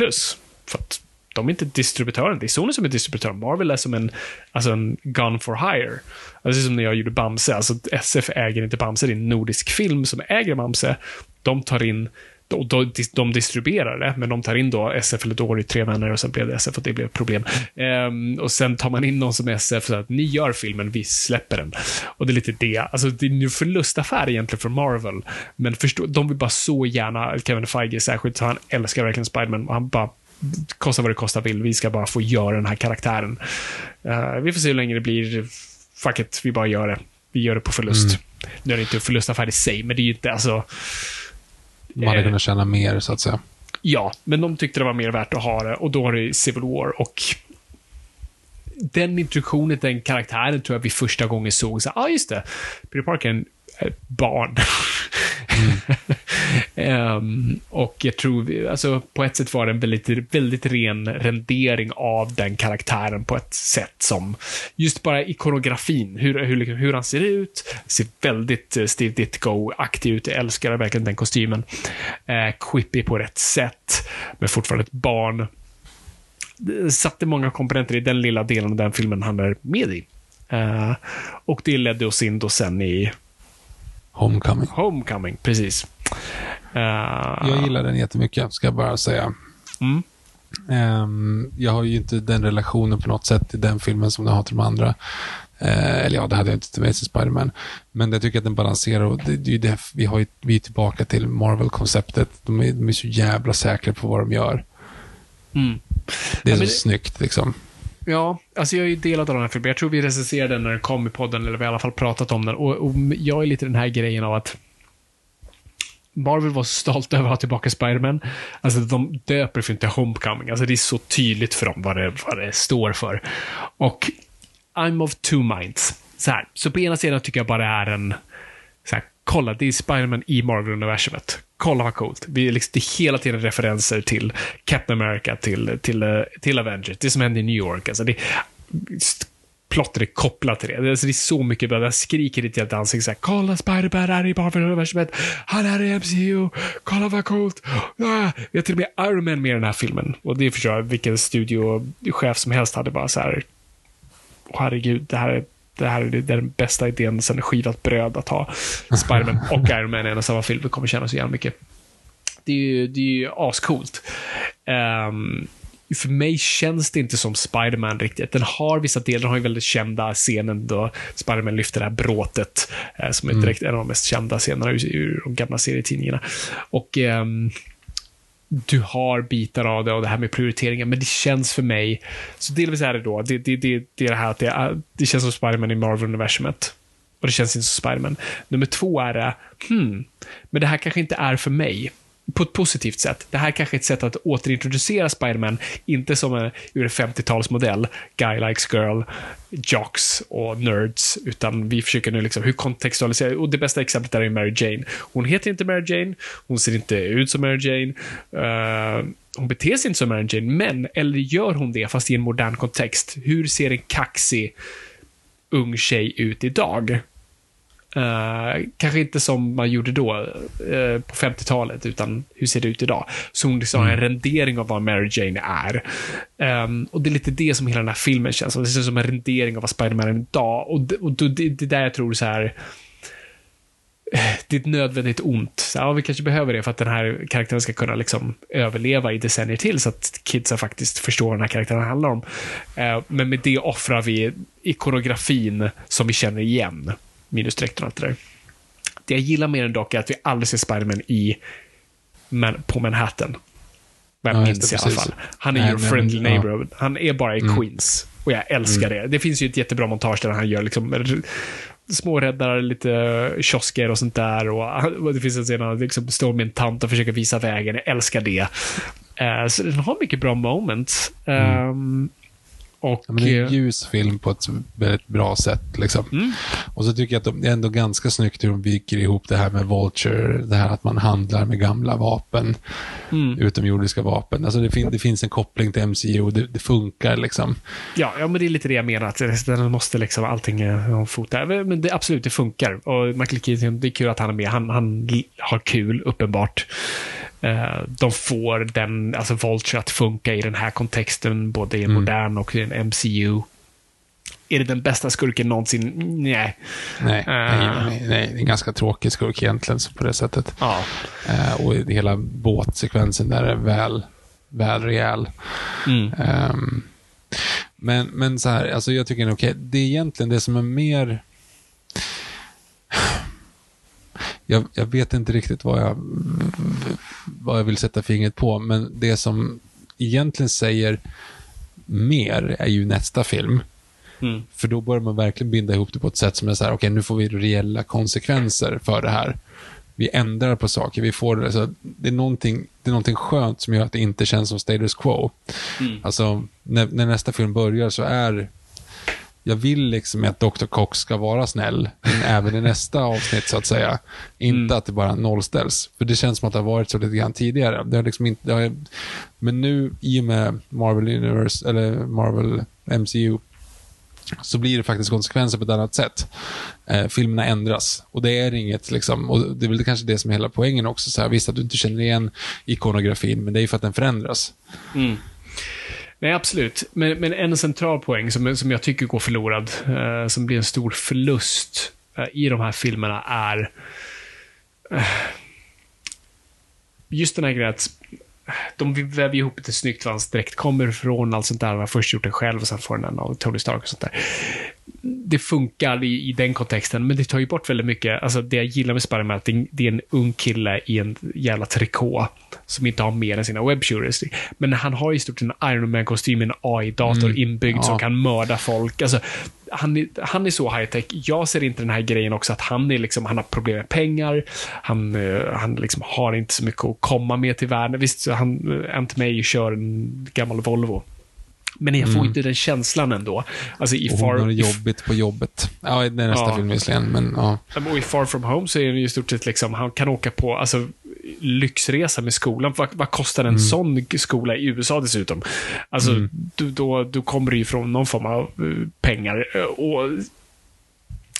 För att de är inte distributören, det är Sony som är distributören. Marvel är som en, alltså en gun for hire. Alltså som när jag gjorde Bamse, alltså SF äger inte Bamse, det är en nordisk film som äger Bamse. De tar in de, de, distribuerar det, men de tar in då SF, eller det tre vänner och sen blev det SF och det blev ett problem. Ehm, och sen tar man in någon som SF så att ni gör filmen, vi släpper den. Och det är lite det. Alltså det är en förlustaffär egentligen för Marvel. Men förstå, de vill bara så gärna, Kevin Feige särskilt, så han älskar verkligen Spiderman och han bara kosta vad det kostar vill, vi ska bara få göra den här karaktären. Eh, vi får se hur länge det blir. Fuck it, vi bara gör det. Vi gör det på förlust. Nu är det inte en förlustaffär i sig, men det är ju inte alltså... De hade Eh. kunnat tjäna mer, så att säga. Ja, men de tyckte det var mer värt att ha det och då har det Civil War och den introduktionen, den karaktären tror jag vi första gången såg så ja ah, just det, Peter Parker är en eh, barn. um, och jag tror, vi- alltså på ett sätt var det en väldigt, väldigt ren rendering av den karaktären på ett sätt som, just bara ikonografin, hur, hur, liksom, hur han ser ut, ser väldigt eh, Steve Ditko-aktig ut, jag älskar verkligen den kostymen. Uh, quippy på rätt sätt, men fortfarande ett barn. Det satte många komponenter i den lilla delen av den filmen han är med i. Uh, och det ledde oss in då sen i Homecoming. Homecoming, precis. Eh, Jag gillar den jättemycket, ska jag bara säga. Mm. Ehm, jag har ju inte den relationen på något sätt i den filmen som jag har till de andra. Eh, eller ja, det hade jag inte till Amazing Spider-Man. Men jag tycker att den balanserar och det, det, det, vi, har ju, vi är tillbaka till Marvel-konceptet. De är, de är så jävla säkra på vad de gör. Mm. Det är Ja, så det- snyggt liksom. Ja, alltså jag är ju delad av den här filmen. Jag tror vi recenserade den när den kom i podden, eller vi har i alla fall pratat om den. Och, och jag är lite den här grejen av att Marvel var stolt över att ha tillbaka Spider-Man. Alltså de döper för inte Homecoming. Alltså det är så tydligt för dem vad det, vad det står för. Och I'm of two minds. Så här, så på ena sidan tycker jag bara det är en så här, kolla, det är Spider-Man i Marvel-universumet kolla vad coolt. Vi är liksom, det är hela tiden referenser till Captain America, till, till, eh, till Avengers. Det som händer i New York. Alltså det, plotten är kopplad till det. Alltså det är så mycket bra. Jag skriker i jävla ansikte såhär, kolla Spider-Man är i Marvel-universumet. Han är i MCU. Kolla vad coolt. Ah, vi har till och med Iron Man med i den här filmen. Och det förstår jag, vilken studiochef som helst hade bara så här. herregud, det här är det här är den bästa idén sen skivat bröd att ha Spiderman och Iron Man i en och samma film. Det kommer kännas så jävla mycket. Det är ju, det är ju ascoolt. Um, för mig känns det inte som Spiderman riktigt. Den har vissa delar, den har ju väldigt kända scenen då Spiderman lyfter det här bråtet, eh, som är direkt mm. en av de mest kända scenerna ur, ur de gamla serietidningarna. Och um, du har bitar av det och det här med prioriteringar, men det känns för mig, så delvis är det då, det, det, det, det är det här att det, det känns som Spiderman i Marvel-universumet. Och det känns inte som Spiderman. Nummer två är det, hmm, men det här kanske inte är för mig på ett positivt sätt. Det här kanske är ett sätt att återintroducera Spiderman, inte som en, ur en 50-talsmodell, guy likes girl, jocks och nerds, utan vi försöker nu liksom, hur kontextualisera, och det bästa exemplet är Mary Jane. Hon heter inte Mary Jane, hon ser inte ut som Mary Jane, uh, hon beter sig inte som Mary Jane, men, eller gör hon det, fast i en modern kontext? Hur ser en kaxig ung tjej ut idag? Uh, kanske inte som man gjorde då, uh, på 50-talet, utan hur ser det ut idag? Så hon liksom mm. har en rendering av vad Mary Jane är. Um, och det är lite det som hela den här filmen känns som. Det känns som en rendering av vad Spiderman är idag. Och, det, och det, det är där jag tror så här det är ett nödvändigt ont. Så, ja, vi kanske behöver det för att den här karaktären ska kunna liksom överleva i decennier till, så att kidsen faktiskt förstår vad den här karaktären handlar om. Uh, men med det offrar vi ikonografin som vi känner igen minusstreck och allt det där. Det jag gillar mer än dock är att vi aldrig ser Spiderman i, man, på Manhattan. Vad jag ja, minns i alla fall. Han är Nej, friendly men, neighborhood. Ja. Han är bara i mm. Queens. Och jag älskar mm. det. Det finns ju ett jättebra montage där han gör liksom småräddar lite kiosker och sånt där. Och, det finns en scen där han liksom står med en tant och försöker visa vägen. Jag älskar det. Uh, så den har mycket bra moments. Mm. Um, och, ja, men det är en eh, ljus film på ett väldigt bra sätt. Liksom. Mm. Och så tycker jag att det är ändå ganska snyggt hur de viker ihop det här med Vulture, det här att man handlar med gamla vapen, mm. utomjordiska vapen. Alltså det, fin det finns en koppling till MCU, det, det funkar liksom. Ja, ja, men det är lite det jag menar, att den måste liksom allting eh, fota. Men det, absolut, det funkar. Och Michael Keaton, det är kul att han är med. Han, han har kul, uppenbart. Eh, de får den, alltså Vulture att funka i den här kontexten, både i en mm. modern och i en MCU. Är det den bästa skurken någonsin? Nej. Nej, uh, nej, nej, det är en ganska tråkig skurk egentligen på det sättet. Ja. Uh, och hela båtsekvensen där är väl, väl rejäl. Mm. Um, men, men så här, alltså jag tycker okay, det är egentligen det som är mer jag, jag, vet inte riktigt vad jag, vad jag vill sätta fingret på, men det som egentligen säger mer är ju nästa film. Mm. För då börjar man verkligen binda ihop det på ett sätt som är så här, okej, okay, nu får vi reella konsekvenser för det här. Vi ändrar på saker, vi får, alltså, det, är någonting, det är någonting skönt som gör att det inte känns som status quo. Mm. Alltså, när, när nästa film börjar så är jag vill liksom att Dr. Cox ska vara snäll, även i nästa avsnitt så att säga. Inte mm. att det bara nollställs. För det känns som att det har varit så lite grann tidigare. Det har liksom inte, det har, men nu, i och med Marvel Universe, eller Marvel MCU, så blir det faktiskt konsekvenser på ett annat sätt. Eh, filmerna ändras och det är inget, liksom, och det är väl kanske det som är hela poängen också. Så här, visst att du inte känner igen ikonografin, men det är ju för att den förändras. Mm. Nej, absolut. Men, men en central poäng som, som jag tycker går förlorad, eh, som blir en stor förlust eh, i de här filmerna är eh, just den här grejen att de väver ihop det snyggt vad hans dräkt kommer ifrån, allt sånt där. Han har först gjort den själv och sen får den av Tony Stark och sånt där. Det funkar i, i den kontexten, men det tar ju bort väldigt mycket. Alltså det jag gillar med Spiderman är att det, det är en ung kille i en jävla trikå som inte har mer än sina webshooters. Men han har i stort en Iron Man-kostym med en AI-dator mm. inbyggd ja. som kan mörda folk. Alltså, han, är, han är så high-tech. Jag ser inte den här grejen också att han, är liksom, han har problem med pengar. Han, uh, han liksom har inte så mycket att komma med till världen. Visst, han, uh, Aunt May kör en gammal Volvo. Men jag får mm. inte den känslan ändå. Alltså i och Far... hon har det jobbigt på jobbet. Ja, det är nästa ja. film visserligen, men ja. Och i Far From Home så är det i stort sett liksom, han kan åka på, alltså lyxresa med skolan. Vad, vad kostar en sån skola i USA dessutom? Alltså, då, då, då kommer det ju från någon form av eh, pengar. Eh, Och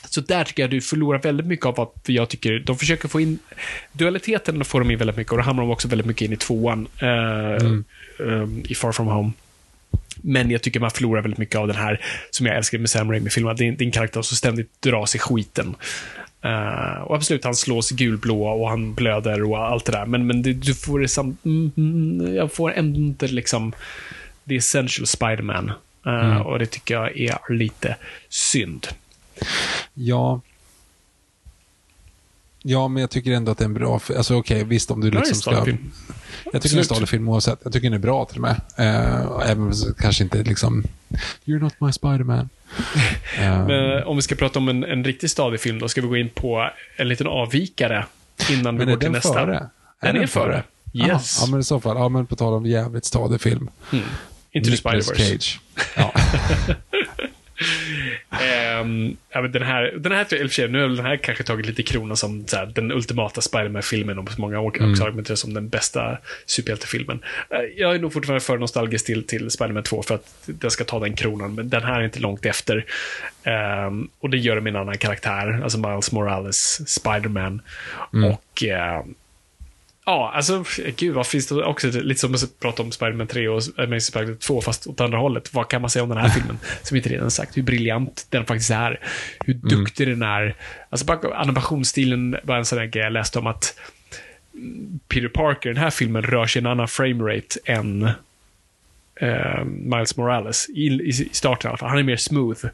så där tycker jag du förlorar väldigt mycket av vad jag tycker. De försöker få in... Dualiteten får de in väldigt mycket och då hamnar de också väldigt mycket in i tvåan. eh, eh, I Far From Home. Men jag tycker man förlorar väldigt mycket av den här, som jag älskar med Sam Raimi-filmerna, din, din karaktär som ständigt dras i skiten. Eh, och absolut, han slås gulblå och han blöder och allt det där. Men, men det, du får det sam... Mm, mm, jag får ändå inte liksom the essential Spider-Man. Eh, Och det tycker jag är lite synd. Ja. Ja, men jag tycker ändå att det är en bra fi- Alltså okej, visst om du liksom ska... film. Jag tycker är en Absolut. stadig film oavsett. Jag tycker den är bra till och med. Eh, även kanske inte liksom... You're not my Spider-Man. Eh, Men om vi ska prata om en, en riktigt stadig film, då ska vi gå in på en liten avvikare innan vi men går till den nästa. före? Den är före. Yes. Aha, ja, men i så fall. Ja, men på tal om jävligt stadig film. Into the Spider-Verse. Cage. Ja. Ja, men den här, den här, i och för sig, nu har den här kanske tagit lite krona som så här, den ultimata Spider-Man-filmen och på många år Mm. också argumenterat som den bästa superhjältefilmen. Eh, jag är nog fortfarande för nostalgisk till, till Spider-Man 2 för att den ska ta den kronan, men den här är inte långt efter. Ehm, och det gör det med en annan karaktär, alltså Miles Morales, Spider-Man. Mm. Och ehm, Ja, alltså, gud, vad finns det också lite som att prata om Spider-Man 3 och Amazing Spider-Man 2, fast åt andra hållet. Vad kan man säga om den här filmen? Som inte redan sagt, hur briljant den faktiskt är. Hur duktig den är. Alltså, bara animationsstilen var en sån där grej jag läste om att mm, Peter Parker i den här filmen rör sig i en annan framerate än eh, Miles Morales. I, i, starten i alla fall. Han är mer smooth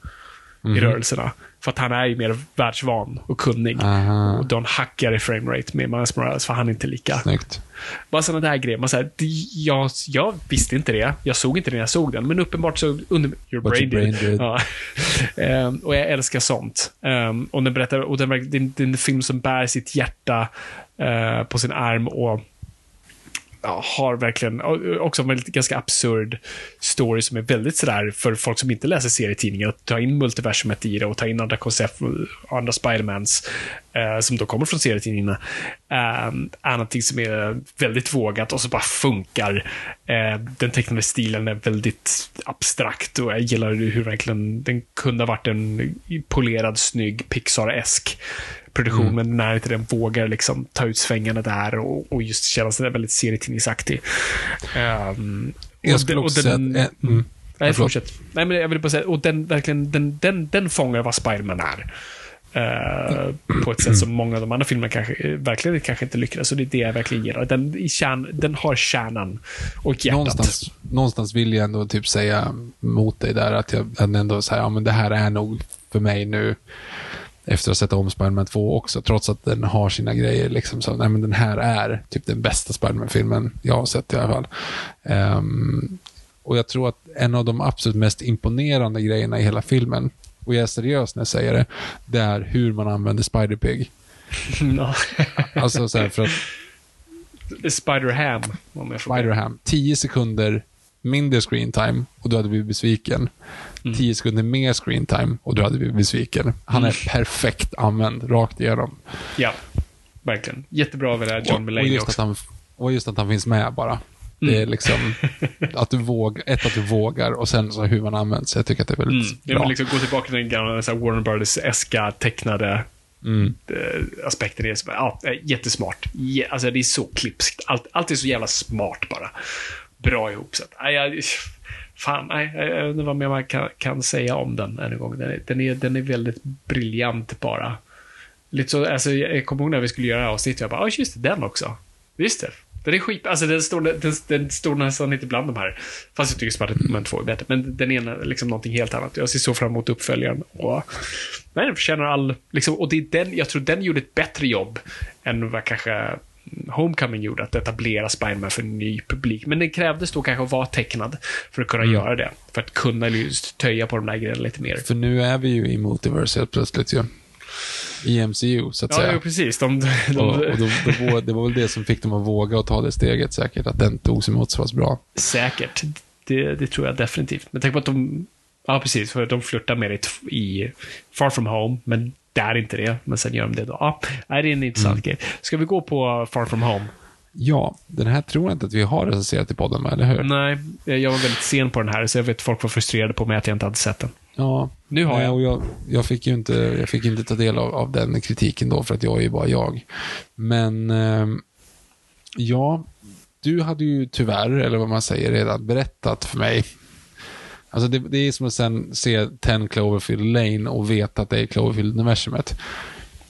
i rörelserna. För att han är ju mer världsvan och kunnig. Aha. Och de hackar i framerate med Miles Morales, för han är inte lika. Snyggt. Bara sådana där grejer. Man säger, jag, jag visste inte det. Jag såg inte det när jag såg den, men uppenbart så under... Your What brain, your brain did. Ja. Ehm, och jag älskar sånt. Ehm, och den berättar, och den, det, är- en film som bär sitt hjärta eh, på sin arm och ja, har verkligen också en ganska absurd story som är väldigt sådär för folk som inte läser serietidningar. Att ta in multiversumet i det och ta in andra koncept, andra Spidermans eh, som då kommer från serietidningarna. Eh, är någonting som är väldigt vågat och så bara funkar. Eh, den tecknade stilen är väldigt abstrakt och jag gillar hur verkligen den kunde ha varit en polerad, snygg, Pixar-esk produktion, men när inte den vågar liksom ta ut svängarna där och, och just känna sig väldigt serietidningsaktig. Um, Jag skulle också säga att... eh, mm. Nej, fortsätt. Nej, men jag vill bara säga, och den verkligen, den, den, den fångar vad Spiderman är. Eh, på ett sätt som många av de andra filmerna kanske, eh, verkligen kanske inte lyckades. Och det är det jag verkligen gillar. Den, kärn, den har kärnan och hjärtat. Någonstans, någonstans vill jag ändå typ säga mot dig där att jag att ändå säger, ja men det här är nog för mig nu efter att ha sett om Spiderman 2 också, trots att den har sina grejer. Liksom, så, nej, men den här är typ den bästa Spiderman-filmen jag har sett i alla fall. Ehm, och jag tror att en av de absolut mest imponerande grejerna i hela filmen, och jag är seriös när jag säger det, det är hur man använder Spider-Pig. Alltså så här, för att Spider-Ham, Spider-Ham, 10 sekunder mindre screen time och du hade blivit besviken. 10 sekunder mer screen time och du hade blivit besviken. Han är perfekt använd, rakt igenom. Ja, verkligen. Jättebra över det här John Mulaney just att också. han, och just att han finns med bara. Det är liksom, att du vågar, ett att du vågar och sen så hur man används. Jag tycker att det är väldigt Mm. Det bra. vill liksom gå tillbaka till den gamla så här, Warner Brothers-eska tecknade Mm. eh, aspekten. Så, Ja, eh, jättesmart. Alltså, det är så klipskt. Allt, allt är så jävla smart bara. Bra ihopsatt. Fan, nej, jag undrar vad mer man kan, kan säga om den än en gång. Den är, den är, den är väldigt briljant bara. Lite så, alltså, jag kommer ihåg när vi skulle göra avsnittet, jag bara, ja just det, den också. Visst det. Den är skit, alltså den står, den, den står nästan inte bland de här. Fast jag tycker Spiderman 2 är bättre. Men den ena är liksom någonting helt annat. Jag ser så fram emot uppföljaren. Och, nej, den förtjänar all, liksom, och det är den, jag tror den gjorde ett bättre jobb än vad kanske Homecoming gjorde, att etablera Spiderman för en ny publik. Men det krävdes då kanske att vara tecknad för att kunna göra det. För att kunna just töja på de där grejerna lite mer. För nu är vi ju i multiverse helt plötsligt ju. I MCU, så att Ja, säga. jo, precis. De, de, Och, och då, var- det var väl det som fick dem att våga och ta det steget säkert, att den togs emot så pass bra. Säkert. Det, det tror jag definitivt. Men tänk på att de... Ja, precis. För de flörtar med det i Far From Home, men där är inte det. Men sen gör de det då. Ja, det är en intressant grej. Ska vi gå på Far From Home? Ja, den här tror jag inte att vi har recenserat i podden, eller hur? Nej, jag var väldigt sen på den här, så jag vet att folk var frustrerade på mig att jag inte hade sett den. Ja, Nu har jag. Och jag, jag fick ju inte, jag fick inte ta del av, av den kritiken då, för att jag är ju bara jag. Men, ehm, ja, du hade ju tyvärr, eller vad man säger, redan berättat för mig. Alltså det, det är som att sen se 10 Cloverfield Lane och veta att det är Cloverfield-universumet.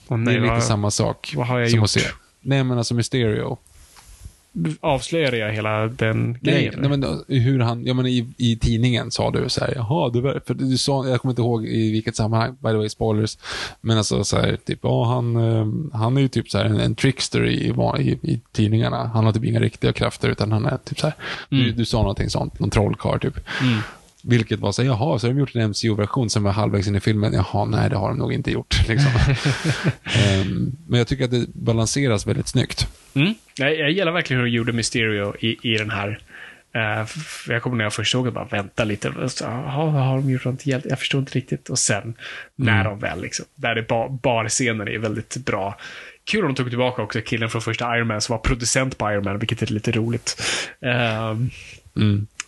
Och Det är lite vad- samma sak. vad har jag som gjort? Att se. Nej, men alltså Mysterio. Avslöjade jag hela den Nej, grejen? nej men hur han, ja men i, i tidningen sa du så här, jaha, du, för du sa, jag kommer inte ihåg i vilket sammanhang, by the way, spoilers, men alltså så här, typ, ja han, eh, han är ju typ så här en, en trickster i, i, i tidningarna. Han har typ inga riktiga krafter, utan han är typ så här, du, du sa någonting sånt, någon trollkarl typ. Vilket var så jaha, så har de gjort en MCU-version som var halvvägs in i filmen. Jaha, nej det har de nog inte gjort. Liksom. Ehm, men jag tycker att det balanseras väldigt snyggt. Mm. Jag, jag gillar verkligen hur de gjorde Mysterio i, i den här. Uh, jag kommer när jag först såg det bara vänta lite. Så, vad har de gjort något hjälte? Jag förstår inte riktigt. Och sen, när de väl liksom, där är bar, barscener är väldigt bra. Kul om de tog tillbaka också killen från första Iron Man som var producent på Iron Man, vilket är lite roligt. Ehm,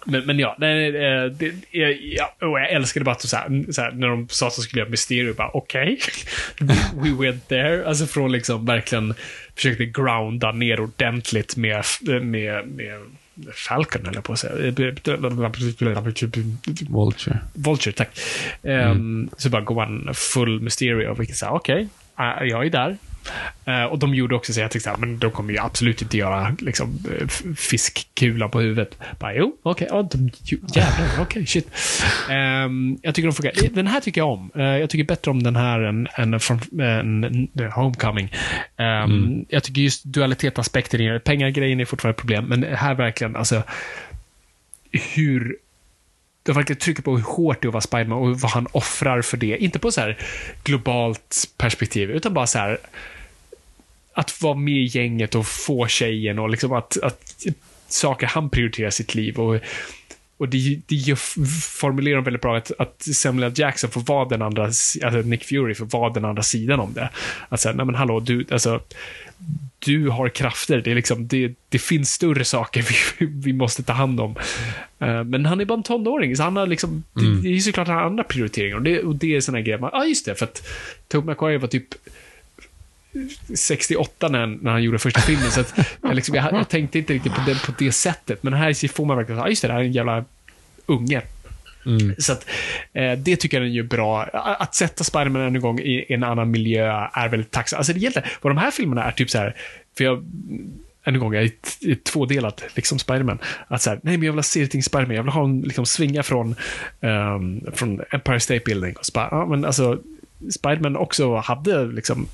men, men ja, det, det, det, ja, och jag älskade bara att så här, så här, när de sa att de skulle göra Mysterio, bara okej. We went there. Alltså från liksom verkligen försökte grounda ner ordentligt med, med, med Falcon, eller på att säga. Vulture. Vulture, tack. Ehm, så bara går man full Mysterio, vilket säger okej, äh, jag är där. Eh, och de gjorde också så jag tänkte här, men de kommer ju absolut inte göra liksom, eh, f- fiskkulan på huvudet. Bara, jo, okej, de, ju, jävlar, okej, shit. Ehm, jag tycker de funkar. Den här tycker jag om. Eh, jag tycker bättre om den här än, än, från, än, än Homecoming. Ehm, Jag tycker just dualitetaspekten. Pengargrejen är fortfarande ett problem, men här verkligen, alltså, hur de verkligen trycker på hur hårt det är att vara Spiderman och vad han offrar för det. Inte på så här globalt perspektiv, utan bara så här att vara med i gänget och få tjejen och liksom att, att saker han prioriterar i sitt liv. Och, och det, det formulerar de väldigt bra att, att Samuel. Jackson får vara den andra, alltså Nick Fury får vara den andra sidan om det. Att säga, nej men hallå, du, alltså, du har krafter, det, är liksom, det, det finns större saker vi, vi måste ta hand om. Eh, men han är bara en tonåring, så han har liksom, det, det är såklart han har andra prioriteringar. Och det, och det är såna grejer, man, ja just det, för att Tobey Maguire var typ 68 när, han- när han gjorde första filmen, så att jag, liksom, jag, jag tänkte inte riktigt på det, på det sättet. Men här får man verkligen, ja just det, det här är en jävla unge. Så att, eh, det tycker jag den gör bra. Att sätta Spiderman en gång i en annan miljö är väldigt tacksamt. Alltså det gäller, vad de här filmerna är typ så här, för jag, en gång, jag är tvådelad, liksom Spiderman. Att så här, nej men jag vill ha serietidning Spiderman, jag vill ha en liksom svinga från, ehm, från Empire State Building. Och så bara, ja men alltså, Spiderman också hade liksom,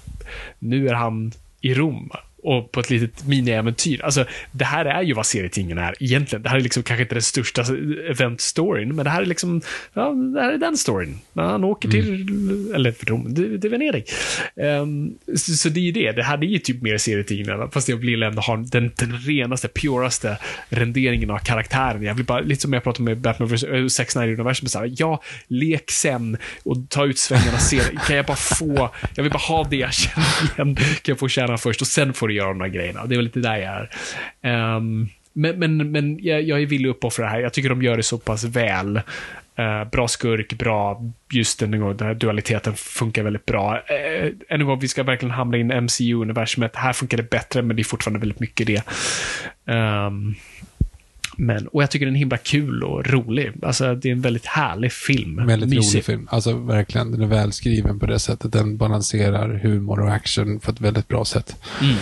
nu är han i Rom. Och på ett litet miniäventyr. Alltså, det här är ju vad serietidningen är egentligen. Det här är liksom kanske inte den största event-storyn, men det här är liksom, ja, det här är den storyn. När han åker till, eller Rom, det, det är Venedig. Ehm, så, så det är ju det. Det här är ju typ mer serietidningen, fast jag vill ändå ha den, den renaste, puraste renderingen av karaktären. Jag vill bara, lite som jag pratade med Batman vs. äh, Zack Snyder-universum, så här, ja, lek sen och ta ut svängarna sen. Kan jag bara få, jag vill bara ha det jag känner igen. Kan jag få kärnan först och sen får du göra de här grejerna. Det är väl lite där jag är. Ehm, men men, men jag, jag är villig att uppoffra det här. Jag tycker de gör det så pass väl. Eh, bra skurk, bra, just den, den här dualiteten funkar väldigt bra. Uh, en gång, vi ska verkligen hamna in MCU-universumet. Här funkar det bättre, men det är fortfarande väldigt mycket det. Ehm, men, och jag tycker den är himla kul och rolig. Alltså, det är en väldigt härlig film. Väldigt Mysig. rolig film. Alltså verkligen, den är välskriven på det sättet. Den balanserar humor och action på ett väldigt bra sätt. Mm.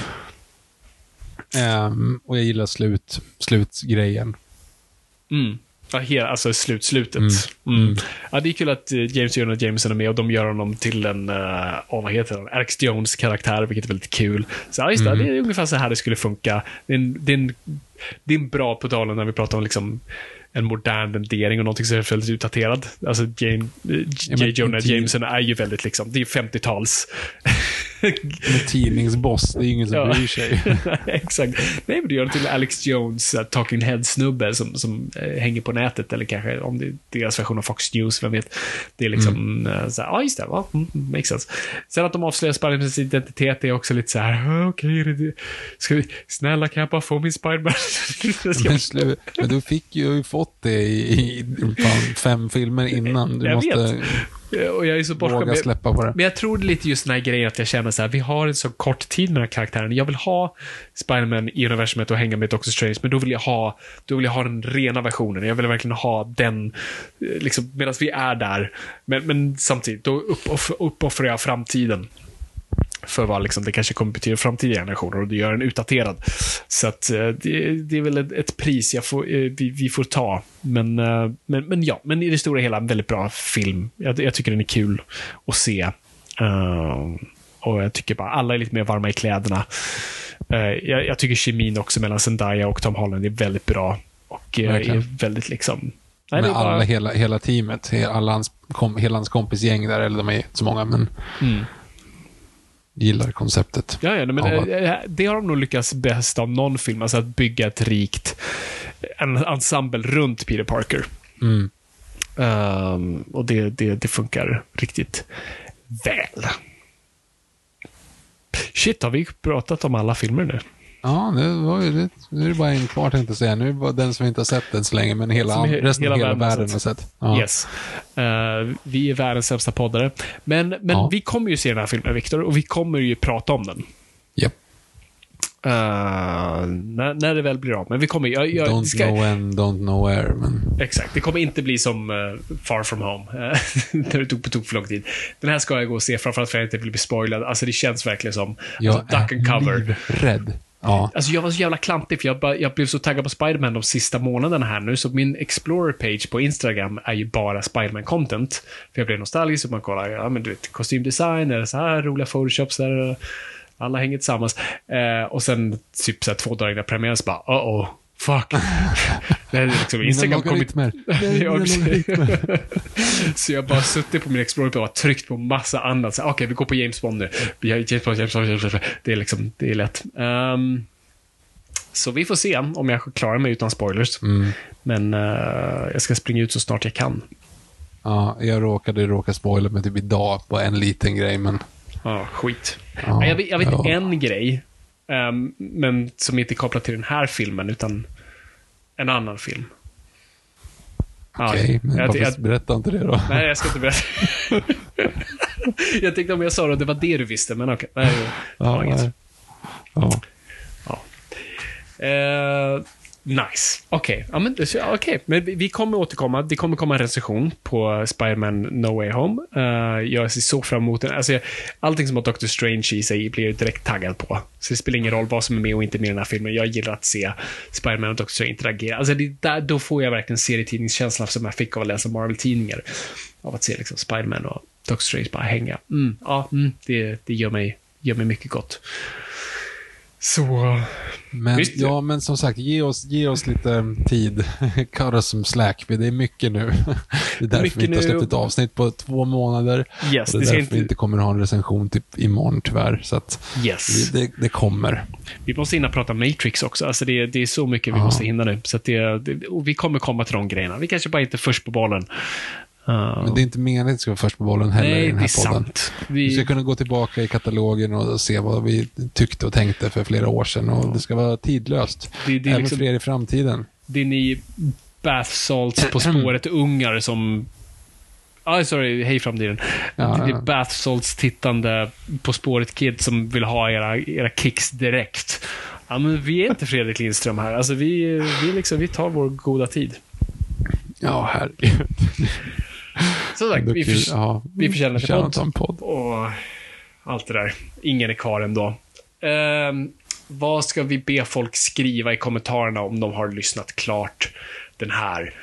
Ehm, och jag gillar slut, slutgrejen. Mm. Ja, hela, alltså slut, slutet. Mm. Mm. Ja, det är kul att eh, James Jonah Jameson är med och de gör honom till en, uh, oh, vad heter han, Alex Jones karaktär, vilket är väldigt kul. Så ja, just det, det är ungefär så här det skulle funka. Det är en, det är en, det är en bra, talen när vi pratar om liksom en modern rendering och någonting som är väldigt utdaterad. Alltså, Jane, eh, J. Jonah Jameson är ju väldigt liksom, det är 50-tals. Tidningsboss, det är ju ingen som Ja. bryr sig. Exakt. Nej, men du gör det till Alex Jones, uh, talking head-snubbe som, som eh, hänger på nätet, eller kanske om det är deras version av Fox News, vem vet. Det är liksom, eh, så här, ja just det, ja, mm, makes sense. Sen att de avslöjar Spidermans identitet är också lite så här, "Ah, okej, det- ska vi, snälla kan jag bara få min Spiderman? Men, men du fick ju fått det i, i fem filmer innan. Du Jag måste vet. Och jag är så bortskämd. våga Men- släppa på det. Men jag tror lite just den här grejen att jag känner så här, vi har en så kort tid med den här karaktären. Jag vill ha Spiderman i universumet och hänga med Doctor Strange, men då vill jag ha, då vill jag ha den rena versionen. Jag vill verkligen ha den, eh, liksom, medan vi är där. Men, men samtidigt, då uppoff, uppoffrar jag framtiden. För vad liksom, det kanske kommer betyda framtida generationer och det gör den utdaterad. Så att eh, det, det är väl ett, ett pris jag får, eh, vi, vi får ta. Men, eh, men, men ja, men i det stora hela en väldigt bra film. Jag, jag tycker den är kul att se. Eh, och jag tycker bara alla är lite mer varma i kläderna. Eh, jag, jag tycker kemin också mellan Zendaya och Tom Holland är väldigt bra. Och Verkligen. är väldigt liksom... Nej, Med är bara- alla, hela, hela teamet, he- alla hans, kom, hela hans kompisgäng där, eller de är inte så många, men Mm. Gillar konceptet. Ja, ja men att- eh, det har de nog lyckats bäst av någon film, alltså att bygga ett rikt en ensemble runt Peter Parker. Mm. Ehm, och det, det, det funkar riktigt väl. Shit, har vi pratat om alla filmer nu? Ja, det var ju det. Nu är det bara en kvar tänkte jag säga. Nu är det bara den som inte har sett än så länge, men hela, Som resten hela av hela världen har världen har sett. Ja. Yes. Eh, vi är världens sämsta poddare. Men, men Ja. vi kommer ju se den här filmen, Viktor, och vi kommer ju prata om den. Japp. Eh, när, när det väl blir av. Men vi kommer... Jag, jag, Don't ska- know when, don't know where, men... Exakt. Det kommer inte bli som eh, Far From Home, när det tog på tok för lång tid. Den här ska jag gå och se, framförallt för att jag inte vill bli spoilad. Alltså det känns verkligen som Jag alltså, duck and är cover. rädd. Ja. Alltså jag var så jävla klantig, för jag, bara, jag blev så taggad på Spiderman de sista månaderna här nu, så min Explorer-page på Instagram är ju bara Spiderman-content. För jag blev nostalgisk och man kollar, ja men du vet, kostymdesign, eller så här roliga photoshops där alla hänger tillsammans. Eh, och sen typ så här, två dagar innan premiären så bara, uh oh fuck. Det är liksom, Instagram logaritmer. Mina logaritmer. så jag bara suttit på min Explorer och bara tryckt på massa annat. Okej, vi går på James Bond nu. James Bond, James Bond, James Bond. Det är liksom, det är lätt. Ehm, så vi får se om jag klarar mig utan spoilers. Mm. Men eh, jag ska springa ut så snart jag kan. Ja, jag råkade råka spoila mig typ idag på en liten grej, men... Ja, skit. Ja, jag vet, jag vet ja. en grej, ehm, men som inte är kopplad till den här filmen, utan en annan film. Ja, Okej, men jag- varför jag- berätta inte det då? Nej, jag ska inte berätta. jag tänkte om jag sa det, det var det du visste, men okej. Nej, det var Ja, inget. nej. ja. Eh, nice. Okej, ja, men, okay. men vi- kommer återkomma. Det kommer komma en recension på Spider-Man No Way Home. Uh, jag ser så fram emot den. Alltså, jag- allting som har Doctor Strange i sig blir jag direkt taggad på. Så det spelar ingen roll vad som är med och inte med i den här filmen. Jag gillar att se Spider-Man och Doctor Strange interagera. Alltså, det, där, då får jag verkligen serietidningskänslan som jag fick av att läsa Marvel-tidningar. Av att se liksom, Spider-Man och Doctor Strange bara hänga. Mm, ja, mm, det, det gör, mig, gör mig mycket gott. Så... Men, Visst. ja, men som sagt, ge oss, ge oss lite tid. Cut us some slack, det är mycket nu. Det är därför Mycket vi inte har släppt ett avsnitt på två månader. Yes, det är därför inte- vi inte kommer ha en recension typ imorgon tyvärr. Så att Yes. det, det kommer. Vi måste hinna prata Matrix också. Alltså det, det är så mycket vi Ja. måste hinna nu. Så det, det, och vi kommer komma till de grejerna. Vi kanske bara inte är först på bollen. Uh, Men det är inte meningen att vi ska vara först på bollen heller nej, i den det är här podden. sant. Vi ska Vi, kunna gå tillbaka i katalogen och se vad vi tyckte och tänkte för flera år sedan. Och det ska vara tidlöst. Det- det är Även liksom- för er i framtiden. det är ni bath salts på spåret ungar som... Ah, sorry, hej framtiden. Ja, det ja. är bath salts tittande På spåret kids som vill ha era, era kicks direkt. Ja, men vi är inte Fredrik Lindström här. Alltså vi, vi, liksom, vi tar vår goda tid. Ja, herregud. Som sagt, vi, för, ja, vi förtjänar till podd. en podd. och allt det där. Ingen är kvar ändå. Ehm, vad ska vi be folk skriva i kommentarerna om de har lyssnat klart den här?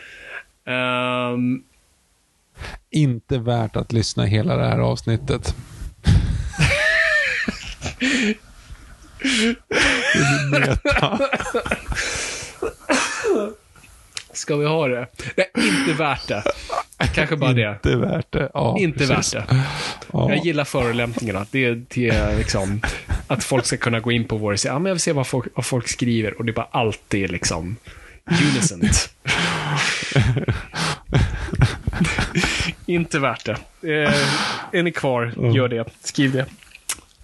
Ehm, Inte värt att lyssna hela det här avsnittet. Det blir meta. ska vi ha det? Nej, inte värt det. Kanske bara det. Inte värt det. Ja, Inte precis. värt det. Ja. Jag gillar förolämpningarna. Det är, liksom att folk ska kunna gå in på vår sida. Ja, men jag vill se vad folk, vad folk skriver och det är bara alltid liksom unisont. Inte värt det. Eh, är ni kvar, gör det. Skriv det.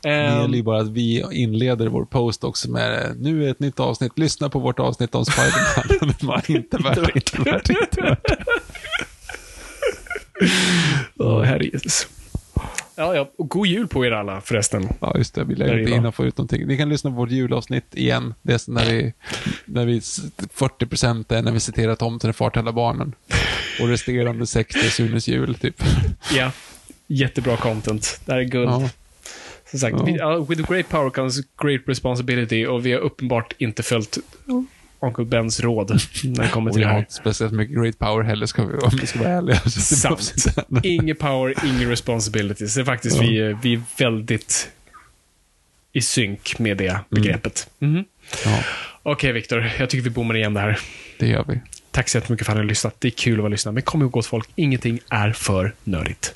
Det Ehm, gäller ju bara att vi inleder vår post också med nu är ett nytt avsnitt, lyssna på vårt avsnitt om Spiderman. Det var inte värt, inte värt, inte värt. Åh, herre Jesus. Ja, ja. Och god jul på er alla förresten. Ja, just det. Vi Där lägger är inte och få ut någonting. Ni kan lyssna på vårt julavsnitt igen. Det är så när vi, när vi 40% är när vi citerar Tomten är far till alla barnen. Och resterande 60 är Sunes jul, typ. Ja, jättebra content. Det här är guld. Ja. Som sagt, Ja. vi, with great power comes great responsibility och vi har uppenbart inte följt Uncle Bens råd när det kommer till det här. inte speciellt mycket great power heller, ska vi, om vi ska vara ärliga. Sant. Ingen power, ingen responsibility. Så faktiskt Ja. vi, är- vi är väldigt i synk med det begreppet. Mhm. Ja, Okej, Viktor. Jag tycker vi bommar igen det här. det gör vi. Tack så jättemycket för att ni har lyssnat. Det är kul att vara lyssnad. Men kom ihåg gott folk, ingenting är för nördigt.